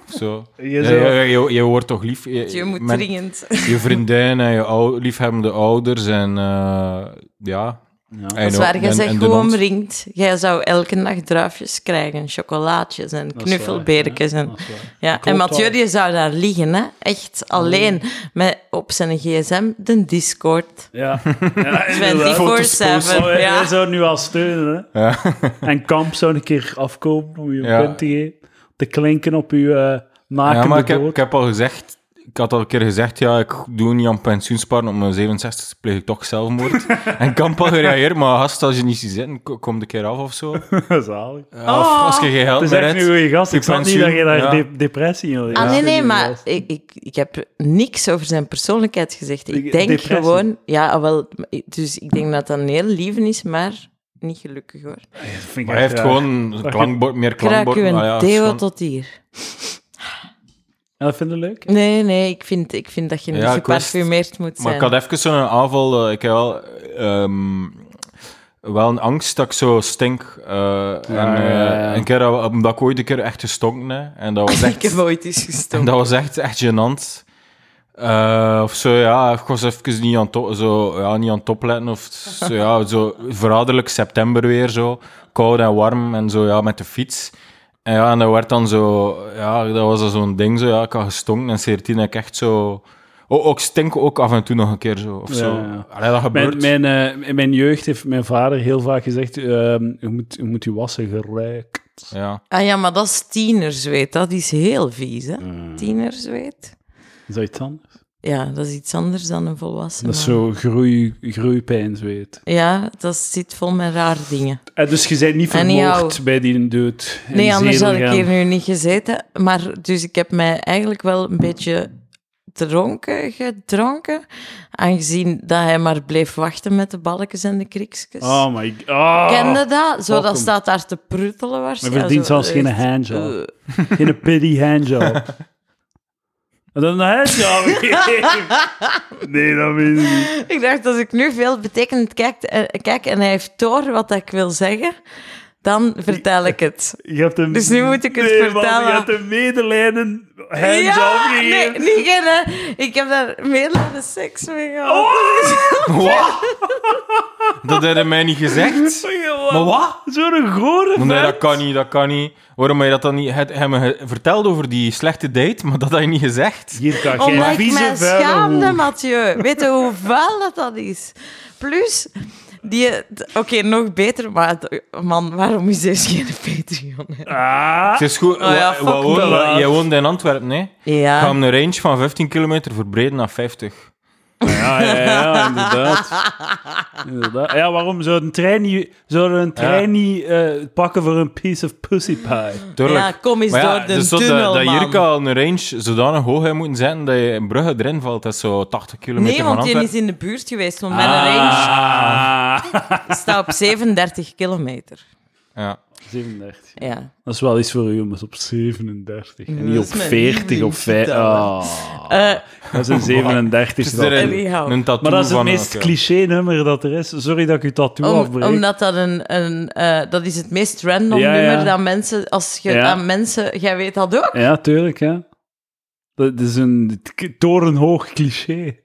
Speaker 3: Of zo.
Speaker 1: Je
Speaker 3: ja, je, je wordt toch lief... Je,
Speaker 2: Je moet dringend.
Speaker 3: je vriendin en je ou, liefhebbende ouders en eh, ja...
Speaker 1: Ja.
Speaker 2: Dat is waar, jij zegt gewoon omringd. Jij zou elke dag druifjes krijgen, chocolaatjes en knuffelbeertjes.
Speaker 1: waar,
Speaker 2: En,
Speaker 1: ja,
Speaker 2: en Mathieu die zou daar liggen, hè? echt alleen, met op zijn gsm de Discord.
Speaker 1: Ja, ja
Speaker 2: 24/7,
Speaker 1: Oh, wij-
Speaker 2: ja.
Speaker 1: Zouden nu al steunen. Hè?
Speaker 3: Ja.
Speaker 1: En Kamp zou een keer afkomen om je punt te geven. Te klinken op je nakende
Speaker 3: Ja, maar ik heb, ik heb al gezegd, ik had al een keer gezegd, ja, ik doe niet aan pensioensparen, op mijn 67 pleeg ik toch zelfmoord. en ik kan pas gereageerd, maar gast, als je niet ziet zitten, ko- kom een keer af of zo.
Speaker 1: Zalig.
Speaker 3: Ja, Of als je geen geld
Speaker 1: Het is echt
Speaker 3: hebt.
Speaker 1: een goede gast. Ik snap niet dat je daar
Speaker 3: ja.
Speaker 1: de- depressie in.
Speaker 2: Ah, nee, nee, maar ik, ik, ik heb niks over zijn persoonlijkheid gezegd.
Speaker 1: De-
Speaker 2: Ik denk
Speaker 1: depressie.
Speaker 2: gewoon... Ja, ah, wel, dus ik denk dat dat een heel lieve is, maar niet gelukkig, hoor.
Speaker 1: Ik
Speaker 3: Maar hij heeft
Speaker 1: raar.
Speaker 3: gewoon een klankbord, meer klankbord.
Speaker 2: u een
Speaker 3: maar ja,
Speaker 2: deo
Speaker 3: gewoon-
Speaker 2: tot hier.
Speaker 1: Dat vind je leuk?
Speaker 2: Nee, nee, ik vind, ik vind dat je niet
Speaker 3: Ja, ik
Speaker 2: geparfumeerd moet zijn.
Speaker 3: Maar ik had even zo'n aanval, eh, ik heb wel, ehm, wel een angst dat ik zo stink. eh, en,
Speaker 1: ja,
Speaker 3: eh,
Speaker 1: ja.
Speaker 3: Een keer, dat- omdat ik ooit een keer echt gestonken heb. En dat was
Speaker 2: ik
Speaker 3: echt...
Speaker 2: heb ooit eens
Speaker 3: En
Speaker 2: gestoken.
Speaker 3: dat was echt, echt gênant. Eh, of zo, ja, ik was even niet aan, to- zo, ja, niet aan het opletten. Of zo, ja, zo verraderlijk september weer zo. Koud en warm en zo, ja, met de fiets. En ja, en dat werd dan zo, ja, dat was dan zo'n ding zo, ja, ik had gestonken. En 14 heb ik echt zo... Oh, ook stink ook af en toe nog een keer zo, of
Speaker 1: Ja,
Speaker 3: zo.
Speaker 1: ja.
Speaker 3: Allee, dat gebeurt.
Speaker 1: Mijn, mijn, eh, in mijn jeugd heeft mijn vader heel vaak gezegd: ehm, je, moet, je moet je wassen geruikt.
Speaker 3: Ja.
Speaker 2: Ah ja, maar dat is tienerzweet. Dat is heel vies, hè? Tienerzweet.
Speaker 1: Is dat iets anders?
Speaker 2: Ja, dat is iets anders dan een volwassene.
Speaker 1: Dat is zo groei, groeipijnzweet.
Speaker 2: Ja, dat zit vol met rare dingen.
Speaker 1: Eh, dus je bent niet
Speaker 2: En
Speaker 1: vermoord bij die dood.
Speaker 2: Nee, anders had ik hier nu niet gezeten. Maar dus ik heb mij eigenlijk wel een beetje dronken gedronken. Aangezien dat hij maar bleef wachten met de balkjes en de kriksjes.
Speaker 1: Oh my god. Oh.
Speaker 2: Kende dat? Zo, dat staat daar te pruttelen
Speaker 1: Maar
Speaker 2: waarschijnlijk.
Speaker 1: verdient
Speaker 2: Ja, zo,
Speaker 1: zelfs geen handjob.
Speaker 2: eh.
Speaker 1: Geen pity handjob. Dan een handjob Nee, dat weet ik niet.
Speaker 2: Ik dacht, als ik nu veel betekenend kijk, eh, kijk en hij heeft door wat ik wil zeggen, dan vertel ik het.
Speaker 1: Je hebt.
Speaker 2: Dus nu moet ik het
Speaker 1: nee, Man,
Speaker 2: vertellen.
Speaker 1: je hebt een medelijden handjob
Speaker 2: ja, nee, niet geen, hè. Ik heb daar medelijden seks mee gehad.
Speaker 3: Wat? dat had hij mij niet gezegd. Maar wat?
Speaker 1: Zo'n gore
Speaker 3: Nee, dat kan niet, dat kan niet. Waarom heb je dat dan niet... Hij hij me verteld over die slechte date, maar dat had je niet gezegd.
Speaker 1: Hier kan
Speaker 2: Omdat
Speaker 1: geen
Speaker 2: ik mij
Speaker 1: vuile
Speaker 2: schaamde. Mathieu. Weet je hoe vuil dat, dat is? Plus, die... Oké, nog beter, maar... Man, waarom is deze geen Patreon? hè?
Speaker 1: Ah.
Speaker 3: Het is goed.
Speaker 2: Oh ja,
Speaker 3: wa-
Speaker 2: fuck
Speaker 3: wa- woon-
Speaker 1: me.
Speaker 3: wa- jij woont in Antwerpen, nee? Ik ga
Speaker 2: Ja.
Speaker 3: hem een range van 15 kilometer verbreden naar 50.
Speaker 1: Ja, ja, ja, inderdaad. inderdaad. Ja, waarom zou een trein niet, zou een trein niet eh, pakken voor een piece of pussy pie?
Speaker 3: Tuurlijk.
Speaker 2: Ja, kom eens
Speaker 3: Maar ja,
Speaker 2: door de
Speaker 3: dus
Speaker 2: tunnel,
Speaker 3: dat, dat. Jirka al een range zodanig hoog heeft moeten zetten dat je in Brugge erin valt. Dat is zo 80 kilometer
Speaker 2: Nee, want die
Speaker 3: Antwerpen.
Speaker 2: is in de buurt geweest, want mijn range
Speaker 1: Ah.
Speaker 2: staat op 37 kilometer.
Speaker 3: Ja.
Speaker 1: 37.
Speaker 2: Ja.
Speaker 1: Dat is wel iets voor u, maar op 37. En niet op
Speaker 2: is mijn
Speaker 1: 40 of 5.
Speaker 2: lievelingsgetal,
Speaker 1: Oh.
Speaker 2: Eh,
Speaker 1: Dat is een 37.
Speaker 3: Het is
Speaker 1: dan.
Speaker 3: een,
Speaker 2: Anyhow.
Speaker 3: een tattoo
Speaker 1: Maar dat is het
Speaker 3: van...
Speaker 1: meest
Speaker 3: oké.
Speaker 1: cliché-nummer dat er is. Sorry dat ik uw tattoo
Speaker 2: om,
Speaker 1: afbreek.
Speaker 2: omdat dat een... een eh, dat is het meest random
Speaker 1: Ja, ja.
Speaker 2: nummer dat mensen... Als je
Speaker 1: Ja.
Speaker 2: aan mensen... Jij weet dat ook?
Speaker 1: Ja, tuurlijk, ja. Dat is een torenhoog cliché.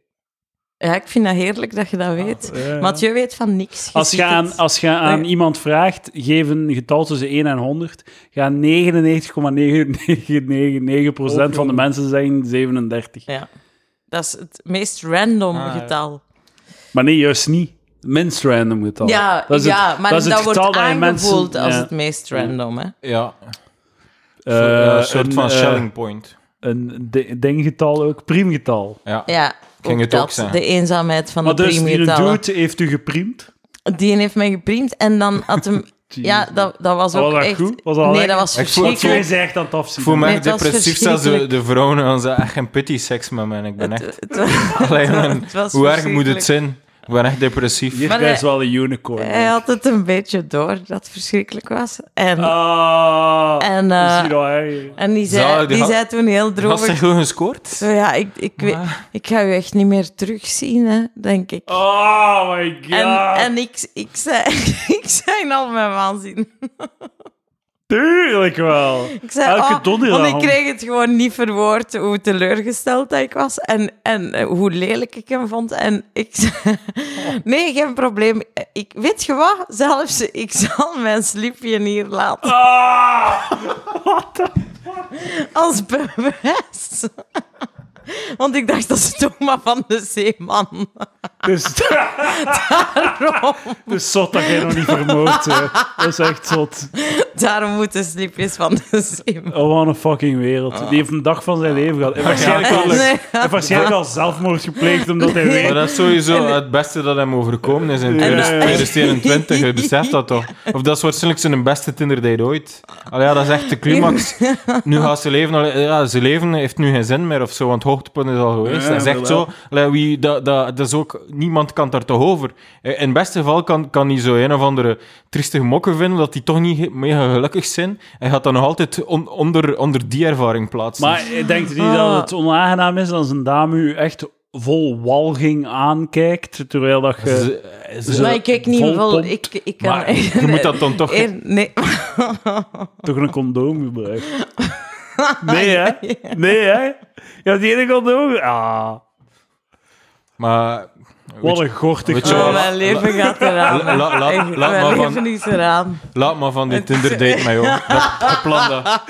Speaker 2: Ja, ik vind dat heerlijk dat je dat weet.
Speaker 1: Ah, Ja.
Speaker 2: Mathieu weet van niks.
Speaker 1: Als je, aan,
Speaker 2: het.
Speaker 1: als je aan
Speaker 2: Nee.
Speaker 1: iemand vraagt, geef een getal tussen 1 en 100, gaan 99,999% van de mensen zeggen 37.
Speaker 2: Ja. Dat is het meest random
Speaker 3: Ah, ja.
Speaker 2: getal.
Speaker 1: Maar nee, juist niet. minst random getal.
Speaker 2: Ja,
Speaker 1: dat is het-
Speaker 2: ja maar
Speaker 1: dat, is het
Speaker 2: wordt
Speaker 1: dat je
Speaker 2: aangevoeld
Speaker 1: mensen-
Speaker 2: als
Speaker 1: ja.
Speaker 2: het meest random. Hè?
Speaker 3: Ja,
Speaker 1: Eh,
Speaker 3: een soort van
Speaker 1: eh,
Speaker 3: shelling point.
Speaker 1: Een di- dinggetal ook, priemgetal.
Speaker 3: Ja.
Speaker 2: Ja,
Speaker 3: ging
Speaker 2: ook
Speaker 3: het
Speaker 2: dat,
Speaker 3: ook
Speaker 2: de eenzaamheid van
Speaker 1: Maar
Speaker 2: de
Speaker 1: dus die
Speaker 2: priemgetallen.
Speaker 1: dude heeft u gepriemd?
Speaker 2: Die heeft mij gepriemd en dan had hem... ja, dat, dat was ook
Speaker 1: Was dat
Speaker 2: echt...
Speaker 1: goed? Was dat
Speaker 2: nee,
Speaker 1: lekker?
Speaker 2: dat was
Speaker 3: Ik voel-
Speaker 2: verschrikkelijk.
Speaker 1: echt aan het
Speaker 3: Ik
Speaker 1: afzien.
Speaker 3: voel me
Speaker 2: Nee,
Speaker 3: depressief, zelfs de,
Speaker 2: verschrikkelijk.
Speaker 3: de vrouwen hadden ze echt geen pity seks met mij. en Ik ben echt...
Speaker 2: Het, het,
Speaker 3: man,
Speaker 2: het was
Speaker 3: hoe erg moet het
Speaker 2: verschrikkelijk.
Speaker 3: zijn? Ik ben echt depressief.
Speaker 1: Hier is wel een unicorn.
Speaker 2: Hij had het een beetje door dat het verschrikkelijk was. En,
Speaker 1: Ah,
Speaker 2: En, eh, en die,
Speaker 3: Zalig,
Speaker 2: zei,
Speaker 3: die
Speaker 2: die
Speaker 3: had-
Speaker 2: zei toen heel
Speaker 3: Had ze
Speaker 2: droevig...
Speaker 3: gewoon gescoord?
Speaker 2: Zo ja, ik, ik, weet- ik ga u echt niet meer terugzien, hè, denk ik.
Speaker 1: Oh my god.
Speaker 2: En, en ik, ik, zei, ik zei al mijn waanzin.
Speaker 1: Tuurlijk wel.
Speaker 2: Ik zei,
Speaker 1: Elke
Speaker 2: oh,
Speaker 1: donderdag.
Speaker 2: want ik kreeg het gewoon niet verwoord hoe teleurgesteld dat ik was en, en eh, hoe lelijk ik hem vond. En ik zei, nee, geen probleem. Ik, weet je wat? Zelfs, ik zal mijn slipje hier laten
Speaker 1: Ah!
Speaker 2: als bewijs. Want ik dacht, dat is toch maar van de zeeman.
Speaker 1: Dus, dus zot dat jij nog niet vermoord hè. Dat is echt zot.
Speaker 2: Daarom moeten slipjes van de zeeman.
Speaker 1: Oh, wat een fucking wereld. Die heeft een dag van zijn leven gehad. En waarschijnlijk, al,
Speaker 2: Nee.
Speaker 1: hij heeft waarschijnlijk al zelfmoord gepleegd omdat hij
Speaker 3: Maar
Speaker 1: weet...
Speaker 3: dat is sowieso het beste dat hem overkomen is in
Speaker 1: Ja, ja, ja.
Speaker 3: 2021. Je beseft dat toch? Of dat is waarschijnlijk zijn beste Tinder date ooit. Allee, ja, dat is echt de climax. Nu gaat ze leven... Ja, zijn leven heeft nu geen zin meer of zo, want hoogtepunt is al geweest.
Speaker 1: Ja,
Speaker 3: dat is echt zo... wie, dat, dat, dat is ook... Niemand kan daar toch over. Eh, In het beste geval kan, kan hij zo een of andere triestige mokken vinden, dat die toch niet mega gelukkig zijn. Hij gaat dan nog altijd on- onder, onder die ervaring plaatsen.
Speaker 1: Maar ik denk niet
Speaker 2: Ah.
Speaker 1: dat het onaangenaam is als een dame u echt vol walging aankijkt, terwijl dat je...
Speaker 3: Ze- ze-
Speaker 1: Zo
Speaker 2: Maar ik kijk niet
Speaker 1: vol.
Speaker 2: Ik, ik kan
Speaker 3: Maar je moet dat dan toch...
Speaker 2: Eer- nee.
Speaker 1: toch een condoom gebruikt. Nee, hè? Nee, hè? Je hebt geen condoom... Ah,
Speaker 3: Maar...
Speaker 1: wat een gortig
Speaker 3: weet je
Speaker 2: Oh,
Speaker 3: wel,
Speaker 2: mijn leven gaat eraan.
Speaker 3: La- la- la-
Speaker 2: Echt,
Speaker 3: laat
Speaker 2: mijn
Speaker 3: maar van-
Speaker 2: leven is eraan.
Speaker 3: Laat maar van die Tinder date mij, joh. Dat, dat plan dat.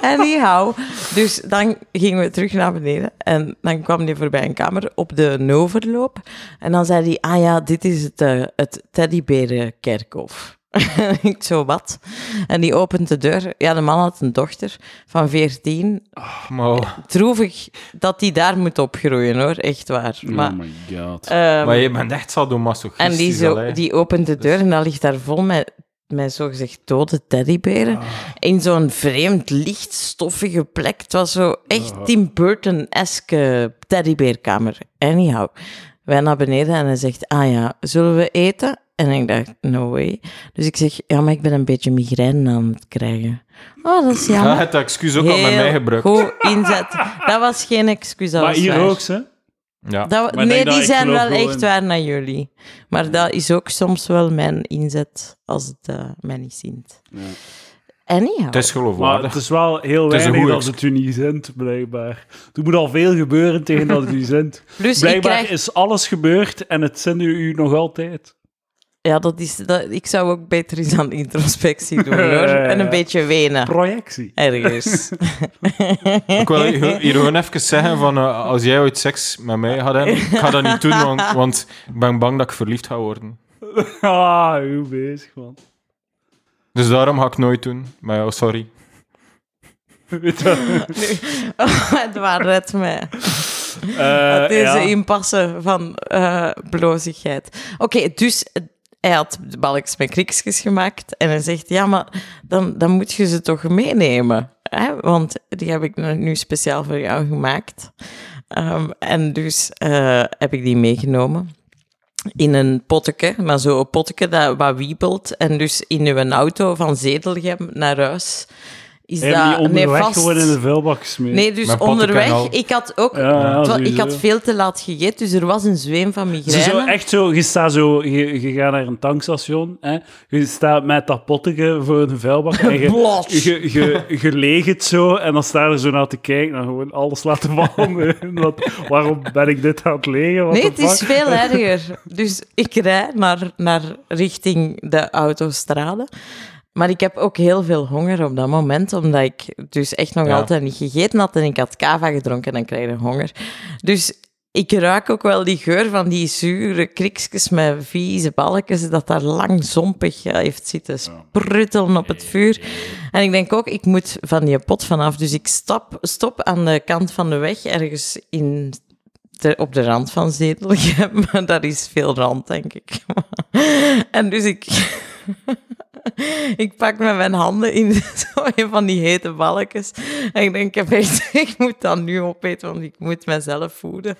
Speaker 2: Anyhow, dus dan gingen we terug naar beneden en dan kwam hij voorbij een kamer op de Noverloop. En dan zei hij, ah ja, dit is het, eh, het teddyberenkerkhof. En ik zo, wat? En die opent de deur. Ja, de man had een dochter van 14.
Speaker 3: Maar,
Speaker 2: Droevig dat die daar moet opgroeien, hoor. Echt waar. Maar,
Speaker 1: Oh my god.
Speaker 2: ehm,
Speaker 3: maar je bent echt sadomasochistisch.
Speaker 2: en die, zo, die opent de deur en dat ligt daar vol met, met zogezegd dode teddyberen.
Speaker 3: Ah.
Speaker 2: In zo'n vreemd, licht, stoffige plek. Het was zo echt
Speaker 3: Ah.
Speaker 2: Tim Burton-eske teddybeerkamer. Anyhow, wij naar beneden en hij zegt, ah ja, zullen we eten? En ik dacht, no way. Dus ik zeg, ja, maar ik ben een beetje migraine aan het krijgen. Oh, dat is
Speaker 3: Ja,
Speaker 2: jammer.
Speaker 3: het excuus ook al met mij gebruikt.
Speaker 2: goed inzet. Dat was geen excuus, dat
Speaker 1: maar hier
Speaker 2: waar.
Speaker 1: ook, hè?
Speaker 3: Ja.
Speaker 2: Dat,
Speaker 1: Maar
Speaker 2: nee, die zijn wel echt
Speaker 1: in-
Speaker 2: waar naar jullie. Maar dat is ook soms wel mijn inzet als het eh, mij niet zint. Anyhow.
Speaker 3: Het is
Speaker 1: Maar
Speaker 3: geloofwaardig.
Speaker 1: het is wel heel
Speaker 3: Het
Speaker 1: weinig dat het u niet zendt, blijkbaar. Er moet al veel gebeuren tegen dat het u zendt. Blijkbaar
Speaker 2: krijg...
Speaker 1: is alles gebeurd en het zendt u u nog altijd.
Speaker 2: Ja, dat is, dat, ik zou ook beter eens aan introspectie doen, hoor. En een beetje wenen.
Speaker 1: Projectie.
Speaker 2: Ergens.
Speaker 3: Ik wil hier hier gewoon even zeggen van, eh, als jij ooit seks met mij gaat hebben, ik ga dat niet doen, want, want ik ben bang dat ik verliefd ga worden.
Speaker 1: Ah, hoe bezig, man.
Speaker 3: Dus daarom ga ik nooit doen. Maar ja, sorry.
Speaker 1: Weet je wat?
Speaker 2: het waar redt mij.
Speaker 1: Eh,
Speaker 2: Deze
Speaker 1: ja.
Speaker 2: impasse van eh blozigheid. Oké, dus hij had balkjes met kriksjes gemaakt en hij zegt, ja, maar dan, dan moet je ze toch meenemen. Hè? Want die heb ik nu nu speciaal voor jou gemaakt. Ehm, en dus eh, heb ik die meegenomen. In een potje, maar zo'n potje dat wat wiebelt. En dus in uw auto van Zedelgem naar huis is dat...
Speaker 1: onderweg
Speaker 2: vast-
Speaker 1: gewoon in de vuilbak gesmeed?
Speaker 2: Nee, dus onderweg. Ik had ook...
Speaker 1: Ja, ja,
Speaker 2: ik had veel te laat gegeten, dus er was een zweem van
Speaker 1: Ze
Speaker 2: migraine.
Speaker 1: zo echt zo, je staat zo, je, je gaat naar een tankstation, hè, je staat met dat potje voor een vuilbak en je, je, je, je leegt het zo en dan sta je er zo naar te kijken en gewoon alles laten vallen. Wat, waarom ben ik dit aan het legen? What
Speaker 2: Nee, het is veel erger. Dus ik rijd naar, naar richting de autostrade. Maar ik heb ook heel veel honger op dat moment, omdat ik dus echt nog
Speaker 3: Ja.
Speaker 2: altijd niet gegeten had en ik had kava gedronken en dan krijg je honger. Dus ik ruik ook wel die geur van die zure kriksjes met vieze balkjes, dat daar lang zompig eh, heeft zitten spruttelen op het vuur. En ik denk ook, ik moet van die pot vanaf. Dus ik stop, stop aan de kant van de weg, ergens in op de rand van Zedelgem. Maar daar is veel rand, denk ik. en dus ik... Ik pak met mijn handen in zo een van die hete balkjes. En ik denk, ik, heb echt, ik moet dat nu opeten, want ik moet mezelf voeden.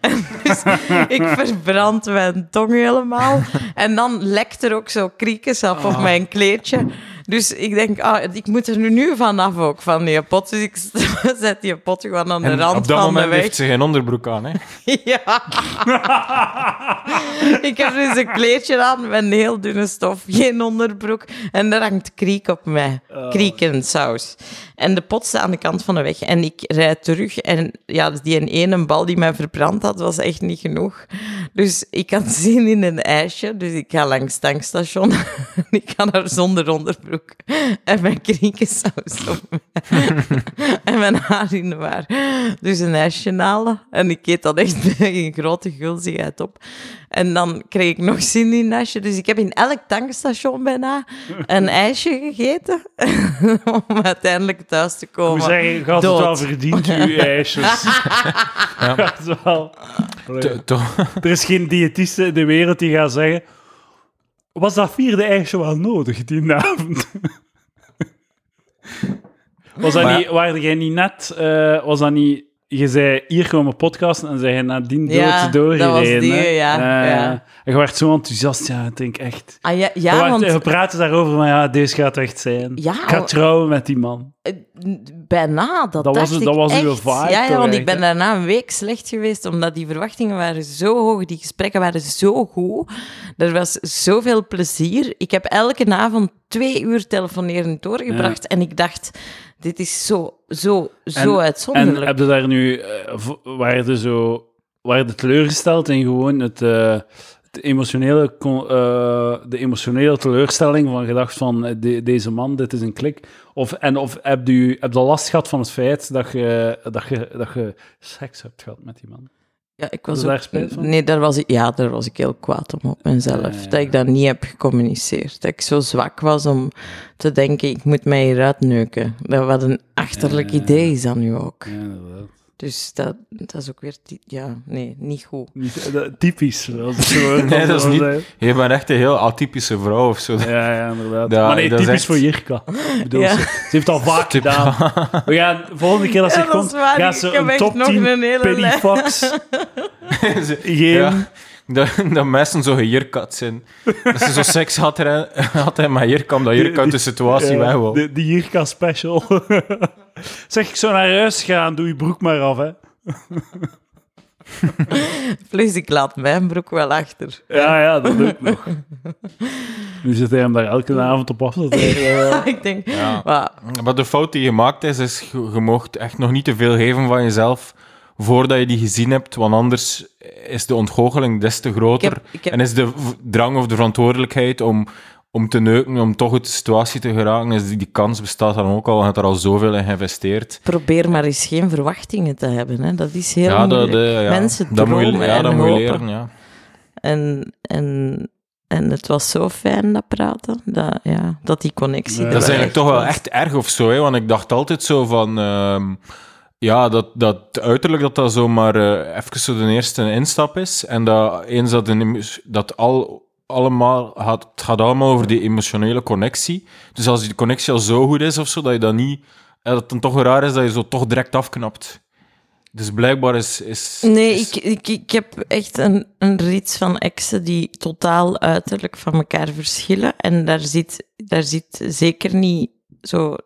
Speaker 2: En dus ik verbrand mijn tong helemaal. En dan lekt er ook zo kriekjes af op mijn kleedje. Dus ik denk, ah, ik moet er nu, vanaf ook, van die pot. Dus ik zet die pot gewoon aan de
Speaker 3: En
Speaker 2: rand
Speaker 3: op dat
Speaker 2: van de
Speaker 3: moment
Speaker 2: weg.
Speaker 3: heeft ze geen onderbroek aan, hè?
Speaker 2: Ja. ik heb dus een kleedje aan met een heel dunne stof, geen onderbroek. En er hangt kriek op mij. Kriek en saus. En de pot staat aan de kant van de weg. En ik rijd terug. En ja, dus die ene bal die mij verbrand had, was echt niet genoeg. Dus ik had zin in een ijsje. Dus ik ga langs het tankstation. ik ga daar zonder onderbroek. En mijn kriekensaus op en mijn haar in de war. Dus een ijsje halen. En ik eet dat echt met een grote gulzigheid op. En dan kreeg ik nog zin in een ijsje. Dus ik heb in elk tankstation bijna een ijsje gegeten. om uiteindelijk thuis te
Speaker 1: Ik
Speaker 2: komen.
Speaker 1: moet zeggen, je had het wel verdiend, uw ijsjes. Ja. Het is wel...
Speaker 3: To-
Speaker 1: Er is geen diëtiste in de wereld die gaat zeggen... Was dat vierde ijsje wel nodig, die avond? was dat
Speaker 3: Maar-
Speaker 1: niet... Waren jij niet net... eh, was dat niet... Je zei, hier komen podcasten en zei je nadien dood
Speaker 2: Ja,
Speaker 1: doorgereden.
Speaker 2: dat was die, ja,
Speaker 1: Eh,
Speaker 2: ja.
Speaker 1: En je werd zo enthousiast, ja, ik denk echt...
Speaker 2: Ah, ja,
Speaker 1: we,
Speaker 2: ja
Speaker 1: waren-
Speaker 2: want
Speaker 1: we praten daarover, maar ja, deze gaat echt zijn.
Speaker 2: Ja,
Speaker 1: ik ga
Speaker 2: want-
Speaker 1: trouwen met die man.
Speaker 2: eh, bijna, dat,
Speaker 1: Dat was
Speaker 2: ik
Speaker 1: dat was uw
Speaker 2: echt.
Speaker 1: vibe
Speaker 2: Ja, ja want ik ben daarna een week slecht geweest, omdat die verwachtingen waren zo hoog, die gesprekken waren zo goed. Er was zoveel plezier. Ik heb elke avond twee uur telefoneren doorgebracht en ik dacht, dit is zo, zo, zo
Speaker 1: En-
Speaker 2: uitzonderlijk.
Speaker 1: En heb je daar nu, eh, v- waar je zo, waar je teleurgesteld in gewoon het, eh, het emotionele, eh, de emotionele teleurstelling van gedacht van eh, de- deze man, dit is een klik? Of, en of heb je, heb je last gehad van het feit dat je, dat je, dat je seks hebt gehad met die man?
Speaker 2: Ja, ik was
Speaker 1: daar spijt van?
Speaker 2: Nee, daar was ik, ja, daar was ik heel kwaad om op mezelf.
Speaker 1: Ja, ja.
Speaker 2: Dat ik dat niet heb gecommuniceerd. Dat ik zo zwak was om te denken, ik moet mij hieruit neuken. Dat wat een achterlijk idee is dat nu ook.
Speaker 1: Ja, inderdaad.
Speaker 2: Dus dat, dat is ook weer... Ja, nee, niet goed.
Speaker 1: Niet, dat- typisch. Zo
Speaker 3: Nee, dat is niet-
Speaker 1: zijn.
Speaker 3: Je bent echt een heel atypische vrouw of zo.
Speaker 1: Ja, ja, inderdaad.
Speaker 3: Ja,
Speaker 1: maar nee, typisch
Speaker 3: echt-
Speaker 1: voor Jirka. Ik bedoel,
Speaker 2: Ja.
Speaker 1: ze, ze heeft al vaak gedaan. We gaan de volgende keer als ze
Speaker 2: Ja, dat is
Speaker 1: komt,
Speaker 2: waar.
Speaker 1: gaat
Speaker 2: Ik
Speaker 1: ze een top
Speaker 2: nog
Speaker 1: 10
Speaker 2: een hele.
Speaker 1: Fox geven.
Speaker 3: Ja. Dat, dat mensen zo gejirkat zijn. Dat ze zo seks had, er, had hij maar Jirka, omdat Jirka uit de situatie weg wou.
Speaker 1: de, de Jirka special. Zeg, ik zou naar huis gaan, doe je broek maar af, hè.
Speaker 2: Plus, ik laat mijn broek wel achter.
Speaker 1: Ja, ja, dat doe ik nog. Nu zit hij hem daar elke avond op af te trekken.
Speaker 2: ik denk...
Speaker 3: Ja.
Speaker 2: Maar,
Speaker 3: Maar de fout die je gemaakt is, is je, mocht echt nog niet te veel geven van jezelf voordat je die gezien hebt, want anders is de ontgoocheling des te groter.
Speaker 2: Ik heb- ik heb-
Speaker 3: En is de drang of de verantwoordelijkheid om, om te neuken, om toch uit de situatie te geraken, is die, die kans bestaat dan ook al, je hebt er al zoveel in geïnvesteerd.
Speaker 2: probeer maar eens geen verwachtingen te hebben. Hè. Dat is heel
Speaker 3: Ja, dat,
Speaker 2: moeilijk.
Speaker 3: eh, ja,
Speaker 2: Mensen
Speaker 3: dat moet je, ja,
Speaker 2: en
Speaker 3: dat moet je leren, ja.
Speaker 2: En, en, en het was zo fijn, dat praten, dat, ja, dat die connectie
Speaker 3: Dat is eigenlijk toch wel echt erg of zo, hè? want ik dacht altijd zo van... ehm, ja, dat, dat uiterlijk dat dat zomaar eh even zo de eerste instap is. En dat eens dat, dat al, allemaal gaat, het gaat allemaal over die emotionele connectie. Dus als die connectie al zo goed is of zo, dat je dat niet... ja, dat het dan toch raar is dat je zo toch direct afknapt. Dus blijkbaar is... is
Speaker 2: Nee,
Speaker 3: is-
Speaker 2: ik, ik, ik heb echt een, een rits van exen die totaal uiterlijk van elkaar verschillen. En daar zit, daar zit zeker niet zo...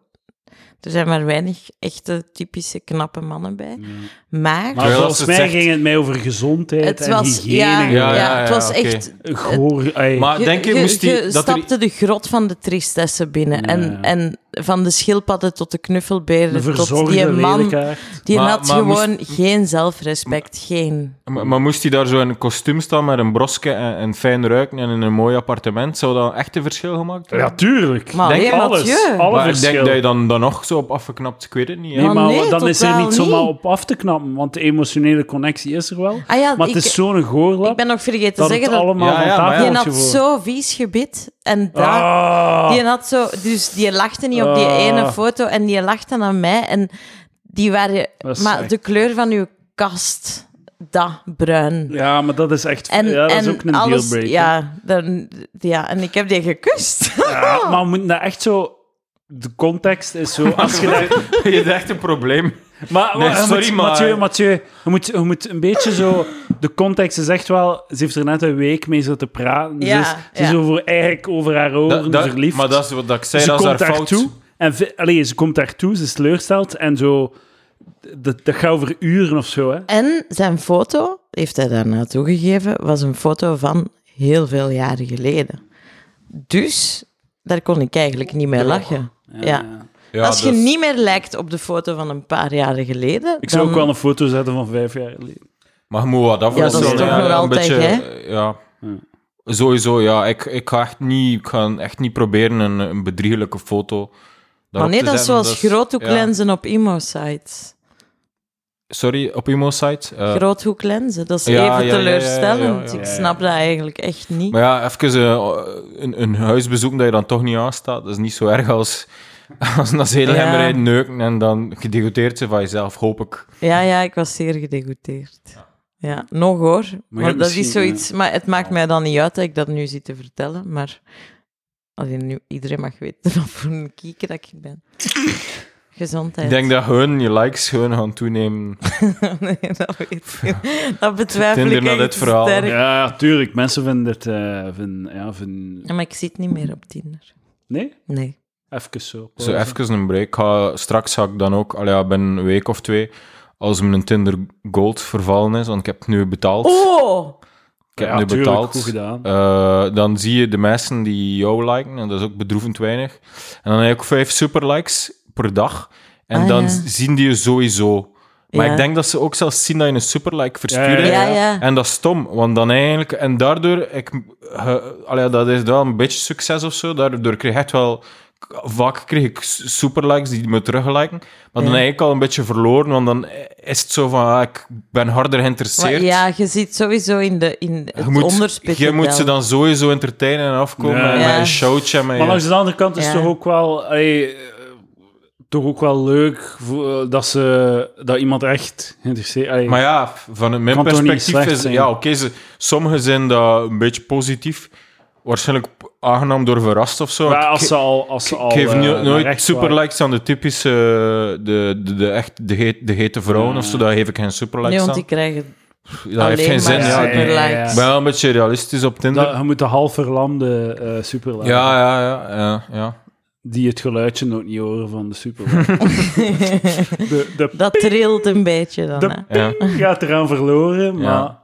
Speaker 2: Er zijn maar weinig echte typische knappe mannen bij. Maar,
Speaker 1: Maar
Speaker 3: Terwijl
Speaker 1: volgens mij
Speaker 3: zegt-
Speaker 1: ging het mij over gezondheid
Speaker 2: het
Speaker 1: en
Speaker 2: was...
Speaker 1: hygiëne.
Speaker 2: Ja, ja,
Speaker 3: Ja, ja,
Speaker 2: het was echt...
Speaker 1: Goor.
Speaker 3: Maar denk je,
Speaker 2: je,
Speaker 3: moest die...
Speaker 2: je
Speaker 3: dat er-
Speaker 2: stapte de grot van de tristesse binnen.
Speaker 1: Ja,
Speaker 2: En, en van de schildpadden tot de knuffelberen,
Speaker 1: Een
Speaker 2: tot die man,
Speaker 1: lelijkaard.
Speaker 2: die
Speaker 3: Maar-
Speaker 2: had
Speaker 3: maar
Speaker 2: gewoon
Speaker 3: moest-
Speaker 2: geen zelfrespect. Geen.
Speaker 3: Maar, maar moest hij daar zo in een kostuum staan met een broske en, en fijn ruiken en in een mooi appartement, zou dat echt een verschil gemaakt hebben?
Speaker 1: Ja, tuurlijk.
Speaker 2: Maar
Speaker 3: Denk
Speaker 2: alleen
Speaker 1: alles.
Speaker 2: Mathieu.
Speaker 1: Alle
Speaker 3: maar ik denk dat je dan, dan nog zo op afgeknapt, ik weet het niet. hè.
Speaker 1: Nee,
Speaker 2: Maar
Speaker 1: maar
Speaker 2: nee,
Speaker 1: dan is er
Speaker 2: totaal
Speaker 1: niet zomaar op af te knappen, want de emotionele connectie is er wel.
Speaker 2: Ah ja,
Speaker 1: Maar
Speaker 2: ik,
Speaker 1: het is zo'n goorlap
Speaker 2: ik ben nog vergeten te
Speaker 1: dat
Speaker 2: zeggen dat
Speaker 1: allemaal
Speaker 3: Ja, ja, maar ja.
Speaker 2: had zo vies gebit. En dat,
Speaker 1: Ah.
Speaker 2: die had zo, dus die lachte niet op die
Speaker 1: Ah.
Speaker 2: ene foto en die lachte aan mij. En die waren, maar
Speaker 1: echt-
Speaker 2: de kleur van uw kast, dat bruin.
Speaker 1: Ja, maar dat is echt...
Speaker 2: En,
Speaker 1: ja, dat
Speaker 2: en
Speaker 1: is ook een
Speaker 2: alles,
Speaker 1: dealbreaker.
Speaker 2: ja, dan, ja, en ik heb die gekust.
Speaker 1: Ja, maar we moeten dat echt zo... De context is zo... Als je
Speaker 3: je hebt echt een probleem.
Speaker 1: Maar,
Speaker 3: Nee,
Speaker 1: maar je
Speaker 3: sorry,
Speaker 1: moet,
Speaker 3: maar-
Speaker 1: Mathieu, Mathieu, je moet, je moet een beetje zo... De context is echt wel... Ze heeft er net een week mee zo te praten.
Speaker 2: Ja,
Speaker 1: ze is, ze is
Speaker 2: ja.
Speaker 1: over, eigenlijk over haar oren
Speaker 3: Dat- dat-
Speaker 1: verliefd.
Speaker 3: Maar dat is wat ik zei,
Speaker 1: ze
Speaker 3: dat is haar
Speaker 1: komt
Speaker 3: fout.
Speaker 1: daartoe. En allee, ze komt daartoe, ze is teleurgesteld en zo... Dat, dat gaat over uren of zo, hè.
Speaker 2: En zijn foto, heeft hij daarna toegegeven, was een foto van heel veel jaren geleden. Dus daar kon ik eigenlijk niet mee lachen. Ja.
Speaker 3: Ja,
Speaker 2: Als je
Speaker 3: dat
Speaker 2: niet meer lijkt op de foto van een paar jaren geleden,
Speaker 1: Ik zou
Speaker 2: dan...
Speaker 1: ook wel een foto zetten van vijf jaar geleden.
Speaker 3: Maar je moet wat afwisselen.
Speaker 2: Ja, dat is toch nog
Speaker 3: een
Speaker 2: altijd,
Speaker 3: beetje,
Speaker 2: hè?
Speaker 3: eh, Ja. Sowieso, ja. Ik, ik, ga echt niet, ik ga echt niet proberen een, een bedriegelijke foto
Speaker 2: Maar nee,
Speaker 3: te
Speaker 2: dat is zoals
Speaker 3: ja.
Speaker 2: groothoeklenzen op imo-sites.
Speaker 3: Sorry, op Imo-site? Eh,
Speaker 2: Groothoeklenzen, dat is
Speaker 3: Ja, ja,
Speaker 2: even
Speaker 3: ja, ja,
Speaker 2: teleurstellend.
Speaker 3: ja, ja, ja.
Speaker 2: Ik snap dat eigenlijk echt niet.
Speaker 3: Maar ja, even eh, een, een huisbezoek dat je dan toch niet aanstaat, dat is niet zo erg als, als naar Zedelhem
Speaker 2: Ja.
Speaker 3: rijden, neuken en dan gedegoteerd zijn van jezelf, hoop ik.
Speaker 2: Ja, ja, ik was zeer gedegoteerd. Ja, nog hoor. Maar, dat is zoiets... Maar het maakt mij dan niet uit dat ik dat nu zit te vertellen, maar... Alleen nu, iedereen mag weten wat voor een kieker dat ik ben. Gezondheid.
Speaker 3: Ik denk dat hun je likes gewoon gaan toenemen.
Speaker 2: nee, dat weet ik. Dat betwijfel
Speaker 3: Tinder
Speaker 2: ik
Speaker 3: na
Speaker 2: echt
Speaker 3: dit verhaal.
Speaker 2: sterk.
Speaker 1: Ja, ja, tuurlijk. Mensen vinden het... eh vinden, ja, vinden...
Speaker 2: Ja, maar ik zit niet meer op Tinder.
Speaker 1: Nee?
Speaker 2: Nee.
Speaker 1: Even zo.
Speaker 3: Zo even een break. Ga, straks ga ik dan ook, allee, ja, binnen een week of twee, als mijn Tinder Gold vervallen is, want ik heb het nu betaald.
Speaker 2: Oh!
Speaker 3: ik heb
Speaker 1: ja,
Speaker 3: nu
Speaker 1: tuurlijk,
Speaker 3: betaald.
Speaker 1: goed gedaan.
Speaker 3: Eh, dan zie je de mensen die jou liken, en dat is ook bedroevend weinig. En dan heb je ook vijf superlikes per dag. En
Speaker 2: Ah,
Speaker 3: dan
Speaker 2: ja.
Speaker 3: zien die je sowieso. Maar
Speaker 2: Ja.
Speaker 3: ik denk dat ze ook zelfs zien dat je een superlike verstuurt.
Speaker 1: Ja,
Speaker 2: Ja, ja.
Speaker 3: En dat is stom, want dan eigenlijk... En daardoor... Ik, allee, dat is wel een beetje succes of zo. Daardoor kreeg ik echt wel... Vaak kreeg ik superlikes die me terugliken. Maar dan
Speaker 2: Ja.
Speaker 3: eigenlijk al een beetje verloren, want dan is het zo van... ah, ik ben harder
Speaker 2: Maar
Speaker 3: geïnteresseerd.
Speaker 2: ja, je zit sowieso in, de, in het
Speaker 3: Je moet,
Speaker 2: onderspit.
Speaker 3: je moet ze dan sowieso entertainen en afkomen
Speaker 1: Ja.
Speaker 3: met,
Speaker 2: Ja.
Speaker 3: een showtje. Met
Speaker 1: Maar langs de andere kant is het toch ook wel... allee, eh, toch ook wel leuk voor- dat, ze, dat iemand echt geïnteresseerd...
Speaker 3: Maar ja, van mijn perspectief is...
Speaker 1: zijn?
Speaker 3: Ja, oké, ze sommigen zijn dat een beetje positief. Waarschijnlijk aangenaam door verrast of zo.
Speaker 1: maar
Speaker 3: Ik-
Speaker 1: als ze al... Als ze
Speaker 3: ik
Speaker 1: al
Speaker 3: geef
Speaker 1: eh,
Speaker 3: nooit
Speaker 1: rechts
Speaker 3: superlikes aan de typische... De, de, de, echt, de, heet, de hete vrouwen
Speaker 1: Ja.
Speaker 3: of zo, daar geef ik geen superlikes
Speaker 2: Nee, want
Speaker 3: aan.
Speaker 2: die krijgen
Speaker 3: Dat heeft geen
Speaker 2: alleen
Speaker 3: zin.
Speaker 2: maar
Speaker 3: Ja,
Speaker 1: ja,
Speaker 3: ik
Speaker 2: superlikes.
Speaker 1: ja, ja.
Speaker 3: ben wel een beetje realistisch op. Tinder.
Speaker 1: Dat, je moet de half verlamde eh superlaag.
Speaker 3: Ja, ja, ja. ja, ja.
Speaker 1: Die het geluidje nog niet horen van de superlaag. de, de
Speaker 2: Dat trilt een beetje dan,
Speaker 1: De-
Speaker 2: hè.
Speaker 3: ja.
Speaker 1: gaat eraan verloren, maar...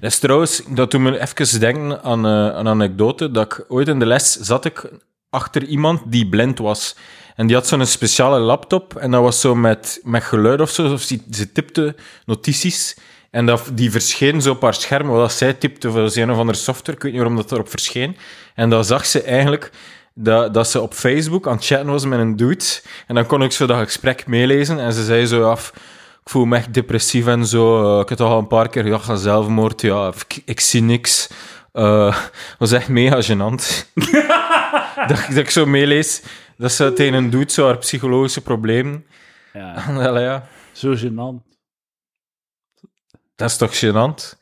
Speaker 3: Dat is trouwens, dat doet me even denken aan eh, een anekdote, dat ik ooit in de les zat ik achter iemand die blind was. En die had zo'n speciale laptop en dat was zo met, met geluid of zo, of ze, ze tipte notities en dat, die verscheen zo op haar scherm, wat zij tipte voor een of andere software, ik weet niet waarom dat erop verscheen. En dan zag ze eigenlijk dat, dat ze op Facebook aan het chatten was met een dude. En dan kon ik zo dat gesprek meelezen en ze zei zo af ik voel me echt depressief en zo. Eh, ik heb toch al een paar keer gedacht aan zelfmoord. Ja, ik, ik zie niks. Eh was echt mega gênant. dat, dat ik zo meelees dat ze tegen een doet, zo haar psychologische problemen.
Speaker 1: Ja,
Speaker 3: ja,
Speaker 1: zo gênant.
Speaker 3: dat is toch gênant?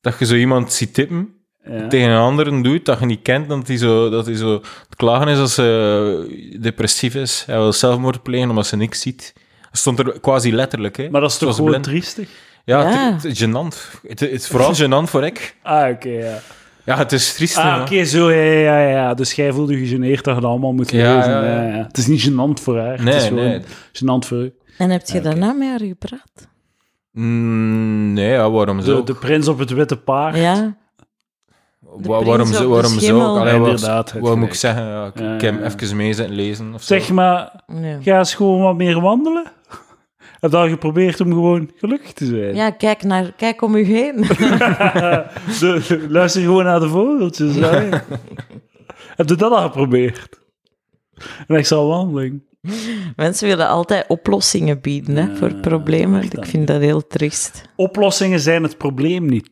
Speaker 3: Dat je zo iemand ziet tippen
Speaker 1: Ja.
Speaker 3: tegen een andere doet dat je niet kent, dat hij zo, dat hij zo het klagen is als ze depressief is. Hij wil zelfmoord plegen omdat ze niks ziet. Stond er quasi letterlijk, hè.
Speaker 1: Maar dat is toch gewoon
Speaker 3: blind.
Speaker 1: triestig?
Speaker 3: Ja,
Speaker 2: Ja.
Speaker 3: Het, het is gênant. Het, het is vooral gênant voor ik.
Speaker 1: Ah, oké, ja.
Speaker 3: Ja, het is triest.
Speaker 1: Ah, oké, zo, ja, ja, ja. Dus jij voelde je gegeneerd dat je dat allemaal moet lezen.
Speaker 3: ja,
Speaker 1: Ja,
Speaker 3: ja.
Speaker 1: ja. Het is niet gênant voor haar.
Speaker 3: Nee,
Speaker 1: het is gewoon
Speaker 3: nee.
Speaker 1: gênant voor u.
Speaker 2: En heb je daarna met haar gepraat?
Speaker 3: Mm, nee, ja, waarom
Speaker 1: De,
Speaker 3: zo?
Speaker 1: de prins op het witte paard.
Speaker 2: Ja? De
Speaker 3: Wa-
Speaker 2: prins
Speaker 3: waarom zo? Waarom zo? Allee, wat,
Speaker 1: Inderdaad, het
Speaker 3: wat moet ik
Speaker 1: gelijk.
Speaker 3: zeggen? Ja, ik
Speaker 1: Ja,
Speaker 3: ik heb even mee zitten lezen. Of zo.
Speaker 1: Zeg maar,
Speaker 2: Ja.
Speaker 1: ga eens gewoon wat meer wandelen. Heb je al geprobeerd om gewoon gelukkig te zijn?
Speaker 2: Ja, kijk, naar, kijk om u heen.
Speaker 1: De- luister gewoon naar de vogeltjes. hè. Heb je dat al geprobeerd? Een extra wandeling.
Speaker 2: Mensen willen altijd oplossingen bieden hè, voor problemen. Ik vind dat heel triest.
Speaker 1: Oplossingen zijn het probleem niet.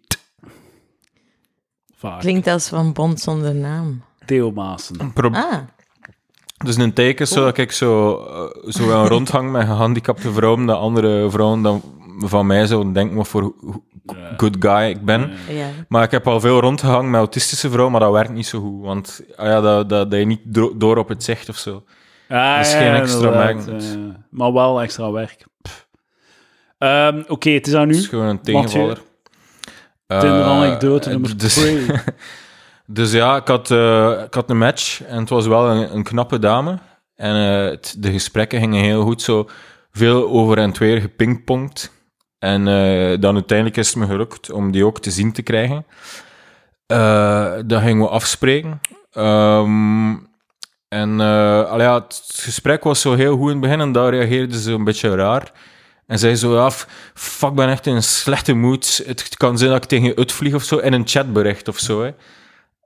Speaker 1: Vaak.
Speaker 2: Klinkt als van Bond zonder naam.
Speaker 1: Theo Maassen.
Speaker 3: Pro-
Speaker 2: Ah,
Speaker 3: Dus een teken zo dat ik zo, eh, zo wel rondhang met gehandicapte vrouwen, dat andere vrouwen dan van mij zouden denken wat voor good guy ik ben.
Speaker 2: ja.
Speaker 3: Maar ik heb al veel rondgehangen met autistische vrouwen, maar dat werkt niet zo goed. Want ah ja, dat, dat, dat je niet door op het zegt of zo.
Speaker 1: Ja,
Speaker 3: Dat is geen extra
Speaker 1: eh, maar wel extra werk. Ehm, Oké, het is aan
Speaker 3: Het
Speaker 1: u.
Speaker 3: is gewoon een tegenvaller.
Speaker 1: Tinder
Speaker 3: Eh,
Speaker 1: anekdote nummer
Speaker 3: dus,
Speaker 1: twee.
Speaker 3: dus ja, ik had, eh, ik had een match en het was wel een, een knappe dame. En eh, het- de gesprekken gingen heel goed, zo veel over en weer gepingpongd. En eh, dan uiteindelijk is het me gelukt om die ook te zien te krijgen. Eh dat gingen we afspreken. Ehm, en eh, allee, ja, het gesprek was zo heel goed in het begin en daar reageerde ze een beetje raar. En zei zo af, fuck, ben echt in een slechte mood. Het kan zijn dat ik tegen je uitvlieg of zo, in een chatbericht of zo. Hè.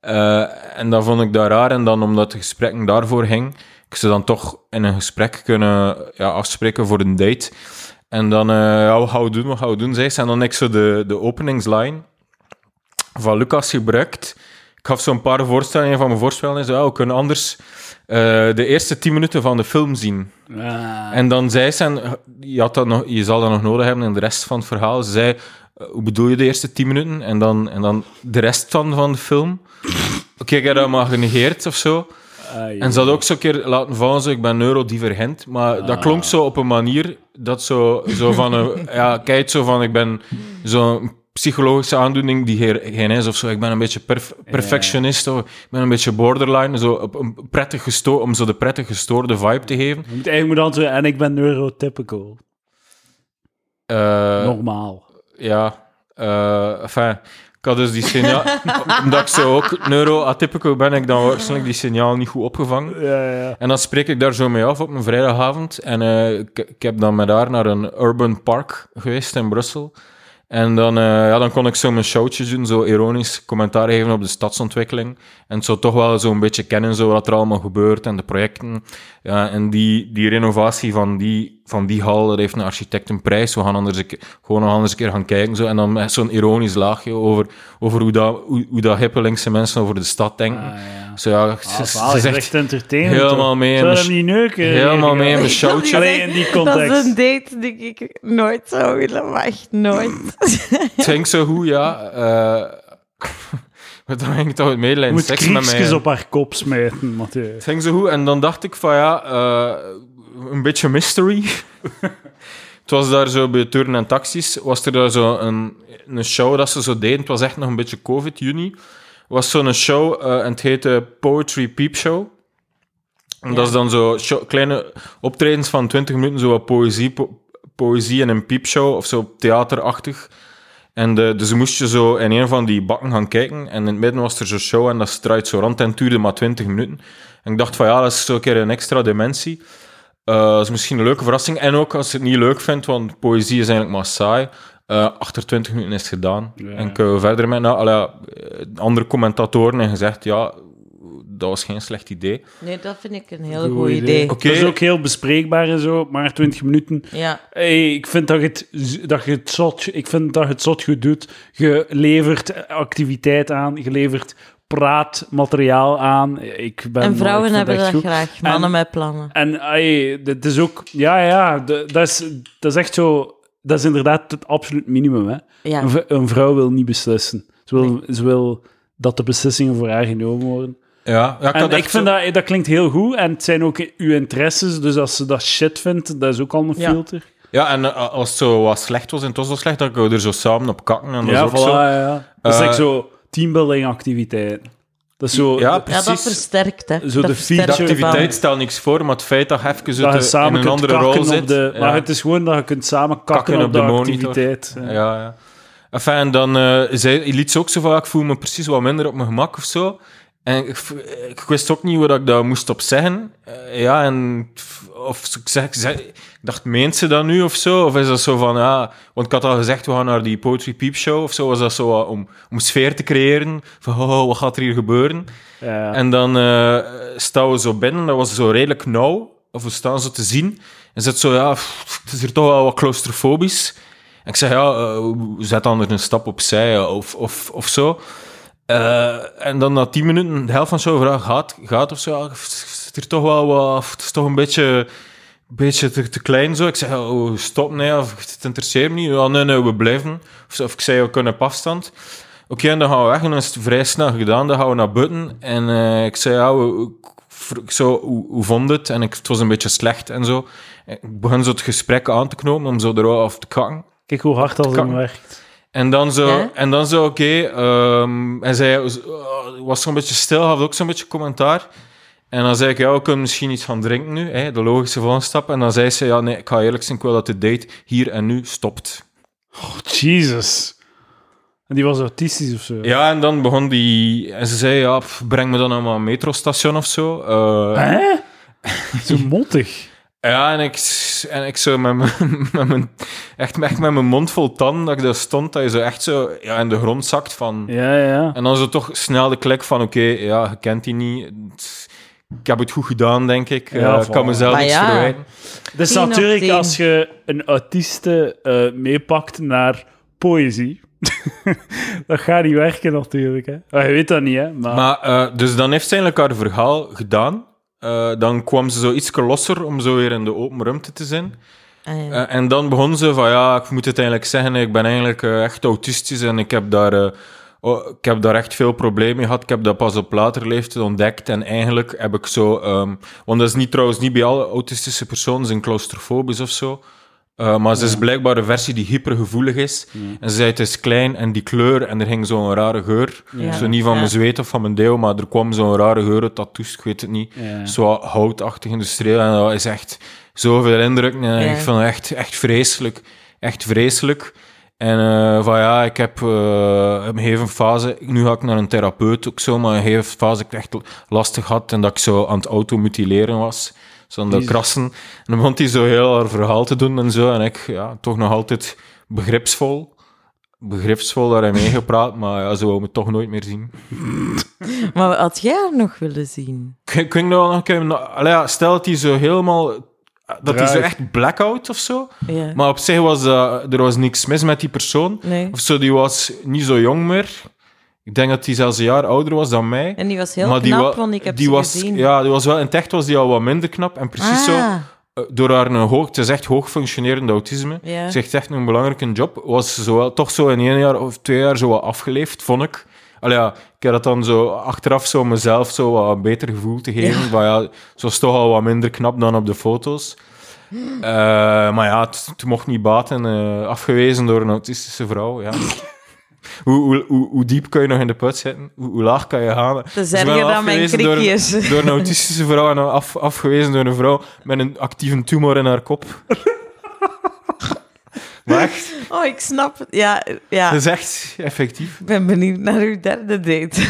Speaker 3: Eh, en dan vond ik dat raar. En dan, omdat de gesprekken daarvoor ging, ik ze dan toch in een gesprek kunnen ja, afspreken voor een date. En dan, ja, wat gaan we doen, wat gaan we doen, zei ze. En dan ik zo de, de openingsline van Lucas gebruikt. Ik gaf zo'n paar voorstellingen van mijn voorspellingen. Zo, ja, we kunnen anders de eerste tien minuten van de film zien.
Speaker 1: Ah.
Speaker 3: En dan zei ze, en je, had dat nog, je zal dat nog nodig hebben in de rest van het verhaal. Ze zei, eh, hoe bedoel je de eerste tien minuten? En dan, en dan de rest van, van de film. Oké, ik heb dat maar genegeerd of zo.
Speaker 1: Ah,
Speaker 3: En ze had ook zo een keer laten vallen, zo, ik ben neurodivergent. Maar dat klonk zo op een manier dat zo, zo van... Een, ja, kijk, zo van, ik ben zo'n psychologische aandoening die geen, geen is of zo. Ik ben een beetje perf- perfectionist of ik ben een beetje borderline. Zo op een prettig gesto om zo de prettig gestoorde vibe te geven.
Speaker 1: Je moet eigenlijk moet antwoorden, en ik ben neurotypical.
Speaker 3: Eh,
Speaker 1: Normaal.
Speaker 3: Ja, enfin, ik had dus die signaal... omdat ik zo ook neuroatypical ben, ik dan waarschijnlijk die signaal niet goed opgevangen.
Speaker 1: Ja, ja.
Speaker 3: En dan spreek ik daar zo mee af op een vrijdagavond. En eh, ik, ik heb dan met haar naar een urban park geweest in Brussel. En dan, eh, ja, dan kon ik zo mijn showtje doen, zo ironisch commentaar geven op de stadsontwikkeling. En zo toch wel zo'n beetje kennen zo wat er allemaal gebeurt en de projecten. Ja, en die, die renovatie van die, van die hal, dat heeft een architect een prijs. We gaan anders een keer, gewoon nog anders een keer gaan kijken. Zo. En dan met zo'n ironisch laagje over, over hoe, dat, hoe, hoe dat hippe linkse mensen over de stad denken.
Speaker 1: Ah, ja.
Speaker 3: Zo, ja,
Speaker 1: Ah,
Speaker 3: ze,
Speaker 1: is
Speaker 3: zegt
Speaker 1: echt entertainment.
Speaker 3: helemaal mee
Speaker 1: Zou hem niet neuken?
Speaker 3: helemaal mee in mijn showtje.
Speaker 1: Alleen in die
Speaker 2: dat is
Speaker 1: context.
Speaker 2: een date die ik nooit zou willen, maar echt nooit.
Speaker 3: Het ging zo goed, ja. Eh maar dan ging ik toch het medelijden
Speaker 1: moet
Speaker 3: seks met mij.
Speaker 1: op haar kop smijten, Mathieu.
Speaker 3: Het ging zo goed en dan dacht ik van ja, eh, een beetje mystery. het was daar zo bij Turnen en Taxis, was er daar zo een, een show dat ze zo deden. Het was echt nog een beetje COVID, juni. was zo'n show eh, en het heette Poetry Peep Show. En dat is dan zo show- kleine optredens van 20 minuten, zo wat poëzie, po- poëzie en een piepshow of zo theaterachtig. En de, dus moest je zo in een van die bakken gaan kijken. En in het midden was er zo'n show en dat draait zo rond en het duurde maar 20 minuten. En ik dacht van ja, dat is zo een keer een extra dimensie. Eh, dat is misschien een leuke verrassing. En ook als je het niet leuk vindt, want poëzie is eigenlijk maar saai. eh, achter 20 minuten is het gedaan.
Speaker 1: Ja.
Speaker 3: En kunnen we verder met... Nou, eh, andere commentatoren hebben gezegd, ja, dat was geen slecht idee.
Speaker 2: Nee, dat vind ik een heel
Speaker 1: Goed
Speaker 2: idee.
Speaker 3: Oké.
Speaker 1: Dat is ook heel bespreekbaar en zo, maar 20 minuten.
Speaker 2: Ja,
Speaker 1: Hey, ik vind dat je, het, dat je het zot, ik vind dat je het zot goed doet. Je levert activiteit aan, je levert praatmateriaal aan. Ik ben,
Speaker 2: en vrouwen hebben
Speaker 1: echt
Speaker 2: dat
Speaker 1: goed.
Speaker 2: graag. Mannen
Speaker 1: En-
Speaker 2: met plannen.
Speaker 1: En ay, dit is ook, ja, ja, dat is, dat is echt zo, dat is inderdaad het absoluut minimum. Hè.
Speaker 2: Ja.
Speaker 1: Een, vrouw wil niet beslissen. Ze wil, ze wil dat de beslissingen voor haar genomen worden.
Speaker 3: Ja, ja ik
Speaker 1: En ik
Speaker 3: echt
Speaker 1: vind
Speaker 3: zo-
Speaker 1: dat, dat klinkt heel goed. En het zijn ook uw interesses. Dus als ze dat shit vindt, dat is ook al een
Speaker 2: Ja.
Speaker 1: filter.
Speaker 3: Ja, en eh, als het zo wat slecht was en het was zo slecht, dan we er zo samen op kakken. En dat
Speaker 1: Ja,
Speaker 3: is ook
Speaker 1: voilà,
Speaker 3: zo.
Speaker 1: ja, ja. Dat is
Speaker 3: Eh,
Speaker 1: like zo teambuilding activiteiten. Dat is zo...
Speaker 3: Ja,
Speaker 2: Ja, dat
Speaker 3: precies.
Speaker 2: versterkt, hè.
Speaker 1: Zo
Speaker 2: dat
Speaker 1: de feature-
Speaker 3: activiteit stelt niks voor, maar het feit dat je even
Speaker 1: dat
Speaker 3: zit,
Speaker 1: je
Speaker 3: eh,
Speaker 1: samen
Speaker 3: in een andere rol
Speaker 1: op
Speaker 3: zit.
Speaker 1: de...
Speaker 3: ja.
Speaker 1: Maar het is gewoon dat je kunt samen kakken,
Speaker 3: Kakken
Speaker 1: op,
Speaker 3: op
Speaker 1: de,
Speaker 3: de
Speaker 1: activiteit.
Speaker 3: Ja,
Speaker 1: Ja.
Speaker 3: ja. Enfin, en dan eh zei, liet ze ook zo ik voel me precies wat minder op mijn gemak of zo. En ik, ik wist ook niet wat ik daar moest op zeggen. Eh, ja, en of ik, zeg, ik zeg- ik dacht, meent ze dat nu of zo? Of is dat zo van, ja... Want ik had al gezegd, we gaan naar die Poetry Peep Show of zo. Was dat zo om, om sfeer te creëren? Van, oh, wat gaat er hier gebeuren?
Speaker 1: Ja.
Speaker 3: En dan eh, staan we zo binnen, dat was zo redelijk nauw. Of we staan zo te zien. En zit zo, ja, pff, het is hier toch wel wat claustrofobisch. En ik zeg, ja, eh, zet dan er een stap opzij of, of, of zo. Eh, en dan na tien minuten, de helft van zo'n vraag gaat, gaat of zo. is hier toch wel wat, het is toch een beetje, beetje te, te klein zo. Ik zeg, ja, oh, stop, nee, of het interesseert me niet. Ja, nee, nee, we blijven. Of, ik zei, we kunnen op afstand. Oké, en dan gaan we weg en dan is het vrij snel gedaan. Dan gaan we naar buiten en eh, ik zei, ja, we- ik zo, hoe, hoe vond het? En ik, het was een beetje slecht en zo. Ik begon zo het gesprek aan te knopen om zo eraf te kakken.
Speaker 1: Kijk hoe hard dat hem werkt.
Speaker 3: En dan zo,
Speaker 2: Ja?
Speaker 3: en dan zo oké. ehm, hij zei, uh, was zo'n beetje stil, had ook zo'n beetje commentaar. En dan zei ik, ja, we kunnen misschien iets gaan drinken nu, hè, de logische volgende stap. En dan zei ze, ja, nee, ik ga eerlijk zijn, ik wil dat de date hier en nu stopt.
Speaker 1: Oh, Jesus. En die was autistisch of zo.
Speaker 3: Ja, en dan begon die... En ze zei, ja, pff, breng me dan naar een metrostation of zo. Eh,
Speaker 1: Hè? Zo mottig.
Speaker 3: Ja, en ik, en ik zo met mijn, met mijn, echt, echt met mijn mond vol tanden, dat ik daar stond, dat je zo echt zo ja, in de grond zakt van...
Speaker 1: Ja, ja.
Speaker 3: En dan zo toch snel de klik van, oké, ja, je kent die niet. Ik heb het goed gedaan, denk ik.
Speaker 1: Ja,
Speaker 3: Eh, ik kan mezelf
Speaker 2: Maar
Speaker 3: iets
Speaker 2: ja.
Speaker 3: verwijten.
Speaker 1: Dus natuurlijk, als je een autiste eh, meepakt naar poëzie, dat gaat niet werken natuurlijk. Hè. Maar je weet dat niet, hè. Maar,
Speaker 3: Maar, eh, dus dan heeft ze eigenlijk haar verhaal gedaan. Eh, dan kwam ze zo iets losser om zo weer in de open ruimte te zijn.
Speaker 2: Ah, ja.
Speaker 3: Eh, en dan begon ze van, ja, ik moet het eigenlijk zeggen, ik ben eigenlijk eh, echt autistisch en ik heb daar... oh, ik heb daar echt veel problemen mee gehad. Ik heb dat pas op later leeftijd ontdekt. En eigenlijk heb ik zo... ehm, want dat is niet, trouwens niet bij alle autistische personen, zijn claustrofobisch of zo. Uh, maar ze is blijkbaar een versie die hypergevoelig is. En ze zei, het is klein en die kleur, en er ging zo'n rare geur.
Speaker 2: Ja.
Speaker 3: Zo niet van mijn zweet of van mijn deo, maar er kwam zo'n rare geur uit tattoos, ik weet het niet.
Speaker 1: Ja.
Speaker 3: Zo houtachtig industrieel. En dat is echt zoveel indruk. En
Speaker 2: Ja.
Speaker 3: ik vond het echt, echt vreselijk. Echt vreselijk. En eh, van ja, ik heb eh, een gegeven fase... Nu ga ik naar een therapeut ook zo, maar een gegeven fase ik echt lastig had en dat ik zo aan het automutileren was. Zo aan de krassen. En dan begon hij zo heel haar verhaal te doen en zo. En ik, ja, toch nog altijd begripsvol. Begripsvol daarin meegepraat, maar ja, ze wou me toch nooit meer zien.
Speaker 2: Maar had jij haar nog willen zien?
Speaker 3: Ik, ik weet nog een keer... allee, ja, stel dat hij zo helemaal... Dat hij zo echt blackout of zo.
Speaker 2: Ja.
Speaker 3: Maar op zich was dat, er was niks mis met die persoon.
Speaker 2: Nee.
Speaker 3: Of zo, die was niet zo jong meer. Ik denk dat hij zelfs een jaar ouder was dan mij.
Speaker 2: En die was heel
Speaker 3: maar
Speaker 2: knap,
Speaker 3: wa-
Speaker 2: want ik heb
Speaker 3: die
Speaker 2: ze
Speaker 3: was,
Speaker 2: gezien.
Speaker 3: Ja, die was wel, in echt was die al wat minder knap. En precies zo,
Speaker 2: Ah,
Speaker 3: eh, door haar een hoog... Het is echt hoog functionerende autisme.
Speaker 2: Ja.
Speaker 3: Ze heeft echt een belangrijke job. Was ze zo wel, toch zo in één jaar of twee jaar zo wat afgeleefd, vond ik. Allee, ja, ik heb dat dan zo achteraf zo mezelf zo wat een beter gevoel te geven. Maar ja, ze was toch al wat minder knap dan op de foto's. Eh, maar ja, het, het mocht niet baten. eh, afgewezen door een autistische vrouw, ja. hoe, hoe, hoe, hoe diep kan je nog in de put zitten? Hoe, hoe laag kan je gaan?
Speaker 2: dat is erger dan mijn
Speaker 3: afgewezen door
Speaker 2: krikjes.
Speaker 3: Door een autistische vrouw en af, afgewezen door een vrouw met een actieve tumor in haar kop. maar echt,
Speaker 2: Oh, ik snap het. Ja, ja.
Speaker 3: dat is echt effectief.
Speaker 2: ik ben benieuwd naar uw derde date.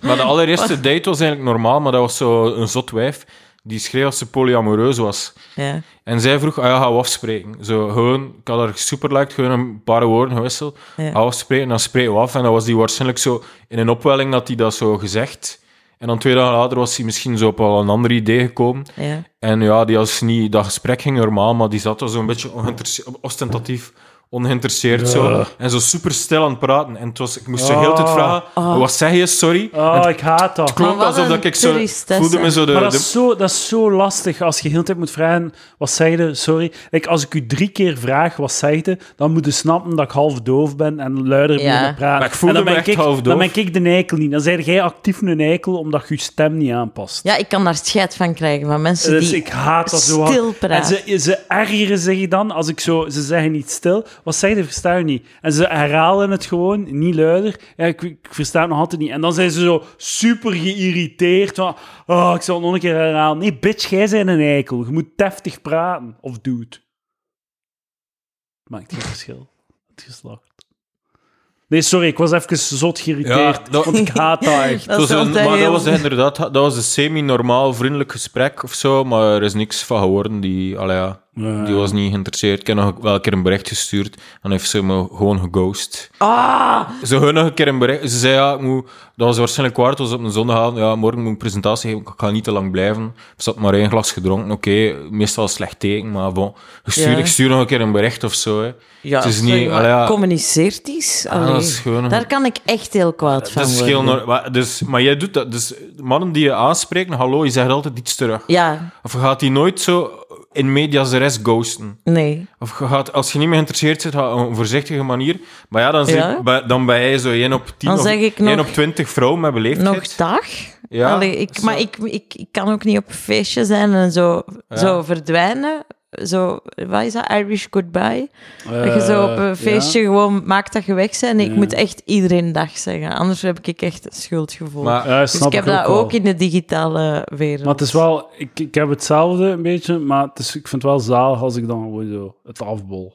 Speaker 3: Maar de allereerste date was eigenlijk normaal, maar dat was zo een zot wijf die schreef dat ze polyamoreus was.
Speaker 2: ja.
Speaker 3: En zij vroeg, ah ja, gaan we afspreken. Zo, gewoon, ik had haar super liked, gewoon een paar woorden gewisseld.
Speaker 2: Ja.
Speaker 3: Gaan we afspreken, dan spreken we af. En dan was die waarschijnlijk zo in een opwelling dat hij dat zo gezegd. En dan twee dagen later was hij misschien zo op wel een ander idee gekomen.
Speaker 2: ja.
Speaker 3: En ja, die was niet, dat gesprek ging normaal, maar die zat er zo'n beetje ostentatief ongeïnteresseerd zo. En zo super stil aan het praten. En het was, ik moest zo heel tijd
Speaker 1: Oh.
Speaker 3: vragen,
Speaker 2: Oh.
Speaker 3: wat zeg je, sorry? En
Speaker 1: Oh,
Speaker 3: het
Speaker 1: ik haat dat.
Speaker 3: klonk
Speaker 2: Maar wat
Speaker 3: alsof dat ik zo... voelde me zo de...
Speaker 1: Maar dat
Speaker 3: de-
Speaker 1: is, zo, dat is zo lastig als je heel tijd moet vragen, wat zeg je? Sorry. Like, als ik u drie keer vraag, wat zeg je? Dan moet je snappen dat ik half doof ben en luider
Speaker 2: Ja.
Speaker 1: moet praten.
Speaker 3: Maar ik voelde
Speaker 1: en dan
Speaker 3: me
Speaker 1: ben
Speaker 3: echt
Speaker 1: ik,
Speaker 3: half
Speaker 1: Dan
Speaker 3: doof.
Speaker 1: ben ik de eikel niet. Dan zeg jij actief een eikel, omdat je je stem niet aanpast.
Speaker 2: ja, ik kan daar scheid van krijgen van mensen
Speaker 1: Dus
Speaker 2: die
Speaker 1: ik haat dat zo
Speaker 2: stil
Speaker 1: En
Speaker 2: praten.
Speaker 1: ze, ze ergeren zich dan als ik zo... Ze zeggen niet stil. Wat zeg je? Versta je niet. En ze herhalen het gewoon, niet luider. Ja, ik, ik versta het nog altijd niet. En dan zijn ze zo super geïrriteerd. Van, oh, ik zal het nog een keer herhalen. Nee, bitch, jij bent een eikel. Je moet deftig praten. Of dude. Maakt geen verschil. Het geslacht. Nee, sorry, ik was even zot geïrriteerd,
Speaker 3: Ja, dat-
Speaker 1: want ik haat dat echt.
Speaker 2: Dat
Speaker 3: was een- maar
Speaker 2: heel-
Speaker 3: dat was inderdaad dat was een semi-normaal vriendelijk gesprek of zo, maar er is niks van geworden. Die, allee, ja,
Speaker 1: Ja.
Speaker 3: die was niet geïnteresseerd. Ik heb nog wel een keer een bericht gestuurd en heeft ze me gewoon geghost.
Speaker 2: Ah,
Speaker 3: Ze hebben nog een keer een bericht. Ze zei ja, ik moet, dat was waarschijnlijk waar. Het was op een zondag. Ja, morgen moet ik een presentatie geven. Ik ga niet te lang blijven. Ik zat maar één glas gedronken. Oké, meestal een slecht teken, maar bon. Ik stuur,
Speaker 2: Ja.
Speaker 3: ik stuur nog een keer een bericht of zo. Hè.
Speaker 2: ja,
Speaker 3: het is
Speaker 2: sorry,
Speaker 3: niet. allee, ja,
Speaker 2: communiceert.
Speaker 3: Ah,
Speaker 2: Allee,
Speaker 3: dat is gewoon-
Speaker 2: Daar kan ik echt heel kwaad van
Speaker 3: dat is
Speaker 2: worden.
Speaker 3: heel maar, dus, maar jij doet dat. Dus mannen die je aanspreken, hallo, je zegt altijd iets terug.
Speaker 2: Ja,
Speaker 3: Of gaat die nooit zo in medias de rest ghosten?
Speaker 2: nee.
Speaker 3: Of gaat, als je niet meer geïnteresseerd ga op een voorzichtige manier. Maar ja, dan,
Speaker 2: Ja.
Speaker 3: bij- dan ben jij zo 1 op 10
Speaker 2: Dan
Speaker 3: of
Speaker 2: zeg ik
Speaker 3: 1
Speaker 2: nog-
Speaker 3: op 20 vrouwen met beleefdheid.
Speaker 2: Nog dag?
Speaker 3: Ja,
Speaker 2: Allee, ik,
Speaker 3: zo.
Speaker 2: maar ik, ik, ik kan ook niet op feestje zijn en zo,
Speaker 3: Ja.
Speaker 2: zo verdwijnen. Zo, wat is dat? Irish goodbye? dat je zo op
Speaker 1: Eh,
Speaker 2: een feestje
Speaker 1: ja.
Speaker 2: gewoon maakt dat je weg bent. Ik
Speaker 1: Ja.
Speaker 2: moet echt iedereen dag zeggen. Anders heb ik echt een schuldgevoel.
Speaker 3: Maar,
Speaker 1: Ja,
Speaker 2: dus ik heb
Speaker 1: ik
Speaker 2: dat ook in de digitale wereld.
Speaker 1: Maar het is wel... Ik, ik heb hetzelfde een beetje, maar het is, ik vind het wel zalig als ik dan gewoon zo het afbol.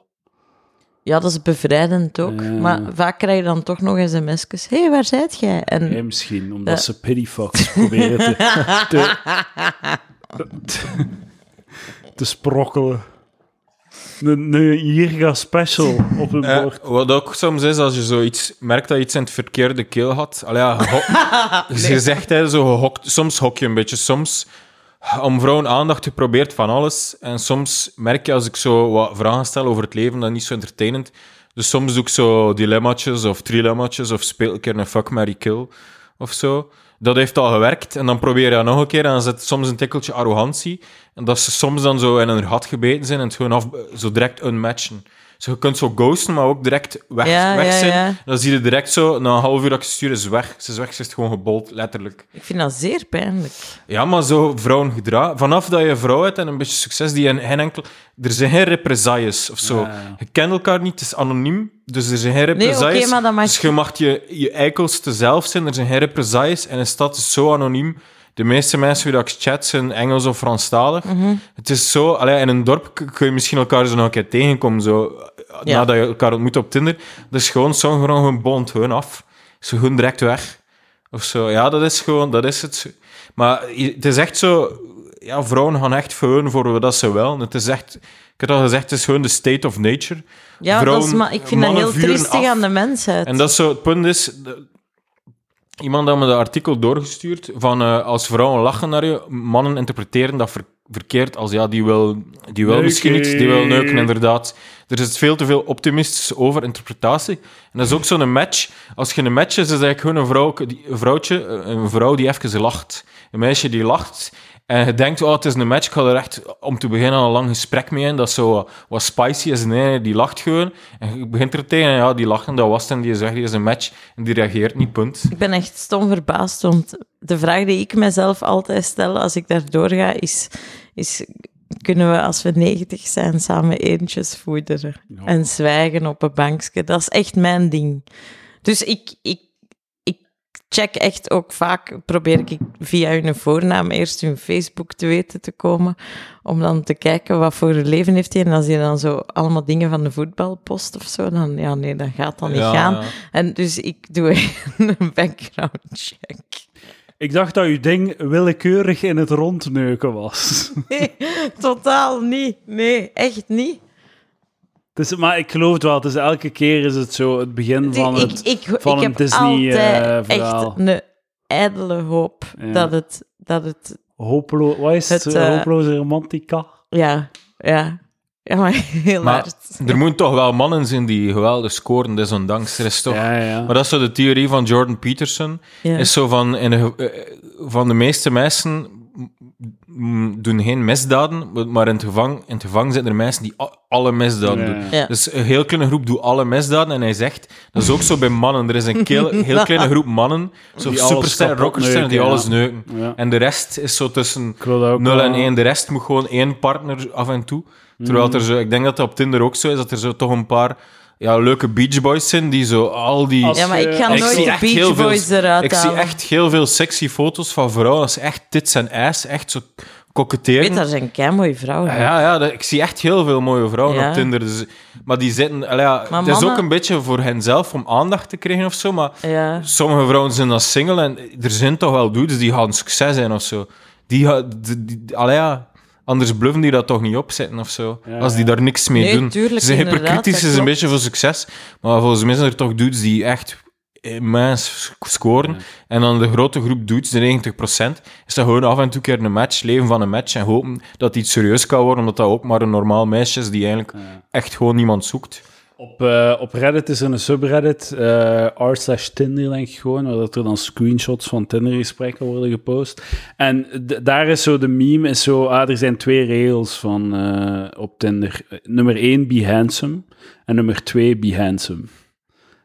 Speaker 2: Ja, dat is bevrijdend ook.
Speaker 1: Ja.
Speaker 2: Maar vaak krijg je dan toch nog sms'jes. Hé, hey, waar zijt jij? En
Speaker 1: misschien, omdat
Speaker 2: Ja.
Speaker 1: ze pityfucks proberen te, te, te, te sprokkelen. Een, een Jirga special op hun
Speaker 3: Eh,
Speaker 1: bord.
Speaker 3: wat ook soms is, als je zoiets merkt dat je iets in het verkeerde keel had. Allee, ja, geho- Je zegt hè, zo gehokt. Soms hok je een beetje. Soms, om vrouwen aandacht, je probeert van alles. En soms merk je als ik zo wat vragen stel over het leven, dat niet zo entertainend. Dus soms doe ik zo dilemma's of trilemma's of speel ik een keer een fuck, marry, kill of zo. Dat heeft al gewerkt. En dan probeer je dat nog een keer en dan zit soms een tikkeltje arrogantie. En dat ze soms dan zo in een gat gebeten zijn en het gewoon af, zo direct unmatchen. Dus je kunt zo ghosten, maar ook direct weg,
Speaker 2: Ja,
Speaker 3: weg
Speaker 2: ja,
Speaker 3: zijn.
Speaker 2: ja.
Speaker 3: Dan zie je direct zo, na een half uur dat ik ze stuur, is weg. Ze is weg, ze is gewoon gebold, letterlijk.
Speaker 2: ik vind dat zeer pijnlijk.
Speaker 3: Ja, maar zo vrouwen gedragen. Vanaf dat je een vrouw hebt en een beetje succes, die in geen enkel... Er zijn geen represailles of zo. Je kent elkaar niet, het is anoniem, dus er zijn geen
Speaker 2: Nee,
Speaker 3: represailles.
Speaker 2: oké, maar dat mag...
Speaker 3: Dus je mag je, je eikelste zelf zijn, er zijn geen represailles en een stad is zo anoniem. De meeste mensen die ik chat zijn Engels of Franstalig.
Speaker 2: Mhm.
Speaker 3: Het is zo, allee, in een dorp kun je misschien elkaar zo nog een keer tegenkomen, zo,
Speaker 2: Ja.
Speaker 3: nadat je elkaar ontmoet op Tinder. Dus gewoon, sommigen gewoon gewoon bond gewoon af. Ze gewoon direct weg. Of zo. Ja, dat is gewoon, dat is het. Maar het is echt zo, ja, vrouwen gaan echt gewoon voor wat ze willen. Het is echt, ik heb al gezegd, het is gewoon de state of nature.
Speaker 2: Ja, dat is, maar ik vind dat heel triestig
Speaker 3: af.
Speaker 2: aan de mensheid.
Speaker 3: En dat is zo, het punt is, iemand had me dat artikel doorgestuurd van eh, als vrouwen lachen naar je, mannen interpreteren dat ver- verkeerd als ja, die wil, die wil misschien iets, die wil neuken, inderdaad. Er is veel te veel optimistische overinterpretatie. En dat is ook zo'n match. Als je een match is, is eigenlijk gewoon een, vrouw, die- een vrouwtje, een vrouw die even lacht. Een meisje die lacht. En je denkt, oh, het is een match, ik ga er echt om te beginnen al een lang gesprek mee in, dat zo wat, wat spicy is. Nee, die lacht gewoon. En je begint er tegen, en ja, die lacht en dat was het, en die zegt, die is een match. En die reageert niet, punt.
Speaker 2: Ik ben echt stom verbaasd, want de vraag die ik mezelf altijd stel als ik daar doorga, is, is kunnen we als we 90 zijn samen eentjes voederen en zwijgen op een bankje? Dat is echt mijn ding. Dus ik, ik check echt ook vaak, probeer ik via hun voornaam eerst hun Facebook te weten te komen, om dan te kijken wat voor een leven heeft hij. En als hij dan zo allemaal dingen van de voetbal post of zo, dan ja, nee, dat gaat dan niet
Speaker 3: Ja,
Speaker 2: gaan.
Speaker 3: ja.
Speaker 2: En dus ik doe een background check.
Speaker 1: Ik dacht dat uw ding willekeurig in het rondneuken was.
Speaker 2: Nee, totaal niet. Nee, echt niet.
Speaker 1: Het is, maar ik geloof het wel. Het is, elke keer is het zo het begin van
Speaker 2: ik,
Speaker 1: het...
Speaker 2: ik,
Speaker 1: van
Speaker 2: ik
Speaker 1: een
Speaker 2: heb
Speaker 1: Disney,
Speaker 2: altijd
Speaker 1: eh,
Speaker 2: echt een ijdele hoop
Speaker 1: Ja.
Speaker 2: dat het... Dat het
Speaker 1: Hopelo, wat is het?
Speaker 2: Het, eh,
Speaker 1: Hopeloze romantica?
Speaker 2: ja, ja. Ja, maar heel
Speaker 3: Maar
Speaker 2: hard.
Speaker 3: er moeten toch wel mannen zijn die geweldig scoren, desondanks. Er is toch...
Speaker 1: Ja, ja.
Speaker 3: Maar dat is zo de theorie van Jordan Peterson.
Speaker 2: Ja.
Speaker 3: Is zo van, in de, eh, van de meeste mensen doen geen misdaden, maar in het gevangen, in het gevangen zitten er mensen die alle misdaden doen.
Speaker 2: Ja.
Speaker 3: Dus een heel kleine groep doet alle misdaden en hij zegt, dat is ook zo bij mannen. Er is een heel, heel kleine groep mannen, zo
Speaker 1: Die alles
Speaker 3: supersterren,
Speaker 1: kapot
Speaker 3: rockersterren, die alles neuken.
Speaker 1: Ja.
Speaker 3: En de rest is zo tussen
Speaker 1: Ik wil dat ook
Speaker 3: 0 en
Speaker 1: wel-
Speaker 3: 1. De rest moet gewoon één partner af en toe. Terwijl
Speaker 1: Mm.
Speaker 3: er zo, ik denk dat dat op Tinder ook zo is, dat er zo toch een paar ja, leuke Beach Boys zijn, die zo al die...
Speaker 1: Als-
Speaker 2: Ja, maar ik ga
Speaker 1: Ik
Speaker 2: nooit
Speaker 3: zie
Speaker 2: de
Speaker 3: echt heel
Speaker 2: Beach
Speaker 3: veel-
Speaker 2: Boys eruit
Speaker 3: Ik zie echt heel veel sexy foto's van vrouwen. Dat is echt tits en ass, echt zo koketteren.
Speaker 2: weet, daar zijn kei mooie vrouwen.
Speaker 3: Ja, ja dat- ik zie echt heel veel mooie vrouwen
Speaker 2: Ja.
Speaker 3: op Tinder. Dus, maar die zitten... allee, ja,
Speaker 2: Maar
Speaker 3: het is ook een beetje voor henzelf om aandacht te krijgen of zo, maar
Speaker 2: Ja.
Speaker 3: sommige vrouwen zijn dan single en er zijn toch wel dudes die gaan succes zijn of zo. Die, gaan- die, die- allee, ja, anders bluffen die dat toch niet opzetten of zo.
Speaker 1: Ja,
Speaker 3: als die
Speaker 1: ja.
Speaker 3: daar niks mee
Speaker 2: Nee,
Speaker 3: doen.
Speaker 2: tuurlijk,
Speaker 3: Ze zijn hyperkritisch, is een beetje voor succes. Maar volgens mij zijn er toch dudes die echt immens scoren. En dan de grote groep dudes, de 90%, is dat gewoon af en toe een keer een match, leven van een match en hopen dat iets serieus kan worden, omdat dat ook maar een normaal meisje is die eigenlijk echt gewoon niemand zoekt.
Speaker 1: Op, eh, op Reddit is er een subreddit, eh r slash gewoon, waar er dan screenshots van Tinder-gesprekken worden gepost. En daar is zo de meme, is zo, ah, er zijn twee regels van, eh, op Tinder. Nummer één, be handsome. En nummer twee, be handsome.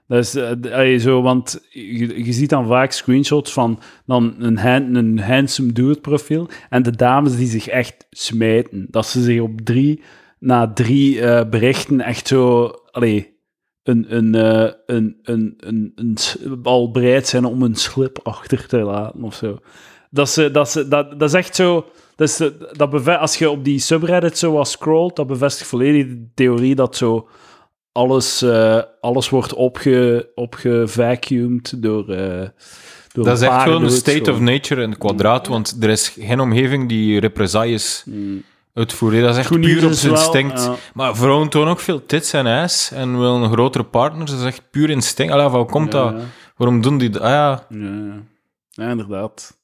Speaker 1: Dat is allee, zo, want je, ziet dan vaak screenshots van dan een, een handsome dude profiel en de dames die zich echt smijten. Dat ze zich op drie, na drie berichten echt zo, allee, een, een, eh, een, een, een, een, al bereid zijn om een slip achter te laten of zo. Dat, ze, dat, ze, dat, dat is echt zo. Dat is, eh, dat beve- als je op die subreddit zo wat scrolt, dat bevestigt volledig de theorie dat zo alles, eh, alles wordt opge, opgevacuumd door. eh door
Speaker 3: Dat is echt gewoon
Speaker 1: paarden,
Speaker 3: state
Speaker 1: zo.
Speaker 3: of nature in het kwadraat, want er is geen omgeving die represailles
Speaker 1: Mm.
Speaker 3: Uitvoert. Dat is echt puur op zijn instinct.
Speaker 1: ja.
Speaker 3: Maar vrouwen tonen ook veel tits en ass en willen een grotere partner. Dat is echt puur instinct. Allee, van, hoe komt
Speaker 1: Ja,
Speaker 3: dat?
Speaker 1: ja.
Speaker 3: Waarom doen die dat? Ah, ja.
Speaker 1: Ja, ja. ja, inderdaad.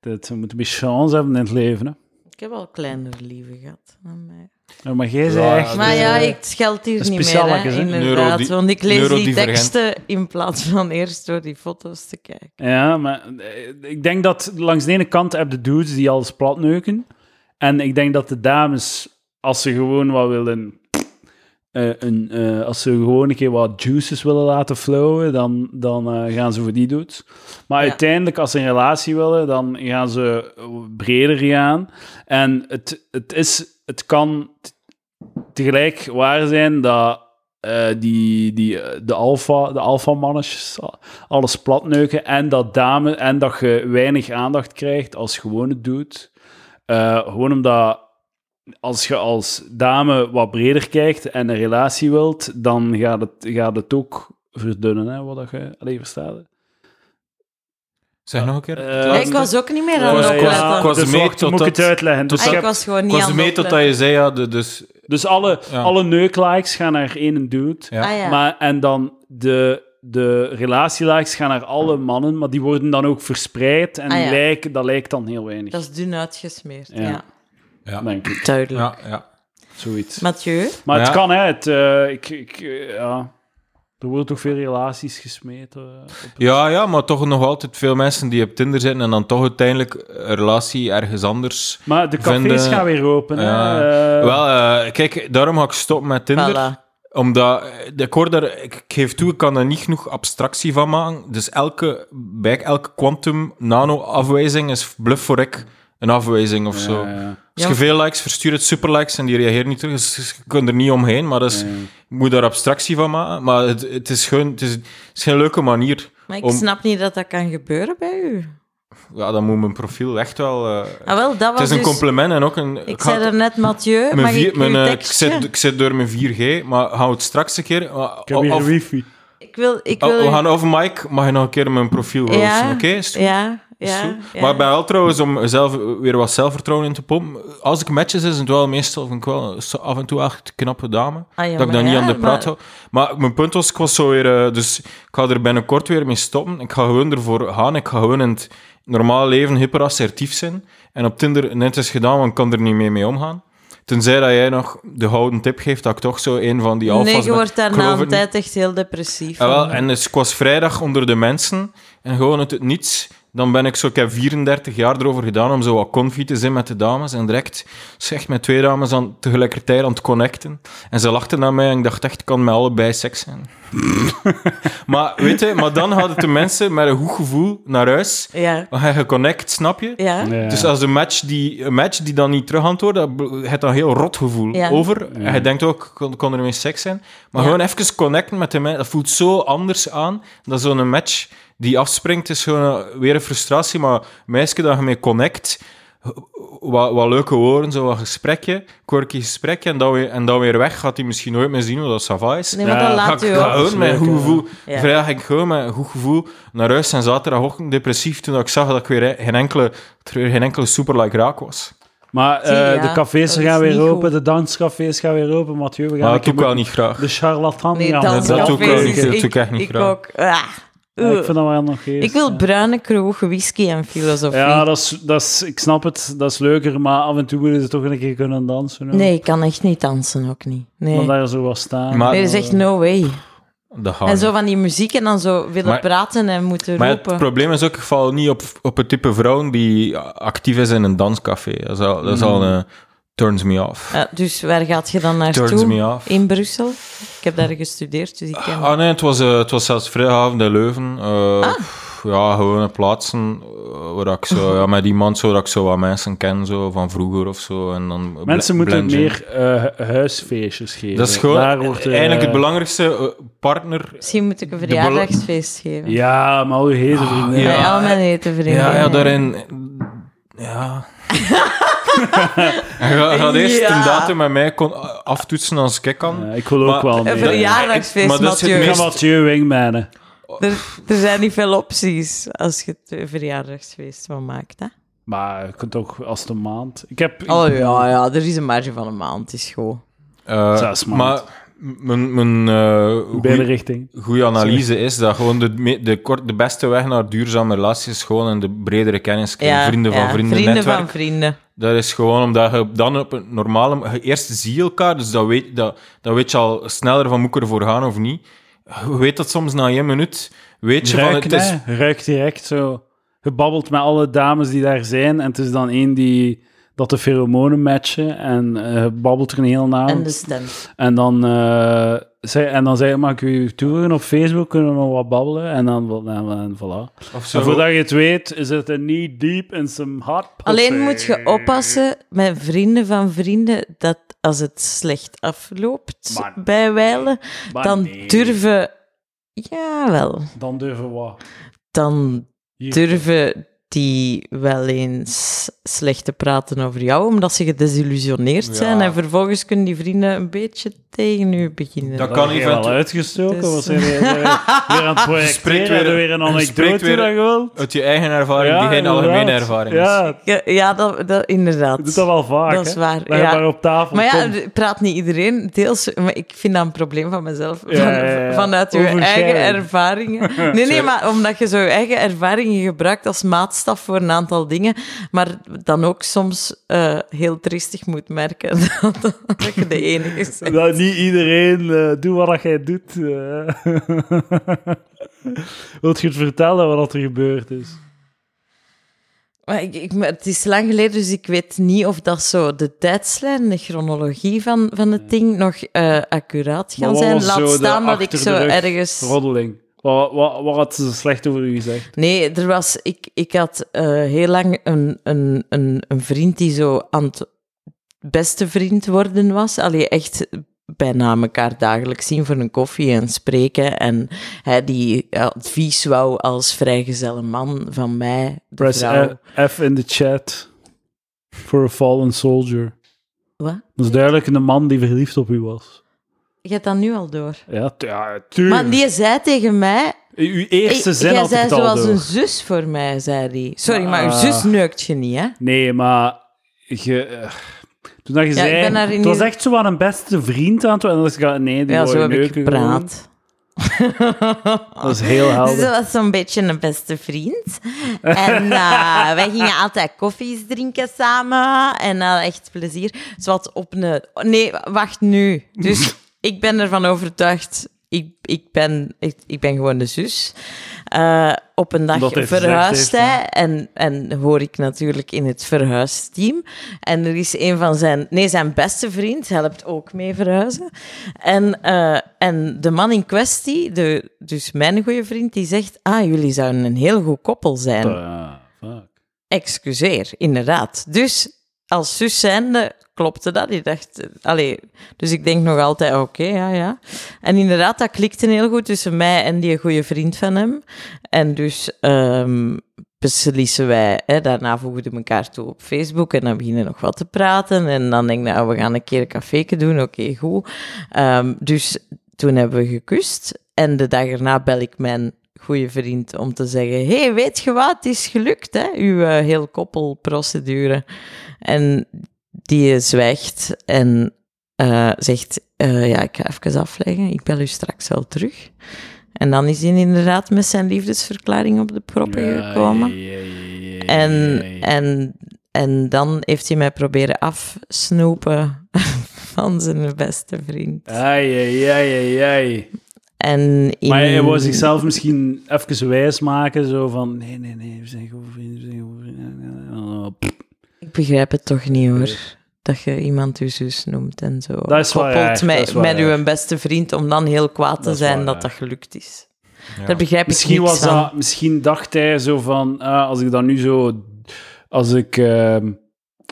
Speaker 1: Dat, we moeten een beetje chance hebben in het leven. Hè.
Speaker 2: Ik heb al kleinere lieven gehad dan mij.
Speaker 1: Ja, maar jij
Speaker 3: Ja,
Speaker 1: zei echt...
Speaker 2: Maar
Speaker 1: eh,
Speaker 2: ja, ik scheld hier niet meer, hè, inderdaad.
Speaker 3: Neurodi-
Speaker 2: want ik lees die teksten in plaats van eerst door die foto's te kijken.
Speaker 1: Ja, maar eh, ik denk dat langs de ene kant heb je de dudes die alles platneuken. En ik denk dat de dames, als ze gewoon wat willen... eh, een, eh, als ze gewoon een keer wat juices willen laten flowen, dan, dan eh, gaan ze voor die dudes. Maar
Speaker 2: Ja.
Speaker 1: uiteindelijk, als ze een relatie willen, dan gaan ze breder gaan. En het, het, is, het kan tegelijk waar zijn dat die, die, de alfa, de alfamannetjes alles platneuken en dat dame en dat je weinig aandacht krijgt als gewone doet. Eh, gewoon omdat als je als dame wat breder kijkt en een relatie wilt, dan gaat het, gaat het ook verdunnen, hè, wat dat je... Allee, verstaat je?
Speaker 3: Zeg nog een keer.
Speaker 1: Eh,
Speaker 2: ik was ook niet meer aan het
Speaker 3: ik was-
Speaker 2: opletten.
Speaker 3: ik was
Speaker 1: dus
Speaker 3: mee tot
Speaker 1: moet ik het
Speaker 3: dat-
Speaker 1: uitleggen.
Speaker 3: tot
Speaker 2: Ah, ik was gewoon
Speaker 3: Ik
Speaker 2: niet
Speaker 3: was
Speaker 2: aan
Speaker 3: ermee
Speaker 2: het
Speaker 3: tot dat je zei, ja, de, dus...
Speaker 1: dus alle,
Speaker 3: Ja.
Speaker 1: alle neuklikes gaan naar één dude.
Speaker 3: Ja.
Speaker 2: Ah, ja.
Speaker 1: Maar, en dan de, de relatielikes gaan naar alle mannen, maar die worden dan ook verspreid en
Speaker 2: Ah, ja.
Speaker 1: lijken, dat lijkt dan heel weinig.
Speaker 2: Dat is dun uitgesmeerd,
Speaker 1: Ja.
Speaker 2: ja.
Speaker 3: Ja.
Speaker 1: Denk ik,
Speaker 2: Duidelijk.
Speaker 3: Ja, ja.
Speaker 1: zoiets.
Speaker 2: Mathieu?
Speaker 1: Maar het kan, hè. Het, eh, ik, ik, eh, ja. Er worden toch veel relaties gesmeten. eh,
Speaker 3: Ja, ja, maar toch nog altijd veel mensen die op Tinder zitten en dan toch uiteindelijk een relatie ergens anders.
Speaker 1: Maar de cafés
Speaker 3: vinden-
Speaker 1: gaan weer open. Eh,
Speaker 3: Wel, eh, kijk, daarom ga ik stoppen met Tinder.
Speaker 2: Voilà.
Speaker 3: Omdat, eh, ik hoor daar, ik, ik geef toe, ik kan er niet genoeg abstractie van maken. Dus elke, bij elke quantum nano-afwijzing is bluff voor ik een afwijzing of
Speaker 1: ja,
Speaker 3: zo.
Speaker 1: ja,
Speaker 3: Als je veel likes verstuurt, het superlikes en die reageren niet terug. Dus je kunt er niet omheen, maar
Speaker 1: ja.
Speaker 3: je moet daar abstractie van maken. Maar het, het, is, gewoon, het, is, het is geen leuke manier.
Speaker 2: Maar ik
Speaker 3: Om-
Speaker 2: snap niet dat dat kan gebeuren bij u.
Speaker 3: Ja, dan moet mijn profiel echt wel... eh,
Speaker 2: Ah, wel, dat was
Speaker 3: het is een
Speaker 2: dus...
Speaker 3: compliment en ook een...
Speaker 2: Ik zei er net, Mathieu,
Speaker 3: mijn
Speaker 2: mag
Speaker 3: vier-
Speaker 2: ik
Speaker 3: eh, ik,
Speaker 2: tekstje?
Speaker 3: zit, ik zit door mijn 4G, maar gaan we het straks een keer... uh,
Speaker 1: Ik heb hier
Speaker 3: of-
Speaker 1: wifi.
Speaker 2: Ik wil... Ik
Speaker 3: oh,
Speaker 2: wil
Speaker 3: we gaan over Mike, mag je nog een keer mijn profiel rozen,
Speaker 2: Ja,
Speaker 3: oké?
Speaker 2: Ja, ja, ja.
Speaker 3: Maar ben wel trouwens, om zelf weer wat zelfvertrouwen in te pompen, als ik matches is, is het wel meestal vind ik wel af en toe echt knappe dame.
Speaker 2: Ah, ja,
Speaker 3: dat ik
Speaker 2: maar
Speaker 3: dan niet aan de praat
Speaker 2: maar-
Speaker 3: hou. Maar mijn punt was, ik was zo weer... eh, dus ik ga er binnenkort weer mee stoppen. Ik ga gewoon ervoor gaan. Ik ga gewoon in het normale leven hyperassertief zijn. En op Tinder net is gedaan, want ik kan er niet mee mee omgaan. Tenzij dat jij nog de gouden tip geeft, dat ik toch zo een van die alfa's
Speaker 2: Nee, je wordt daar
Speaker 3: Ik
Speaker 2: na
Speaker 3: geloof
Speaker 2: een tijd echt heel depressief
Speaker 3: Ah, wel,
Speaker 2: van.
Speaker 3: en dus ik was vrijdag onder de mensen en gewoon uit het niets dan ben ik zo, ik heb 34 jaar erover gedaan om zo wat confie te zijn met de dames. En direct zeg met twee dames aan, tegelijkertijd aan het connecten. En ze lachten naar mij en ik dacht echt, ik kan met allebei seks zijn. maar weet je, maar dan hadden de mensen met een goed gevoel naar huis.
Speaker 2: Ja.
Speaker 3: Dan ga je geconnect, snap je?
Speaker 2: Ja.
Speaker 1: Ja.
Speaker 3: Dus als een match die, een match die dan niet terug antwoordt, dan heb je dan een heel rot gevoel
Speaker 2: Ja.
Speaker 3: over. En je denkt ook, kon, kon er mee seks zijn. Maar
Speaker 2: Ja.
Speaker 3: gewoon even connecten met de mensen, dat voelt zo anders aan dan zo'n match die afspringt. is gewoon eh, weer een frustratie, maar meisje dat je mee connect, wat, wat leuke woorden, zo wat gesprekje, quirky gesprekje, en dan weer, en dan weer weg, gaat hij misschien nooit meer zien hoe dat Sava is.
Speaker 2: Nee, maar
Speaker 1: Ja,
Speaker 2: dan
Speaker 1: ga
Speaker 3: Ga
Speaker 2: laat
Speaker 3: ik
Speaker 2: u
Speaker 3: ga
Speaker 2: ook.
Speaker 3: gewoon met goed gevoel.
Speaker 2: Ja.
Speaker 3: Vrijdag ging ik gewoon met een goed gevoel naar huis en zaterdagochtend depressief toen ik zag dat ik weer geen enkele, weer geen enkele super like raak was.
Speaker 1: Maar eh,
Speaker 2: Zie, ja,
Speaker 1: de cafés gaan weer open,
Speaker 2: goed.
Speaker 1: de danscafés gaan weer open. Mathieu, we gaan
Speaker 3: Maar dat doe ik wel niet graag.
Speaker 1: De charlatan
Speaker 2: Nee,
Speaker 1: gaan.
Speaker 2: dat
Speaker 3: dat doe ik wel niet. ik echt niet
Speaker 2: ik
Speaker 3: graag.
Speaker 2: ook. Ah.
Speaker 1: Ja, ik vind dat wel nog eens.
Speaker 2: Ik wil
Speaker 1: ja.
Speaker 2: bruine kroeg, whisky en filosofie.
Speaker 1: Ja, dat is, dat is, ik snap het, dat is leuker, maar af en toe moeten ze toch een keer kunnen dansen. hoor.
Speaker 2: Nee, ik kan echt niet dansen, ook niet. Nee,
Speaker 1: Want daar zo wat staan.
Speaker 3: Maar-
Speaker 2: nee dat is echt no way. En zo van die muziek en dan zo willen
Speaker 3: Maar-
Speaker 2: praten en moeten
Speaker 3: Maar
Speaker 2: roepen.
Speaker 3: het probleem is ook, ik val niet op, op het type vrouw die actief is in een danscafé. Dat is al, dat is al
Speaker 1: Mm.
Speaker 3: een turns me off.
Speaker 2: Ja, dus waar gaat je dan
Speaker 3: Turns
Speaker 2: naartoe?
Speaker 3: me off.
Speaker 2: In Brussel? Ik heb daar gestudeerd, dus ik ken...
Speaker 3: Ah nee, het was, eh, het was zelfs vrijdagavond in Leuven. Eh,
Speaker 2: Ah.
Speaker 3: Ja, gewone plaatsen eh, waar ik zo, ja, met iemand zo dat ik zo wat mensen ken zo, van vroeger of zo. En dan
Speaker 1: Mensen moeten meer eh, huisfeestjes geven.
Speaker 3: Dat is gewoon
Speaker 1: Daar wordt, eh,
Speaker 3: eigenlijk het belangrijkste partner.
Speaker 2: Misschien moet ik een verjaardagsfeest geven.
Speaker 1: Ja, maar hoe heet het vrienden?
Speaker 3: ja.
Speaker 2: Al mijn hete vrienden.
Speaker 3: Ja, ja, daarin. Ja. Hij gaat, gaat eerst
Speaker 2: Ja.
Speaker 3: een datum met mij kon aftoetsen als ik kan.
Speaker 1: Ja, ik wil ook
Speaker 3: Maar-
Speaker 1: wel
Speaker 2: Een verjaardagsfeest,
Speaker 3: Maar dat is het
Speaker 2: Mathieu.
Speaker 1: Ik
Speaker 3: meest-
Speaker 1: Mathieu wingmanen.
Speaker 2: Er, er zijn niet veel opties als je het een verjaardagsfeest van maakt, hè?
Speaker 1: Maar je kunt ook als het een maand... Ik heb...
Speaker 2: Oh ja, ja, er is een marge van een maand, is goed.
Speaker 3: Eh,
Speaker 1: Zes maand.
Speaker 3: maar mijn, mijn eh,
Speaker 1: Beide
Speaker 3: goeie-
Speaker 1: richting.
Speaker 3: goede analyse is dat gewoon de, de, kort, de beste weg naar duurzame relaties is gewoon in de bredere kennis.
Speaker 2: Ja,
Speaker 3: vrienden van
Speaker 2: ja,
Speaker 3: vrienden,
Speaker 2: vrienden
Speaker 3: netwerk.
Speaker 2: van vrienden.
Speaker 3: Dat is gewoon omdat je dan op een normale... je Eerst zie je elkaar, dus dat weet, dat, dat weet je al sneller van moet ik ervoor gaan of niet. Je weet dat soms na één minuut, weet je van
Speaker 1: Ruik,
Speaker 3: het is...
Speaker 1: nee, ruik direct zo. Je babbelt met alle dames die daar zijn en het is dan één die... Dat de pheromonen matchen en eh, je babbelt er een hele avond.
Speaker 2: En de stem.
Speaker 1: En dan, eh, zei, en dan zei je, mag ik u toevoegen op Facebook, kunnen we nog wat babbelen? En dan, en, en voilà.
Speaker 3: Of zo.
Speaker 1: En voordat je het weet, is het een knee deep in some hot pussy.
Speaker 2: Alleen moet je oppassen met vrienden van vrienden dat als het slecht afloopt
Speaker 1: Maar-
Speaker 2: bij wijlen,
Speaker 1: Maar
Speaker 2: dan
Speaker 1: nee,
Speaker 2: durven... Jawel.
Speaker 1: Dan durven we wat.
Speaker 2: Dan
Speaker 1: Hier.
Speaker 2: durven die wel eens slecht te praten over jou, omdat ze gedesillusioneerd
Speaker 3: Ja.
Speaker 2: zijn. En vervolgens kunnen die vrienden een beetje tegen u beginnen.
Speaker 3: Dat kan eventu-
Speaker 1: wel uitgestoken.
Speaker 2: Dus-
Speaker 1: je zijn je weer aan het projecteren?
Speaker 3: weer-
Speaker 1: weer een anekdote
Speaker 3: weer-
Speaker 1: dat je wilt?
Speaker 3: Uit je eigen ervaring, die geen
Speaker 1: inderdaad.
Speaker 3: algemene ervaring is.
Speaker 1: Ja,
Speaker 2: Ja, dat, dat, inderdaad.
Speaker 1: je doet dat wel vaak.
Speaker 2: Dat is
Speaker 1: hè?
Speaker 2: waar, ja.
Speaker 1: maar op tafel
Speaker 2: Maar ja,
Speaker 1: komt.
Speaker 2: er praat niet iedereen. Deels, maar ik vind dat een probleem van mezelf.
Speaker 1: Ja,
Speaker 2: van,
Speaker 1: ja, ja.
Speaker 2: Vanuit je eigen ervaringen. Nee, nee, maar omdat je zo je eigen ervaringen gebruikt als maatstaf voor een aantal dingen, maar dan ook soms eh, heel triestig moet merken dat, dat je de enige bent.
Speaker 1: Dat niet iedereen eh doet wat jij doet. eh. Wilt je het vertellen wat er gebeurd is?
Speaker 2: Maar ik, ik, maar het is lang geleden, dus ik weet niet of dat zo de tijdslijn, de chronologie van, van het ding nog eh, accuraat gaan zijn. Laat staan dat ik zo ergens...
Speaker 1: Roddeling. Wat, wat, wat had ze slecht over u gezegd?
Speaker 2: Nee, er was, ik, ik had eh, heel lang een, een, een, een vriend die zo aan het beste vriend worden was. Allee, echt bijna elkaar dagelijks zien voor een koffie en spreken. En hij die advies wou als vrijgezelle man van mij,
Speaker 1: Press
Speaker 2: vrouw.
Speaker 1: F F in de chat. For a fallen soldier.
Speaker 2: Wat?
Speaker 1: Dat is duidelijk een man die verliefd op u was.
Speaker 2: Je hebt dat nu al door.
Speaker 1: Ja, tu- ja tuurlijk.
Speaker 2: Maar die zei tegen mij...
Speaker 1: Uw eerste
Speaker 2: "Ik-
Speaker 1: zin
Speaker 2: Jij
Speaker 1: had ik
Speaker 2: zei
Speaker 1: het al
Speaker 2: zoals
Speaker 1: door.
Speaker 2: een zus voor mij, zei hij. Sorry, maar uw
Speaker 1: Ah.
Speaker 2: zus neukt je niet, hè?
Speaker 1: Nee, maar je, eh, toen dat je
Speaker 2: Ja, ik
Speaker 1: zei,
Speaker 2: ben daar in
Speaker 1: het was echt zo aan een beste vriend aan het. En dan dacht ik, nee, die
Speaker 2: Ja, zo heb ik
Speaker 1: neuken gewoon.
Speaker 2: gepraat.
Speaker 1: Dat is heel
Speaker 2: Dus
Speaker 1: helder.
Speaker 2: dat was zo'n beetje een beste vriend. En eh, wij gingen altijd koffies drinken samen. En uh, echt plezier. Zoals op een... Nee, wacht nu. Dus ik ben ervan overtuigd... ik, ik, ben, ik, ik ben gewoon de zus. Eh, op een dag
Speaker 1: hij
Speaker 2: verhuist hij en, en hoor ik natuurlijk in het verhuisteam. En er is een van zijn, nee, zijn beste vriend helpt ook mee verhuizen. En, eh, en de man in kwestie, de, dus mijn goede vriend, die zegt: Ah, jullie zouden een heel goed koppel zijn.
Speaker 1: Ah, fuck.
Speaker 2: Excuseer, inderdaad. Dus als zus zijnde klopte dat. Ik dacht, allee, dus ik denk nog altijd, oké, ja, ja. En inderdaad, dat klikte heel goed tussen mij en die goede vriend van hem. En dus ehm, beslissen wij, hè, daarna voegen we elkaar toe op Facebook en dan beginnen we nog wat te praten. En dan denk ik, nou, we gaan een keer een café doen, oké, goed. Ehm, dus toen hebben we gekust. En de dag erna bel ik mijn goede vriend om te zeggen: hey, weet je wat? Het is gelukt, hè? Uw eh, heel koppelprocedure. En die zwijgt en eh, zegt: eh, Ja, ik ga even afleggen. Ik bel u straks wel terug. En dan is hij inderdaad met zijn liefdesverklaring op de proppen
Speaker 1: Ja,
Speaker 2: gekomen.
Speaker 1: ja, ja,
Speaker 2: En, en, en dan heeft hij mij proberen afsnoepen van zijn beste vriend.
Speaker 1: Ai, ai, ai, ai, ai.
Speaker 2: En in...
Speaker 1: Maar hij wou zichzelf misschien even wijs maken, zo van, nee, nee, nee, we zijn goede vrienden, we zijn goede vrienden.
Speaker 2: Begrijp het toch niet hoor. Dat je iemand je zus noemt en zo.
Speaker 1: Dat is
Speaker 2: Koppelt
Speaker 1: dat
Speaker 2: met,
Speaker 1: is wel
Speaker 2: met uw beste vriend om dan heel kwaad te
Speaker 1: Dat
Speaker 2: zijn dat dat gelukt is.
Speaker 3: Ja.
Speaker 2: Daar begrijp ik
Speaker 1: Misschien, was
Speaker 2: van.
Speaker 1: dat, misschien dacht hij zo van, ah, als ik dat nu zo, als ik, ehm,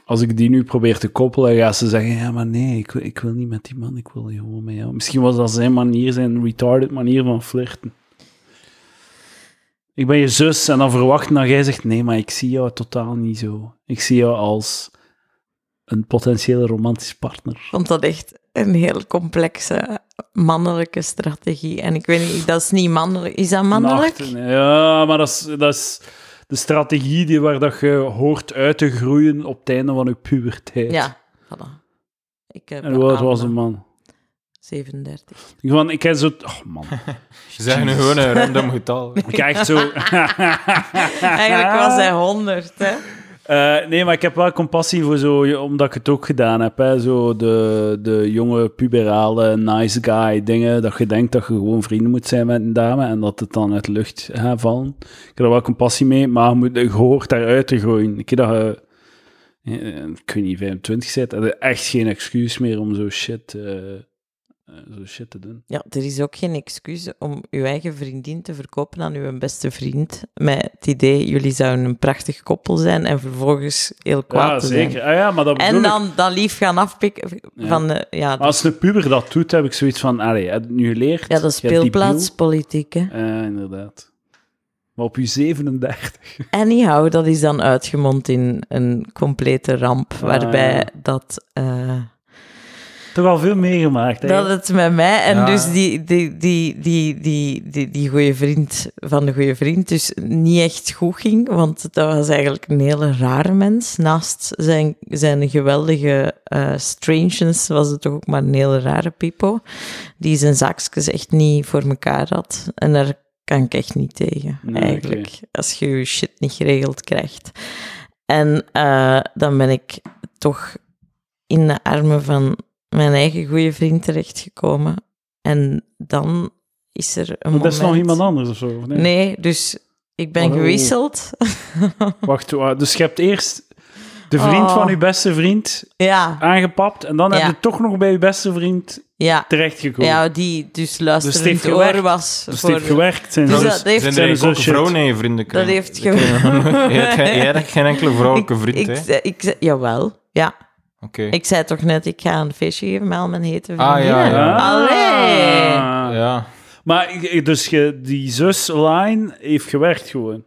Speaker 1: als ik die nu probeer te koppelen, gaat ze zeggen, ja, maar nee, ik, wil- ik wil niet met die man, ik wil gewoon met jou. Misschien was dat zijn manier, zijn retarded manier van flirten. Ik ben je zus en dan verwachten dat jij zegt, nee, maar ik zie jou totaal niet zo. Ik zie jou als een potentiële romantische partner.
Speaker 2: Ik vond dat echt een heel complexe mannelijke strategie. En ik weet niet, dat is niet mannelijk. Is dat mannelijk?
Speaker 1: Nachten, Ja, maar dat is, dat is de strategie die waar dat je hoort uit te groeien op het einde van je puberteit.
Speaker 2: Ja, voilà. Ik heb
Speaker 1: En hoe was
Speaker 2: eh,
Speaker 1: een man?
Speaker 2: 37.
Speaker 1: Ik, van, ik heb zo... Oh man.
Speaker 3: Ze zeggen nu gewoon een random getal.
Speaker 1: Ik krijg echt zo...
Speaker 2: Eigenlijk was hij 100, hè?
Speaker 1: Eh, nee, maar ik heb wel compassie voor zo... Omdat ik het ook gedaan heb. Hè, zo de, de jonge, puberale, nice guy dingen. Dat je denkt dat je gewoon vrienden moet zijn met een dame. En dat het dan uit de lucht gaat vallen. Ik heb er wel compassie mee. Maar je, moet, je hoort daaruit te gooien. Ik dat je... eh, Ik weet niet, 25 bent. heb je echt geen excuus meer om zo shit... eh, zo shit te doen.
Speaker 2: Ja, er is ook geen excuus om uw eigen vriendin te verkopen aan uw beste vriend. Met het idee, jullie zouden een prachtig koppel zijn en vervolgens heel kwaad
Speaker 1: Ja,
Speaker 2: te zijn.
Speaker 1: zeker. Ah, ja, maar dat
Speaker 2: En
Speaker 1: ik.
Speaker 2: dan, dan lief gaan afpikken van... de ja,
Speaker 1: als een puber dat doet, heb ik zoiets van, allee, heb je het nu geleerd?
Speaker 2: ja, dat is speelplaatspolitiek, hè.
Speaker 1: Eh, inderdaad. Maar op je 37.
Speaker 2: Anyhow, dat is dan uitgemond in een complete ramp, waarbij
Speaker 1: ja.
Speaker 2: dat... eh,
Speaker 1: Toch al veel meegemaakt,
Speaker 2: dat het met mij en dus die, die, die, die, die, die, die goede vriend van de goede vriend dus niet echt goed ging, want dat was eigenlijk een hele rare mens. Naast zijn, zijn geweldige eh strangeness was het toch ook maar een hele rare pipo, die zijn zaakjes echt niet voor elkaar had. En daar kan ik echt niet tegen,
Speaker 1: Nee,
Speaker 2: eigenlijk, als je je shit niet geregeld krijgt. En eh, dan ben ik toch in de armen van mijn eigen goede vriend terechtgekomen. En dan is er een
Speaker 1: Maar
Speaker 2: moment...
Speaker 1: dat is nog iemand anders of zo? Of nee?
Speaker 2: Nee, dus ik ben
Speaker 1: Oh.
Speaker 2: gewisseld.
Speaker 1: Wacht, wa- dus je hebt eerst de vriend
Speaker 2: Oh.
Speaker 1: van je beste vriend
Speaker 2: ja,
Speaker 1: aangepapt en dan
Speaker 2: Ja.
Speaker 1: heb je toch nog bij je beste vriend
Speaker 2: ja.
Speaker 1: terechtgekomen.
Speaker 2: Ja, die dus
Speaker 1: Dus
Speaker 2: luisterend oor
Speaker 1: gewerkt.
Speaker 2: was.
Speaker 1: dus
Speaker 2: voor-
Speaker 1: heeft gewerkt. Zijn
Speaker 2: Dus
Speaker 1: zus.
Speaker 2: dat heeft-
Speaker 3: Zijn er
Speaker 1: zo
Speaker 3: ook vrouwen in je vrienden
Speaker 2: Dat heeft
Speaker 3: Je hebt geen- jij hebt geen enkele vrouwelijke vriend,
Speaker 2: ik,
Speaker 3: hè?
Speaker 2: ik, Jawel, ja.
Speaker 3: Oké.
Speaker 2: Ik zei toch net, ik ga een feestje geven met al mijn hete
Speaker 3: Ah,
Speaker 2: vriendinnen.
Speaker 3: ja, ja.
Speaker 2: Allee!
Speaker 1: Ah.
Speaker 3: Ja.
Speaker 1: Maar dus je, die zus-line heeft gewerkt gewoon.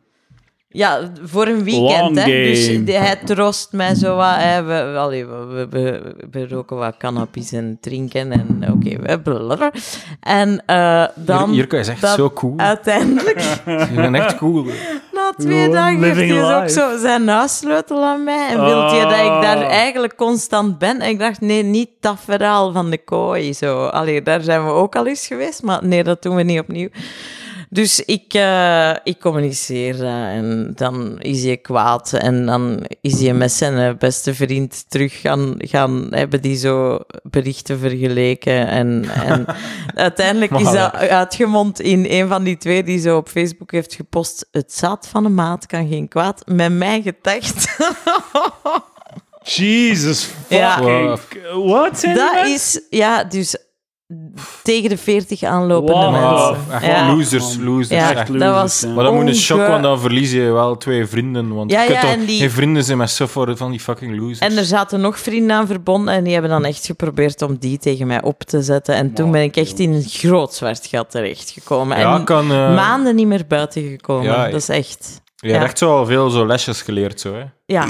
Speaker 2: Ja, voor een weekend.
Speaker 1: Long
Speaker 2: Hè. Dus hij troost mij zo wat. Hè. We, we, allee, we, we, we, we roken wat cannabis en drinken. En oké, we blablabla. En eh, dan...
Speaker 3: Jirka is echt
Speaker 2: dat
Speaker 3: zo cool.
Speaker 2: Uiteindelijk,
Speaker 3: Je bent echt cool.
Speaker 2: twee dagen, heeft hij dus ook zo zijn huissleutel aan mij. En wil je dat ik daar
Speaker 1: Ah.
Speaker 2: eigenlijk constant ben? En ik dacht, nee, niet dat verhaal van de kooi. Zo. Allee, daar zijn we ook al eens geweest, maar nee, dat doen we niet opnieuw. Dus ik, eh, ik communiceer dat en dan is hij kwaad en dan is hij met zijn beste vriend terug gaan, gaan hebben die zo berichten vergeleken en, en uiteindelijk is dat uitgemond in een van die twee die zo op Facebook heeft gepost het zaad van een maat kan geen kwaad, met mij gedacht.
Speaker 1: Jesus
Speaker 2: Ja.
Speaker 1: fucking... Wat zijn die
Speaker 2: dat is, ja, dus tegen de 40 aanlopende
Speaker 1: Wow.
Speaker 2: mensen.
Speaker 3: Echt
Speaker 2: Ja.
Speaker 3: losers, losers.
Speaker 2: Ja,
Speaker 3: echt.
Speaker 1: losers,
Speaker 2: dat was
Speaker 1: ja.
Speaker 3: Maar dat moet een shock, want dan verlies je wel twee vrienden. Want
Speaker 2: Ja,
Speaker 3: je kunt
Speaker 2: ja,
Speaker 3: toch
Speaker 2: en die-
Speaker 3: geen vrienden zijn met suffer van die fucking losers.
Speaker 2: En er zaten nog vrienden aan verbonden en die hebben dan echt geprobeerd om die tegen mij op te zetten. En toen ben ik echt in een groot zwart gat terechtgekomen.
Speaker 3: ja,
Speaker 2: en
Speaker 3: kan... eh,
Speaker 2: maanden niet meer buiten gekomen.
Speaker 3: Ja,
Speaker 2: dat is echt...
Speaker 3: Je hebt echt zo al veel zo lesjes geleerd, zo, hè.
Speaker 2: Ja.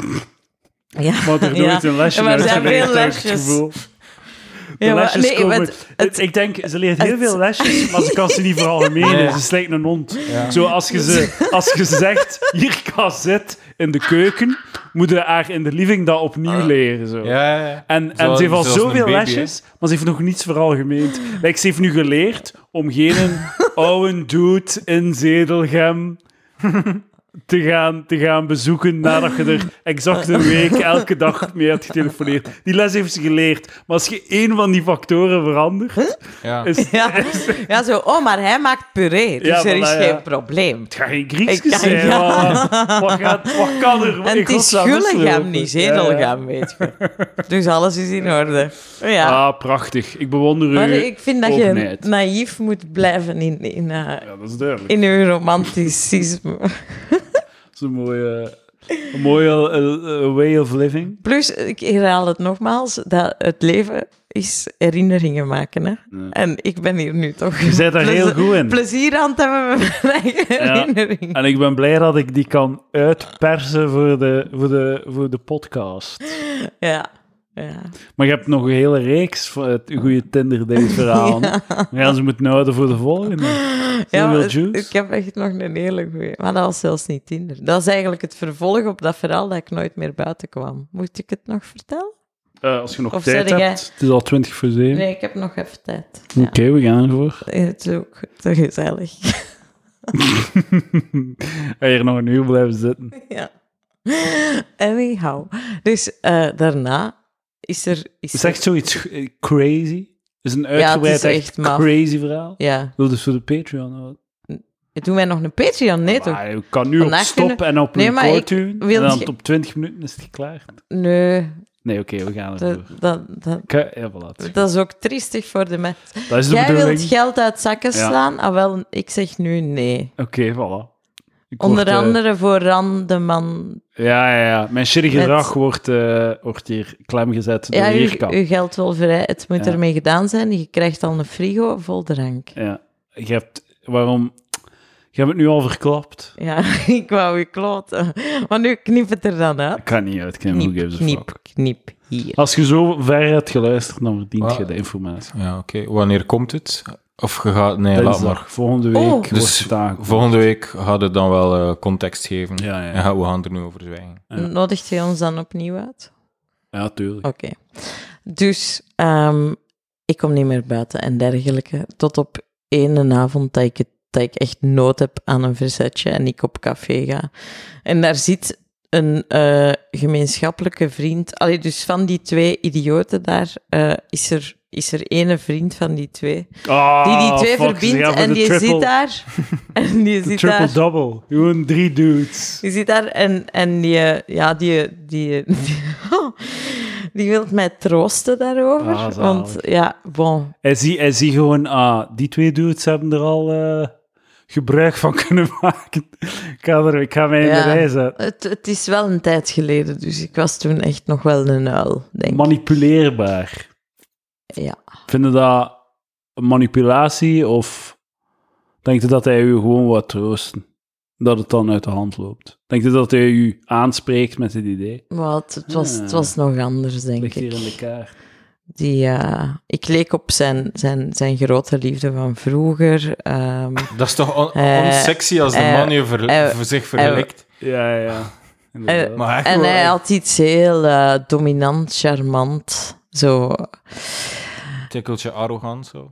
Speaker 2: Ja.
Speaker 1: Maar er nooit een lesje
Speaker 2: Ja, maar er zijn veel lesjes.
Speaker 1: De
Speaker 2: Ja, maar-
Speaker 1: lesjes
Speaker 2: nee,
Speaker 1: komen...
Speaker 2: het- het-
Speaker 1: ik denk, ze leert heel
Speaker 2: het-
Speaker 1: veel lesjes, maar ze kan ze niet veralgemenen.
Speaker 3: Nee.
Speaker 1: Ze slijkt een hond.
Speaker 3: Ja.
Speaker 1: Zo, als je, ze, als je zegt, hier zit in de keuken, moet je haar in de living dat opnieuw leren. Zo.
Speaker 3: Ja.
Speaker 1: En, en ze heeft al zoveel
Speaker 3: baby,
Speaker 1: lesjes, maar ze heeft nog niets veralgemeend. Like, ze heeft nu geleerd om geen oude dude in Zedelgem te gaan, te gaan bezoeken nadat je er exact een week elke dag mee hebt getelefoneerd. Die les heeft ze geleerd. Maar als je één van die factoren verandert,
Speaker 3: ja.
Speaker 1: is,
Speaker 2: Ja. ja, zo, oh, maar hij maakt puree, dus
Speaker 1: Ja,
Speaker 2: er
Speaker 1: voilà,
Speaker 2: is
Speaker 1: ja.
Speaker 2: geen probleem.
Speaker 1: het gaat geen Grieks
Speaker 2: kan-
Speaker 1: zijn. maar Wat, gaat, wat kan er
Speaker 2: En het is
Speaker 1: mislopen?
Speaker 2: niet. Zedelgem, weet je. Dus alles is in orde. Ja.
Speaker 1: Ah, prachtig. Ik bewonder u.
Speaker 2: maar ik vind dat je naïef moet blijven in, in, eh,
Speaker 1: Ja, dat is duidelijk.
Speaker 2: in uw romanticisme.
Speaker 1: Is een mooie, een mooie way of living.
Speaker 2: Plus, ik herhaal het nogmaals, dat het leven is herinneringen maken. Hè?
Speaker 1: Ja.
Speaker 2: En ik ben hier nu toch
Speaker 1: Je bent daar heel goed in.
Speaker 2: plezier aan het hebben met mijn eigen herinneringen.
Speaker 1: En ik ben blij dat ik die kan uitpersen voor de, voor de, voor de podcast.
Speaker 2: Ja, ja.
Speaker 1: Maar je hebt nog een hele reeks van het goede Tinder-date-verhaal. We gaan ze moeten houden voor de volgende.
Speaker 2: ja ik heb echt nog een hele goeie. Maar dat was zelfs niet Tinder. Dat is eigenlijk het vervolg op dat verhaal dat ik nooit meer buiten kwam. Moet ik het nog vertellen?
Speaker 1: Eh, als je nog
Speaker 2: Of
Speaker 1: tijd
Speaker 2: jij-
Speaker 1: hebt. Het is al 20 voor 7.
Speaker 2: Nee, ik heb nog even tijd. Ja.
Speaker 1: Oké, we gaan ervoor.
Speaker 2: Het is ook te gezellig.
Speaker 1: Ga hier nog een uur blijven zitten.
Speaker 2: ja. Anyhow. Dus eh, daarna is er... Is
Speaker 1: is
Speaker 2: er-
Speaker 1: echt zoiets eh, crazy. Is een
Speaker 2: is
Speaker 1: uitgebreid, echt,
Speaker 2: echt maf.
Speaker 1: crazy verhaal.
Speaker 2: Ja.
Speaker 1: Wil dus voor de Patreon.
Speaker 2: Doen wij nog een Patreon? Nee, toch?
Speaker 1: Je kan nu op stop
Speaker 2: kunnen-
Speaker 1: en op
Speaker 2: Nee,
Speaker 1: record
Speaker 2: ik
Speaker 1: doen.
Speaker 2: wil
Speaker 1: En dan
Speaker 2: je-
Speaker 1: op 20 minuten is het klaar.
Speaker 2: Nee,
Speaker 1: Nee, oké, we gaan ervoor.
Speaker 2: dat, dat,
Speaker 1: ja, voilà.
Speaker 2: dat is ook triestig voor de mensen. Jij wilt geld uit zakken
Speaker 1: Ja.
Speaker 2: slaan? Ah, wel, ik zeg nu nee.
Speaker 1: Oké, voilà. Ik
Speaker 2: Onder
Speaker 1: word, eh,
Speaker 2: andere voor Randeman.
Speaker 1: ja, ja, ja. Mijn shitty
Speaker 2: Met-
Speaker 1: gedrag wordt, eh, wordt hier klem gezet door
Speaker 2: Ja, uw, geld wel vrij. Het moet
Speaker 1: Ja.
Speaker 2: ermee gedaan zijn. Je krijgt al een frigo vol drank.
Speaker 1: Ja. Je hebt... Waarom... Je hebt het nu al verklapt.
Speaker 2: Ja, ik wou je kloten. Maar nu knip het er dan uit.
Speaker 1: Ik kan niet uitknippen,
Speaker 2: Knip, knip. Hier.
Speaker 1: Als je zo ver hebt geluisterd, dan verdient je de informatie.
Speaker 3: Ja, oké. Wanneer komt het? Of je gaat... Nee, laat maar.
Speaker 1: Volgende week
Speaker 2: Oh.
Speaker 1: wordt
Speaker 3: Dus
Speaker 1: het
Speaker 3: volgende week gaat het dan wel eh, context geven.
Speaker 1: Ja, ja.
Speaker 3: En gaan we gaan er nu over zwijgen.
Speaker 1: Ja.
Speaker 2: Nodigt je ons dan opnieuw uit?
Speaker 1: Ja, tuurlijk.
Speaker 2: Oké. Dus ehm, ik kom niet meer buiten en dergelijke. Tot op één avond dat ik, het, dat ik echt nood heb aan een verzetje en ik op café ga. En daar zit een eh, gemeenschappelijke vriend. Allee, dus van die twee idioten daar eh, is er. Is er ene vriend van die twee, die die
Speaker 1: Ah,
Speaker 2: twee
Speaker 1: fuck,
Speaker 2: verbindt en die
Speaker 1: triple-
Speaker 2: zit daar. En die zit daar.
Speaker 1: Triple-double. Gewoon drie dudes.
Speaker 2: Die zit daar en, en die, ja, die, die, die, die wil mij troosten daarover.
Speaker 1: Ah,
Speaker 2: want ja, bon.
Speaker 1: Hij ziet hij zie gewoon, ah, die twee dudes hebben er al eh, gebruik van kunnen maken. ik, ga er, ik ga mij in
Speaker 2: Ja.
Speaker 1: de rij zetten.
Speaker 2: Het, het is wel een tijd geleden, dus ik was toen echt nog wel een uil, denk.
Speaker 1: Manipuleerbaar.
Speaker 2: Ja.
Speaker 1: Vinden dat een manipulatie of denkt u dat hij u gewoon wat troosten? Dat het dan uit de hand loopt? Denkt u dat hij u aanspreekt met het idee?
Speaker 2: Maar het, was, het
Speaker 1: Ja.
Speaker 2: was nog anders, denk
Speaker 1: Ligt hier
Speaker 2: ik.
Speaker 1: in de kaart.
Speaker 2: Die, eh, ik leek op zijn, zijn, zijn grote liefde van vroeger. ehm,
Speaker 3: Dat is toch on
Speaker 2: Eh,
Speaker 3: onsexy als de
Speaker 2: eh,
Speaker 3: man je ver- voor zich vergelijkt?
Speaker 1: Ja, ja.
Speaker 3: maar
Speaker 2: en
Speaker 3: wel,
Speaker 2: hij had iets heel eh, dominant, charmant. Zo.
Speaker 3: Tikkeltje arrogant, zo.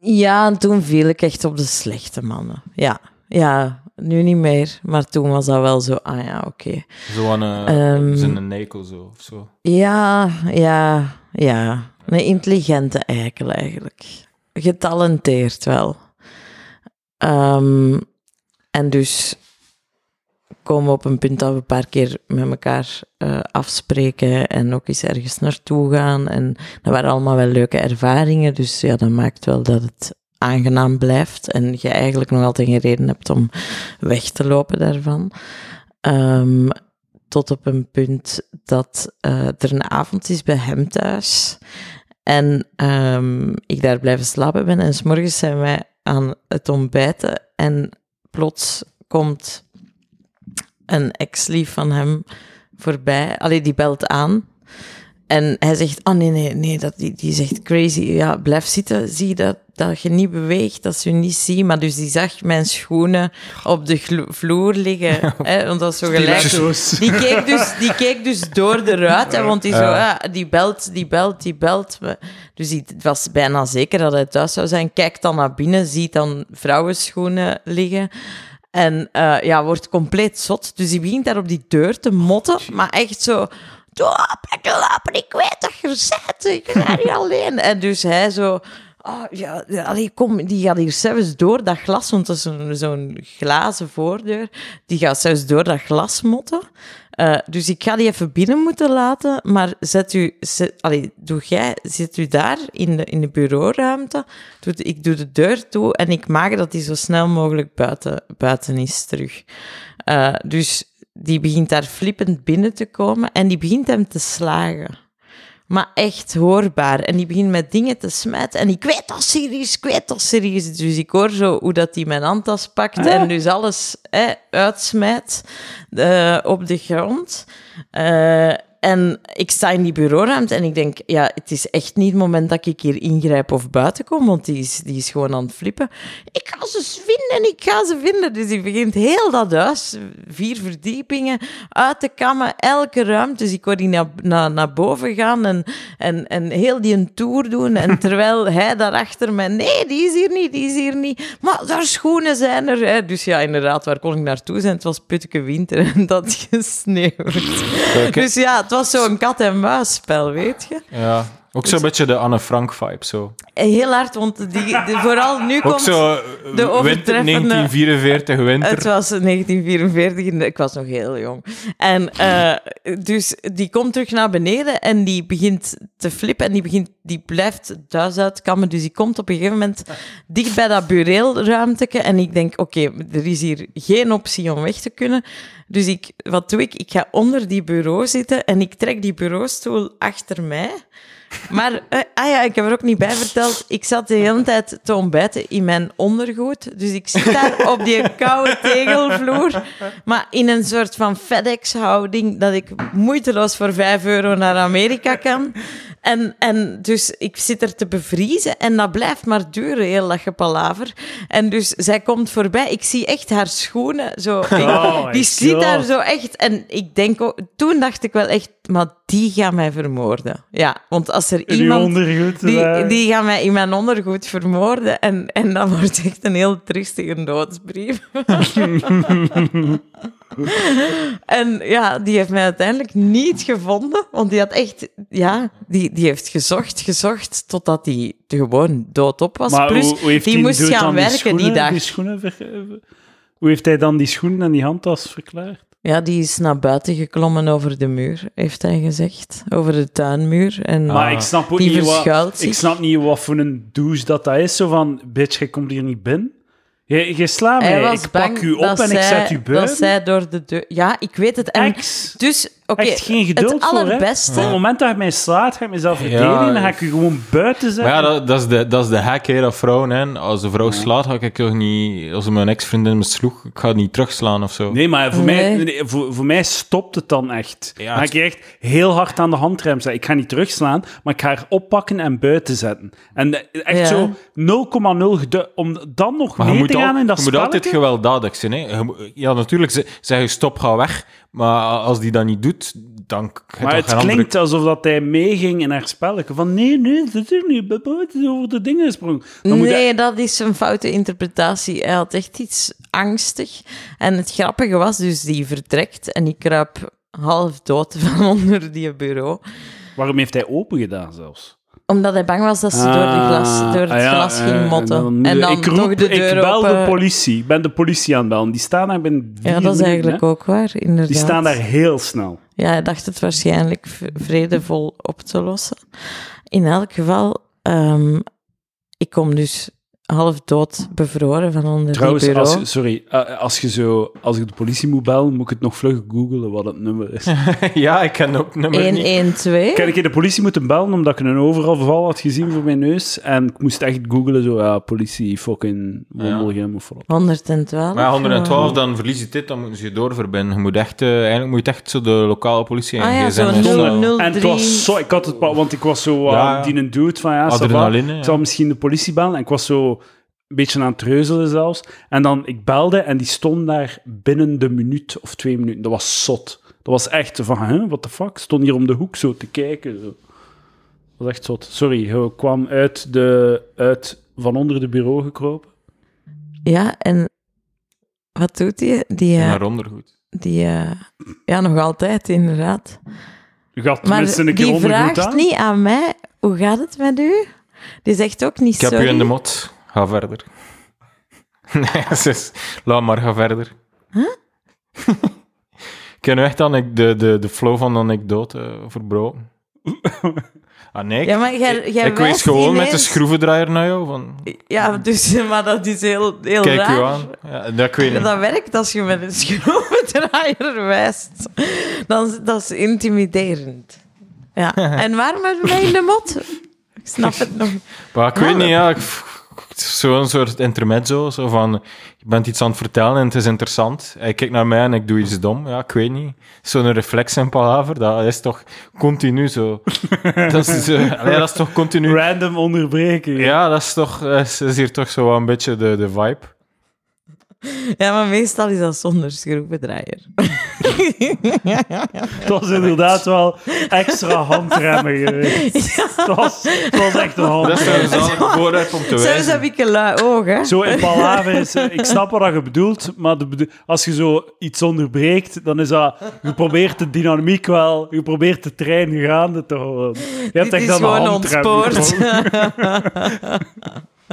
Speaker 2: Ja, en toen viel ik echt op de slechte mannen. Ja, ja nu niet meer. Maar toen was dat wel zo, ah ja, oké.
Speaker 3: Zo aan een,
Speaker 2: Ehm.
Speaker 3: nekel zo, of zo.
Speaker 2: Ja, ja, ja. Een intelligente eikel eigenlijk. Getalenteerd wel. Ehm, en dus komen we op een punt dat we een paar keer met elkaar eh, afspreken en ook eens ergens naartoe gaan. En dat waren allemaal wel leuke ervaringen. Dus ja, dat maakt wel dat het aangenaam blijft. En je eigenlijk nog altijd geen reden hebt om weg te lopen daarvan. Ehm, tot op een punt dat eh, er een avond is bij hem thuis. En ehm, ik daar blijven slapen ben. En s'morgens zijn wij aan het ontbijten. En plots komt een ex-lief van hem voorbij. Allee, die belt aan. En hij zegt, oh nee, nee, nee, dat, die, die zegt crazy. Ja, blijf zitten, zie dat, dat je niet beweegt, dat ze je niet zien. Maar dus die zag mijn schoenen op de vloer liggen. hè, want dat is zo gelijk. Die keek dus, die keek dus door de ruit, hè, want die, zo,
Speaker 3: Ja.
Speaker 2: ah, die belt, die belt, die belt. Dus die het was bijna zeker dat hij thuis zou zijn. Kijkt dan naar binnen, ziet dan vrouwenschoenen liggen. En eh, ja, wordt compleet zot. Dus die begint daar op die deur te motten, maar echt zo... Doe op, ik lapen, ik weet dat je er bent, ik ben niet alleen. En dus hij zo... Oh, ja, allee, kom, die gaat hier zelfs door dat glas, want dat is zo'n glazen voordeur. Die gaat zelfs door dat glas motten. Eh, dus ik ga die even binnen moeten laten, maar zet u, doe jij, zit u daar in de, in de bureauruimte. Ik doe de deur toe en ik maak dat die zo snel mogelijk buiten, buiten is terug. Eh, dus die begint daar flippend binnen te komen en die begint hem te slagen. Maar echt hoorbaar. En die begint met dingen te smijten. En ik weet dat serieus, ik weet dat serieus. Dus ik hoor zo hoe dat hij mijn handtas pakt en dus alles hè, uitsmijt eh, op de grond. Eh, en ik sta in die bureauruimte en ik denk, ja, het is echt niet het moment dat ik hier ingrijp of buiten kom, want die is, die is gewoon aan het flippen. Ik ga ze vinden, ik ga ze vinden. Dus die begint heel dat huis, vier verdiepingen, uit te kammen, elke ruimte. Dus ik hoor die naar, naar, naar boven gaan en, en, en heel die een tour doen. En terwijl hij daarachter mij, nee, die is hier niet, die is hier niet. Maar daar schoenen zijn er. Hè. Dus ja, inderdaad, waar kon ik naartoe zijn? Het was putteke winter en dat gesneeuwd. Dus ja, het was zo'n kat-en-muisspel, weet je.
Speaker 3: Ja. Ook zo'n beetje de Anne Frank-vibe, zo.
Speaker 2: Heel hard, want die, vooral nu
Speaker 3: Ook
Speaker 2: komt...
Speaker 3: zo eh,
Speaker 2: de
Speaker 3: winter,
Speaker 2: overtreffende-
Speaker 3: 1944 winter.
Speaker 2: Het was 1944, en ik was nog heel jong. En eh, dus die komt terug naar beneden en die begint te flippen en die, begint, die blijft het huis uitkammen. Dus die komt op een gegeven moment dicht bij dat bureelruimteke en ik denk, oké, er is hier geen optie om weg te kunnen. Dus ik, wat doe ik? Ik ga onder die bureau zitten en ik trek die bureaustoel achter mij. Maar, eh, ah ja, ik heb er ook niet bij verteld. Ik zat de hele tijd te ontbijten in mijn ondergoed. Dus ik zit daar op die koude tegelvloer. Maar in een soort van FedEx-houding. Dat ik moeiteloos voor 5 euro naar Amerika kan. En, en dus ik zit er te bevriezen. En dat blijft maar duren, heel dat gepalaver. En dus zij komt voorbij. Ik zie echt haar schoenen. Zo, ik-
Speaker 1: Oh
Speaker 2: die zit daar zo echt. En ik denk ook, toen dacht ik wel echt, maar die gaat mij vermoorden. Ja, want als er
Speaker 1: In uw
Speaker 2: iemand.
Speaker 1: ondergoed.
Speaker 2: Die,
Speaker 1: eh,
Speaker 2: die gaan mij in mijn ondergoed vermoorden. En, en dat wordt echt een heel triestige doodsbrief. en ja, die heeft mij uiteindelijk niet gevonden. Want die had echt... Ja, die, die heeft gezocht, gezocht, totdat hij gewoon doodop was.
Speaker 1: maar
Speaker 2: Plus,
Speaker 1: hoe, hoe heeft
Speaker 2: die
Speaker 1: hij-
Speaker 2: moest gaan
Speaker 1: dan
Speaker 2: werken
Speaker 1: schoenen,
Speaker 2: die dag.
Speaker 1: Die schoenen ver- hoe heeft hij dan die schoenen en die handtas verklaard?
Speaker 2: Ja, die is naar buiten geklommen over de muur, heeft hij gezegd. Over de tuinmuur. En
Speaker 1: Maar ik snap ook niet wat, ik snap niet wat voor een douche dat dat is. Zo van, bitch, je komt hier niet binnen. Je, je slaat mij, ik pak u op en ik zet u
Speaker 2: Dat
Speaker 1: buiten.
Speaker 2: zij door de deur... Ja, ik weet het. En
Speaker 1: Ex.
Speaker 2: dus, oké,
Speaker 1: Echt geen geduld
Speaker 2: het
Speaker 1: voor, hè.
Speaker 2: allerbeste...
Speaker 1: Op het moment dat je mij slaat, ga ik mezelf
Speaker 3: Ja,
Speaker 1: verdedigen. dan ga ik u gewoon buiten zetten.
Speaker 3: Maar ja, dat, dat, is de, dat is de hack hè, dat vrouwen. Hè. Als een vrouw slaat, ga ik toch niet... Als mijn ex-vriendin me sloeg, ik ga het niet terugslaan of zo.
Speaker 1: Nee, maar voor,
Speaker 2: Nee.
Speaker 1: Mij, nee, voor, voor mij stopt het dan echt.
Speaker 3: Ja,
Speaker 1: dan ga ik echt heel hard aan de handrem zetten. Ik ga niet terugslaan, maar ik ga haar oppakken en buiten zetten. En eh, echt
Speaker 2: Ja.
Speaker 1: zo 0,0 gedu- om dan nog
Speaker 3: Maar
Speaker 1: mee dat
Speaker 3: je moet altijd gewelddadig zijn. Hè. Ja, natuurlijk ze- zeg je stop, ga weg. Maar als die dat niet doet, dan...
Speaker 1: Maar het
Speaker 3: andere-
Speaker 1: klinkt alsof dat hij meeging in haar spelletje. Van nee, nee, dat is niet. Het is over de dingen. Dan moet
Speaker 2: nee,
Speaker 1: hij-
Speaker 2: dat is een foute interpretatie. Hij had echt iets angstig. En het grappige was dus, die vertrekt en ik kruip half dood van onder die bureau.
Speaker 1: Waarom heeft hij open gedaan zelfs?
Speaker 2: Omdat hij bang was dat ze door, de glas, door het
Speaker 1: Ah, ja,
Speaker 2: glas
Speaker 1: eh,
Speaker 2: ging motten.
Speaker 1: moet
Speaker 2: En dan
Speaker 1: ik roep,
Speaker 2: toch de deur
Speaker 1: ik bel
Speaker 2: open.
Speaker 1: de politie. Ik ben de politie aan het bellen. Die staan daar binnen vier
Speaker 2: Ja, dat is
Speaker 1: minuten,
Speaker 2: eigenlijk
Speaker 1: hè.
Speaker 2: ook waar, inderdaad.
Speaker 1: Die staan daar heel snel.
Speaker 2: Ja, hij dacht het waarschijnlijk v- vredevol op te lossen. In elk geval, ehm, ik kom dus half dood bevroren van onder
Speaker 1: Trouwens,
Speaker 2: die bureau.
Speaker 1: als, sorry, eh, als, je zo, als ik de politie moet bellen, moet ik het nog vlug googlen wat het nummer is.
Speaker 3: ja, ik ken ook nummer niet.
Speaker 2: 112.
Speaker 1: Kan ik de politie moeten bellen omdat ik een overval had gezien voor mijn neus? En ik moest echt googlen, zo, ja, politie, fucking Wondelgem of wat.
Speaker 2: 112.
Speaker 3: Maar ja, 112, dan verlies je dit, dan moeten ze je doorverbinden. Je moet echt, eh, eigenlijk moet je echt zo de lokale politie
Speaker 2: Ah ja,
Speaker 3: zo.
Speaker 2: 003.
Speaker 1: En het was zo, ik had het, want ik was zo uh,
Speaker 3: Ja, ja.
Speaker 1: die een dude van, ja,
Speaker 3: Adrenaline,
Speaker 1: ik
Speaker 3: ja.
Speaker 1: zal misschien de politie bellen. En ik was zo een beetje aan het treuzelen zelfs. En dan, ik belde en die stond daar binnen de minuut of twee minuten. Dat was zot. Dat was echt van, hè, what the fuck? Stond hier om de hoek zo te kijken. Zo. Dat was echt zot. Sorry, je kwam uit, de, uit van onder de bureau gekropen.
Speaker 2: Ja, en wat doet hij? Die, eh,
Speaker 3: Naar ondergoed.
Speaker 2: die eh, ja, nog altijd, inderdaad.
Speaker 1: Je gaat
Speaker 2: Maar
Speaker 1: een keer
Speaker 2: die vraagt
Speaker 1: aan.
Speaker 2: niet aan mij, hoe gaat het met u? Die zegt ook niet
Speaker 3: Ik heb
Speaker 2: sorry.
Speaker 3: u in de mot. Ga verder. nee, zus, laat maar, ga verder. Ik ken nu echt dan ik de, de, de flow van de anekdote uh, verbroken. ah nee, ik,
Speaker 2: Ja, maar jij, jij
Speaker 3: ik wees gewoon met de schroevendraaier naar jou. Van,
Speaker 2: Ja, dus, maar dat is heel, heel
Speaker 3: kijk
Speaker 2: raar.
Speaker 3: u aan. Ja, dat ik weet niet.
Speaker 2: Dat werkt als je met een schroevendraaier wijst. Dan, dat is intimiderend. Ja. En waarom heb je mij in de mot? Ik snap het nog.
Speaker 3: Maar ik weet niet, ja. ik- Zo'n soort intermezzo, zo van, je bent iets aan het vertellen en het is interessant. Hij kijkt naar mij en ik doe iets dom. Ja, ik weet niet. Zo'n reflex in palaver, dat is toch continu zo. dat, is, allee, dat is toch continu...
Speaker 1: Random onderbreken.
Speaker 3: Ja, dat is toch, is, is hier toch zo een beetje de, de vibe.
Speaker 2: Ja, maar meestal is dat zonder schroevendraaier.
Speaker 1: Het was inderdaad wel extra handremmen geweest. Het, was, het was echt een
Speaker 3: Dat is
Speaker 1: handrem.
Speaker 3: een vooruit om te
Speaker 2: Zelfs
Speaker 3: wijzen.
Speaker 2: heb ik een lui oog, hè.
Speaker 1: Zo in Palaver is... eh, Ik snap wat je bedoelt, maar de als je zo iets onderbreekt, dan is dat... Je probeert de dynamiek wel... Je probeert de trein gaande te houden. Je hebt
Speaker 2: Dit
Speaker 1: echt
Speaker 2: is gewoon
Speaker 1: handrem
Speaker 2: ontspoord.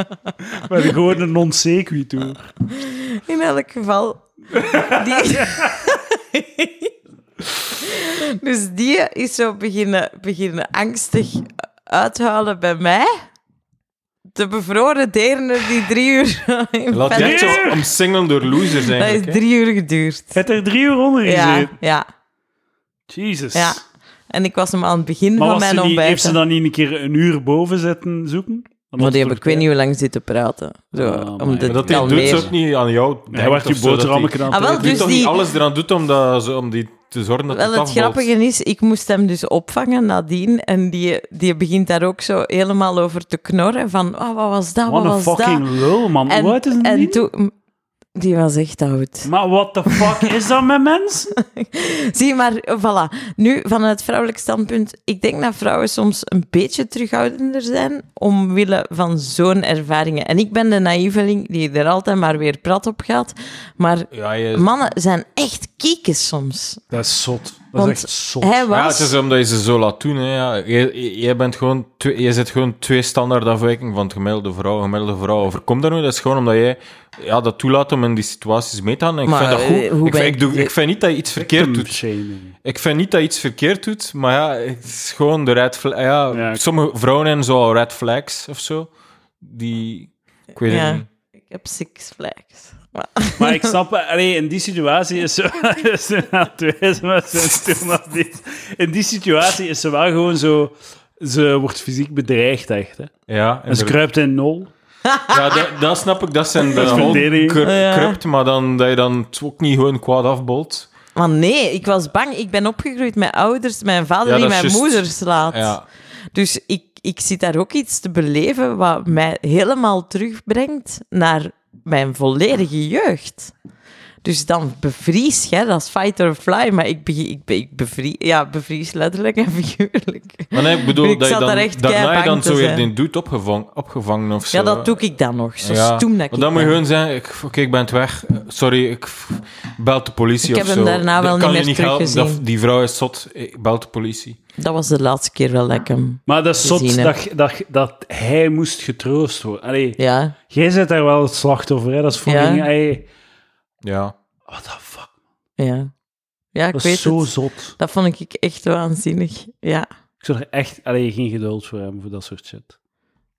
Speaker 1: Met gewoon een non-sequitur.
Speaker 2: In elk geval. Die... dus die is zo beginnen, beginnen angstig uithuilen bij mij. De bevroren deerner die drie uur... in
Speaker 3: Laat je echt zo omsingelen door losers
Speaker 2: Dat is drie uur geduurd.
Speaker 1: Je hebt er drie uur onder
Speaker 2: Ja,
Speaker 1: gezeten.
Speaker 2: ja,
Speaker 1: Jezus.
Speaker 2: ja. En ik was hem aan het begin
Speaker 1: Maar
Speaker 2: van mijn ontbijt.
Speaker 1: heeft ze dan niet een keer een uur boven zitten zoeken?
Speaker 2: Maar die
Speaker 1: had
Speaker 2: heb
Speaker 1: het
Speaker 2: ik weet niet hoe lang zitten praten. Zo,
Speaker 1: Ah,
Speaker 2: om
Speaker 1: maar
Speaker 2: de
Speaker 3: Maar dat doet ze ook niet aan jou.
Speaker 1: Hij werd
Speaker 3: denkt
Speaker 1: je boterhammen
Speaker 3: hij-
Speaker 1: gedaan.
Speaker 2: Ah, wel,
Speaker 3: hij
Speaker 2: dus
Speaker 3: toch
Speaker 2: die-
Speaker 3: niet alles eraan doet om, dat, zo- om die te zorgen dat
Speaker 2: Wel,
Speaker 3: het
Speaker 2: grappige is, ik moest hem dus opvangen nadien. En die, die begint daar ook zo helemaal over te knorren. Van, oh, wat was dat,
Speaker 1: Wat
Speaker 2: wat
Speaker 1: een
Speaker 2: was
Speaker 1: fucking lul, man.
Speaker 2: En,
Speaker 1: Hoe oud is die?
Speaker 2: en toen... Die was echt oud.
Speaker 1: Maar what the fuck is dat met mensen?
Speaker 2: Zie maar, voilà. Nu, vanuit vrouwelijk standpunt, ik denk dat vrouwen soms een beetje terughoudender zijn omwille van zo'n ervaringen. En ik ben de naïveling die er altijd maar weer prat op gaat. Maar
Speaker 3: Ja, je...
Speaker 2: mannen zijn echt kiekes soms.
Speaker 1: Dat is zot. Dat
Speaker 2: Want
Speaker 1: is echt zot.
Speaker 2: Hij
Speaker 3: ja,
Speaker 2: was...
Speaker 3: het is omdat je ze zo laat doen. Hè. Ja, jij, jij bent gewoon twee, jij zit gewoon twee standaard afwijkingen van het gemiddelde vrouw. Gemiddelde vrouw overkomt dat nu. Dat is gewoon omdat jij ja, dat toelaat om in die situaties mee te gaan. En Ik
Speaker 2: Maar,
Speaker 3: vind dat goed.
Speaker 2: eh, hoe
Speaker 3: ik, vind, ik, doe,
Speaker 2: je-
Speaker 3: ik vind niet dat je iets verkeerd doet. Ik vind niet dat je iets verkeerd doet, maar ja, het is gewoon de red flag. Ja, sommige vrouwen hebben zo red flags of zo. Die... Ik weet
Speaker 2: Ja.
Speaker 3: het niet.
Speaker 2: Ik heb six flags. Maar-
Speaker 1: Maar ik snap, eh, allee, in die situatie is ze. In die situatie is ze wel gewoon zo, ze wordt fysiek bedreigd echt. Hè.
Speaker 3: Ja,
Speaker 1: En ze kruipt in nul.
Speaker 3: Ja, dat, dat snap ik. Dat zijn de crypt, maar dan dat je dan het ook niet gewoon kwaad afbolt.
Speaker 2: Maar nee, ik was bang. Ik ben opgegroeid met ouders, mijn vader
Speaker 3: Ja,
Speaker 2: die mijn moeder slaat.
Speaker 3: Ja.
Speaker 2: Dus ik, ik zit daar ook iets te beleven wat mij helemaal terugbrengt naar mijn volledige jeugd. Dus dan bevries je, dat is fight or fly, maar ik, be, ik, be- ik bevries, ja, bevries letterlijk en figuurlijk.
Speaker 3: Maar nee, ik bedoel,
Speaker 2: Ik
Speaker 3: dat je
Speaker 2: zat
Speaker 3: dan,
Speaker 2: echt
Speaker 3: daarna je dan zo weer die doet opgevangen, opgevangen of zo.
Speaker 2: Ja, dat doe ik dan nog, zo
Speaker 3: Ja,
Speaker 2: stoem dat ik
Speaker 3: dan moet je gewoon zeggen, ik- oké, ik ben het weg. Sorry, ik bel de politie
Speaker 2: Ik
Speaker 3: of
Speaker 2: heb
Speaker 3: zo.
Speaker 2: hem daarna wel
Speaker 3: Dat
Speaker 2: niet
Speaker 3: kan je
Speaker 2: meer
Speaker 3: helpen.
Speaker 2: teruggezien.
Speaker 3: Dat- Die vrouw is zot, ik bel de politie.
Speaker 2: Dat was de laatste keer wel lekker.
Speaker 1: Maar dat is zot dat, dat, dat hij moest getroost worden. Allee,
Speaker 2: Ja,
Speaker 1: jij bent daar wel het slachtoffer, hè? Dat is
Speaker 2: Ja.
Speaker 1: fucking...
Speaker 3: Ja.
Speaker 1: what the fuck?
Speaker 2: ja. Ja, ik
Speaker 1: Dat
Speaker 2: weet
Speaker 1: is zo
Speaker 2: het.
Speaker 1: zot.
Speaker 2: Dat vond ik echt waanzinnig. Ja.
Speaker 1: Ik zou er echt allee, geen geduld voor hebben voor dat soort shit.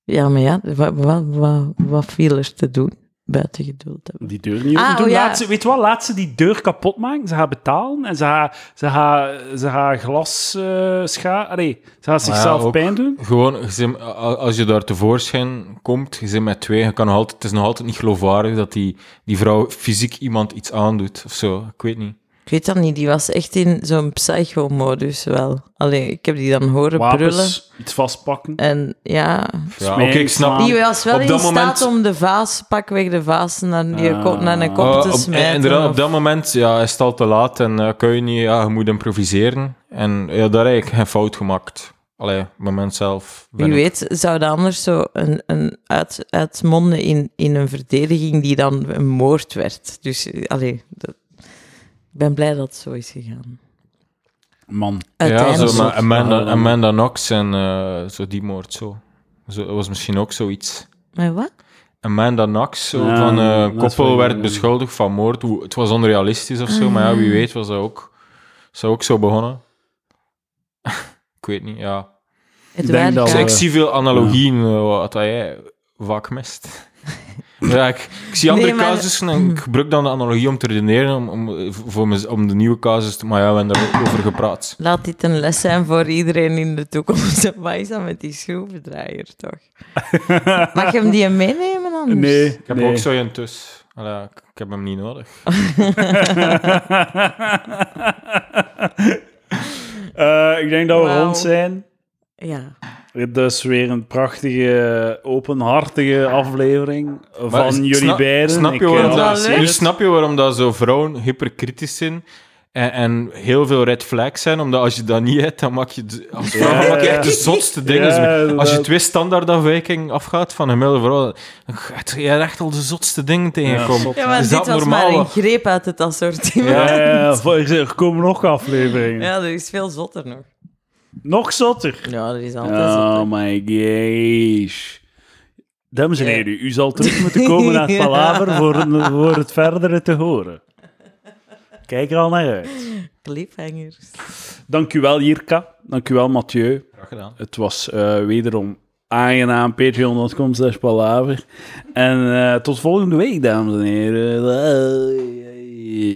Speaker 2: Ja, maar ja, wat, wat, wat, wat viel er te doen? Buiten geduld hebben.
Speaker 1: Die deur niet
Speaker 2: Ah,
Speaker 1: open doen.
Speaker 2: oh ja.
Speaker 1: Laat ze, weet je wat? Laat ze die deur kapot maken. Ze gaan betalen en ze gaan, ze gaan, ze gaan glas eh scha... Allee, ze gaan zichzelf pijn doen.
Speaker 3: Gewoon, als je daar tevoorschijn komt, je zit met twee, je kan nog altijd, het is nog altijd niet geloofwaardig dat die, die vrouw fysiek iemand iets aandoet of zo. Ik weet niet.
Speaker 2: Ik weet dat niet, die was echt in zo'n psycho-modus wel. Allee, ik heb die dan horen brullen.
Speaker 1: Wapens, iets vastpakken.
Speaker 2: En ja,
Speaker 3: Ja, oké, ik snap.
Speaker 2: die was wel
Speaker 3: Op
Speaker 2: in staat
Speaker 3: moment-
Speaker 2: om de vaas, pakweg de vaas, naar, die
Speaker 1: Ah.
Speaker 2: kop, naar een kop
Speaker 3: Oh,
Speaker 2: te smijten.
Speaker 3: inderdaad,
Speaker 2: of-
Speaker 3: op dat moment ja, is het al te laat en eh, kun je niet, ja, je moet improviseren. En ja, daar heb ik geen fout gemaakt. Allee, moment zelf.
Speaker 2: Wie
Speaker 3: ik-
Speaker 2: weet zou dat anders zo een, een uit, uitmonden in, in een verdediging die dan een moord werd. Dus, eh, allee, dat- ik ben blij dat het zo is gegaan.
Speaker 1: Man.
Speaker 3: Ja, zo, maar Amanda,
Speaker 1: Ah,
Speaker 3: Amanda Knox en eh, zo die moord zo. zo. Dat was misschien ook zoiets.
Speaker 2: Maar wat?
Speaker 3: Amanda Knox, zo,
Speaker 1: Ja,
Speaker 3: van eh,
Speaker 1: is
Speaker 3: koppel werd beschuldigd van moord. Het was onrealistisch of zo, maar ja,
Speaker 2: Ah.
Speaker 3: wie weet was dat ook, zou ook zo begonnen. ik weet niet, ja.
Speaker 2: Het
Speaker 1: denk
Speaker 2: werk,
Speaker 1: dat
Speaker 2: ja.
Speaker 1: we-
Speaker 3: ik zie veel analogieën eh, wat dat jij vaak mist. ja, ik, ik zie andere
Speaker 2: Nee, maar-
Speaker 3: casussen en ik gebruik dan de analogie om te redeneren, om, om, voor mez- om de nieuwe casus te... Maar ja, we hebben daarover gepraat.
Speaker 2: Laat dit een les zijn voor iedereen in de toekomst. Wat is dat met die schroevendraaier, toch? Mag je hem die meenemen anders?
Speaker 1: Nee,
Speaker 3: Ik heb
Speaker 1: nee.
Speaker 3: ook zo een tus. Allee, ik, ik heb hem niet nodig.
Speaker 1: Eh, ik denk dat we rond zijn.
Speaker 2: Ja.
Speaker 1: Is weer een prachtige, openhartige aflevering
Speaker 3: Maar
Speaker 1: van jullie
Speaker 3: snap-
Speaker 1: beiden.
Speaker 3: Snap je,
Speaker 1: eh,
Speaker 3: waarom dat,
Speaker 2: leuk.
Speaker 3: nu snap je waarom dat zo vrouwen hyperkritisch zijn en, en heel veel red flags zijn? Omdat als je dat niet hebt, dan maak je, als vrouw
Speaker 1: Ja,
Speaker 3: maak je
Speaker 1: ja.
Speaker 3: echt de zotste dingen.
Speaker 1: Ja,
Speaker 3: als je twee standaardafwijkingen afgaat van een gemiddelde vrouw, dan gaat je echt al de zotste dingen tegenkomen.
Speaker 2: Ja, maar
Speaker 3: Is
Speaker 2: dit
Speaker 3: dat
Speaker 2: was
Speaker 3: normaal?
Speaker 2: maar een greep uit het assortiment.
Speaker 1: Ja,
Speaker 2: Ja.
Speaker 1: ja, ja, er komen nog afleveringen.
Speaker 2: er is veel zotter nog.
Speaker 1: Nog zotter.
Speaker 2: Ja, er is altijd
Speaker 1: Oh
Speaker 2: zotter.
Speaker 1: my gosh. Dames en heren, u zal terug moeten komen naar het palaver voor, voor het verdere te horen. Kijk er al naar uit.
Speaker 2: Cliffhangers.
Speaker 1: Dank u wel, Jirka. Dank u wel, Mathieu.
Speaker 3: Graag gedaan.
Speaker 1: Het was eh, wederom aangenaam. Patreon.com slash palaver. En eh, tot volgende week, dames en heren. Bye.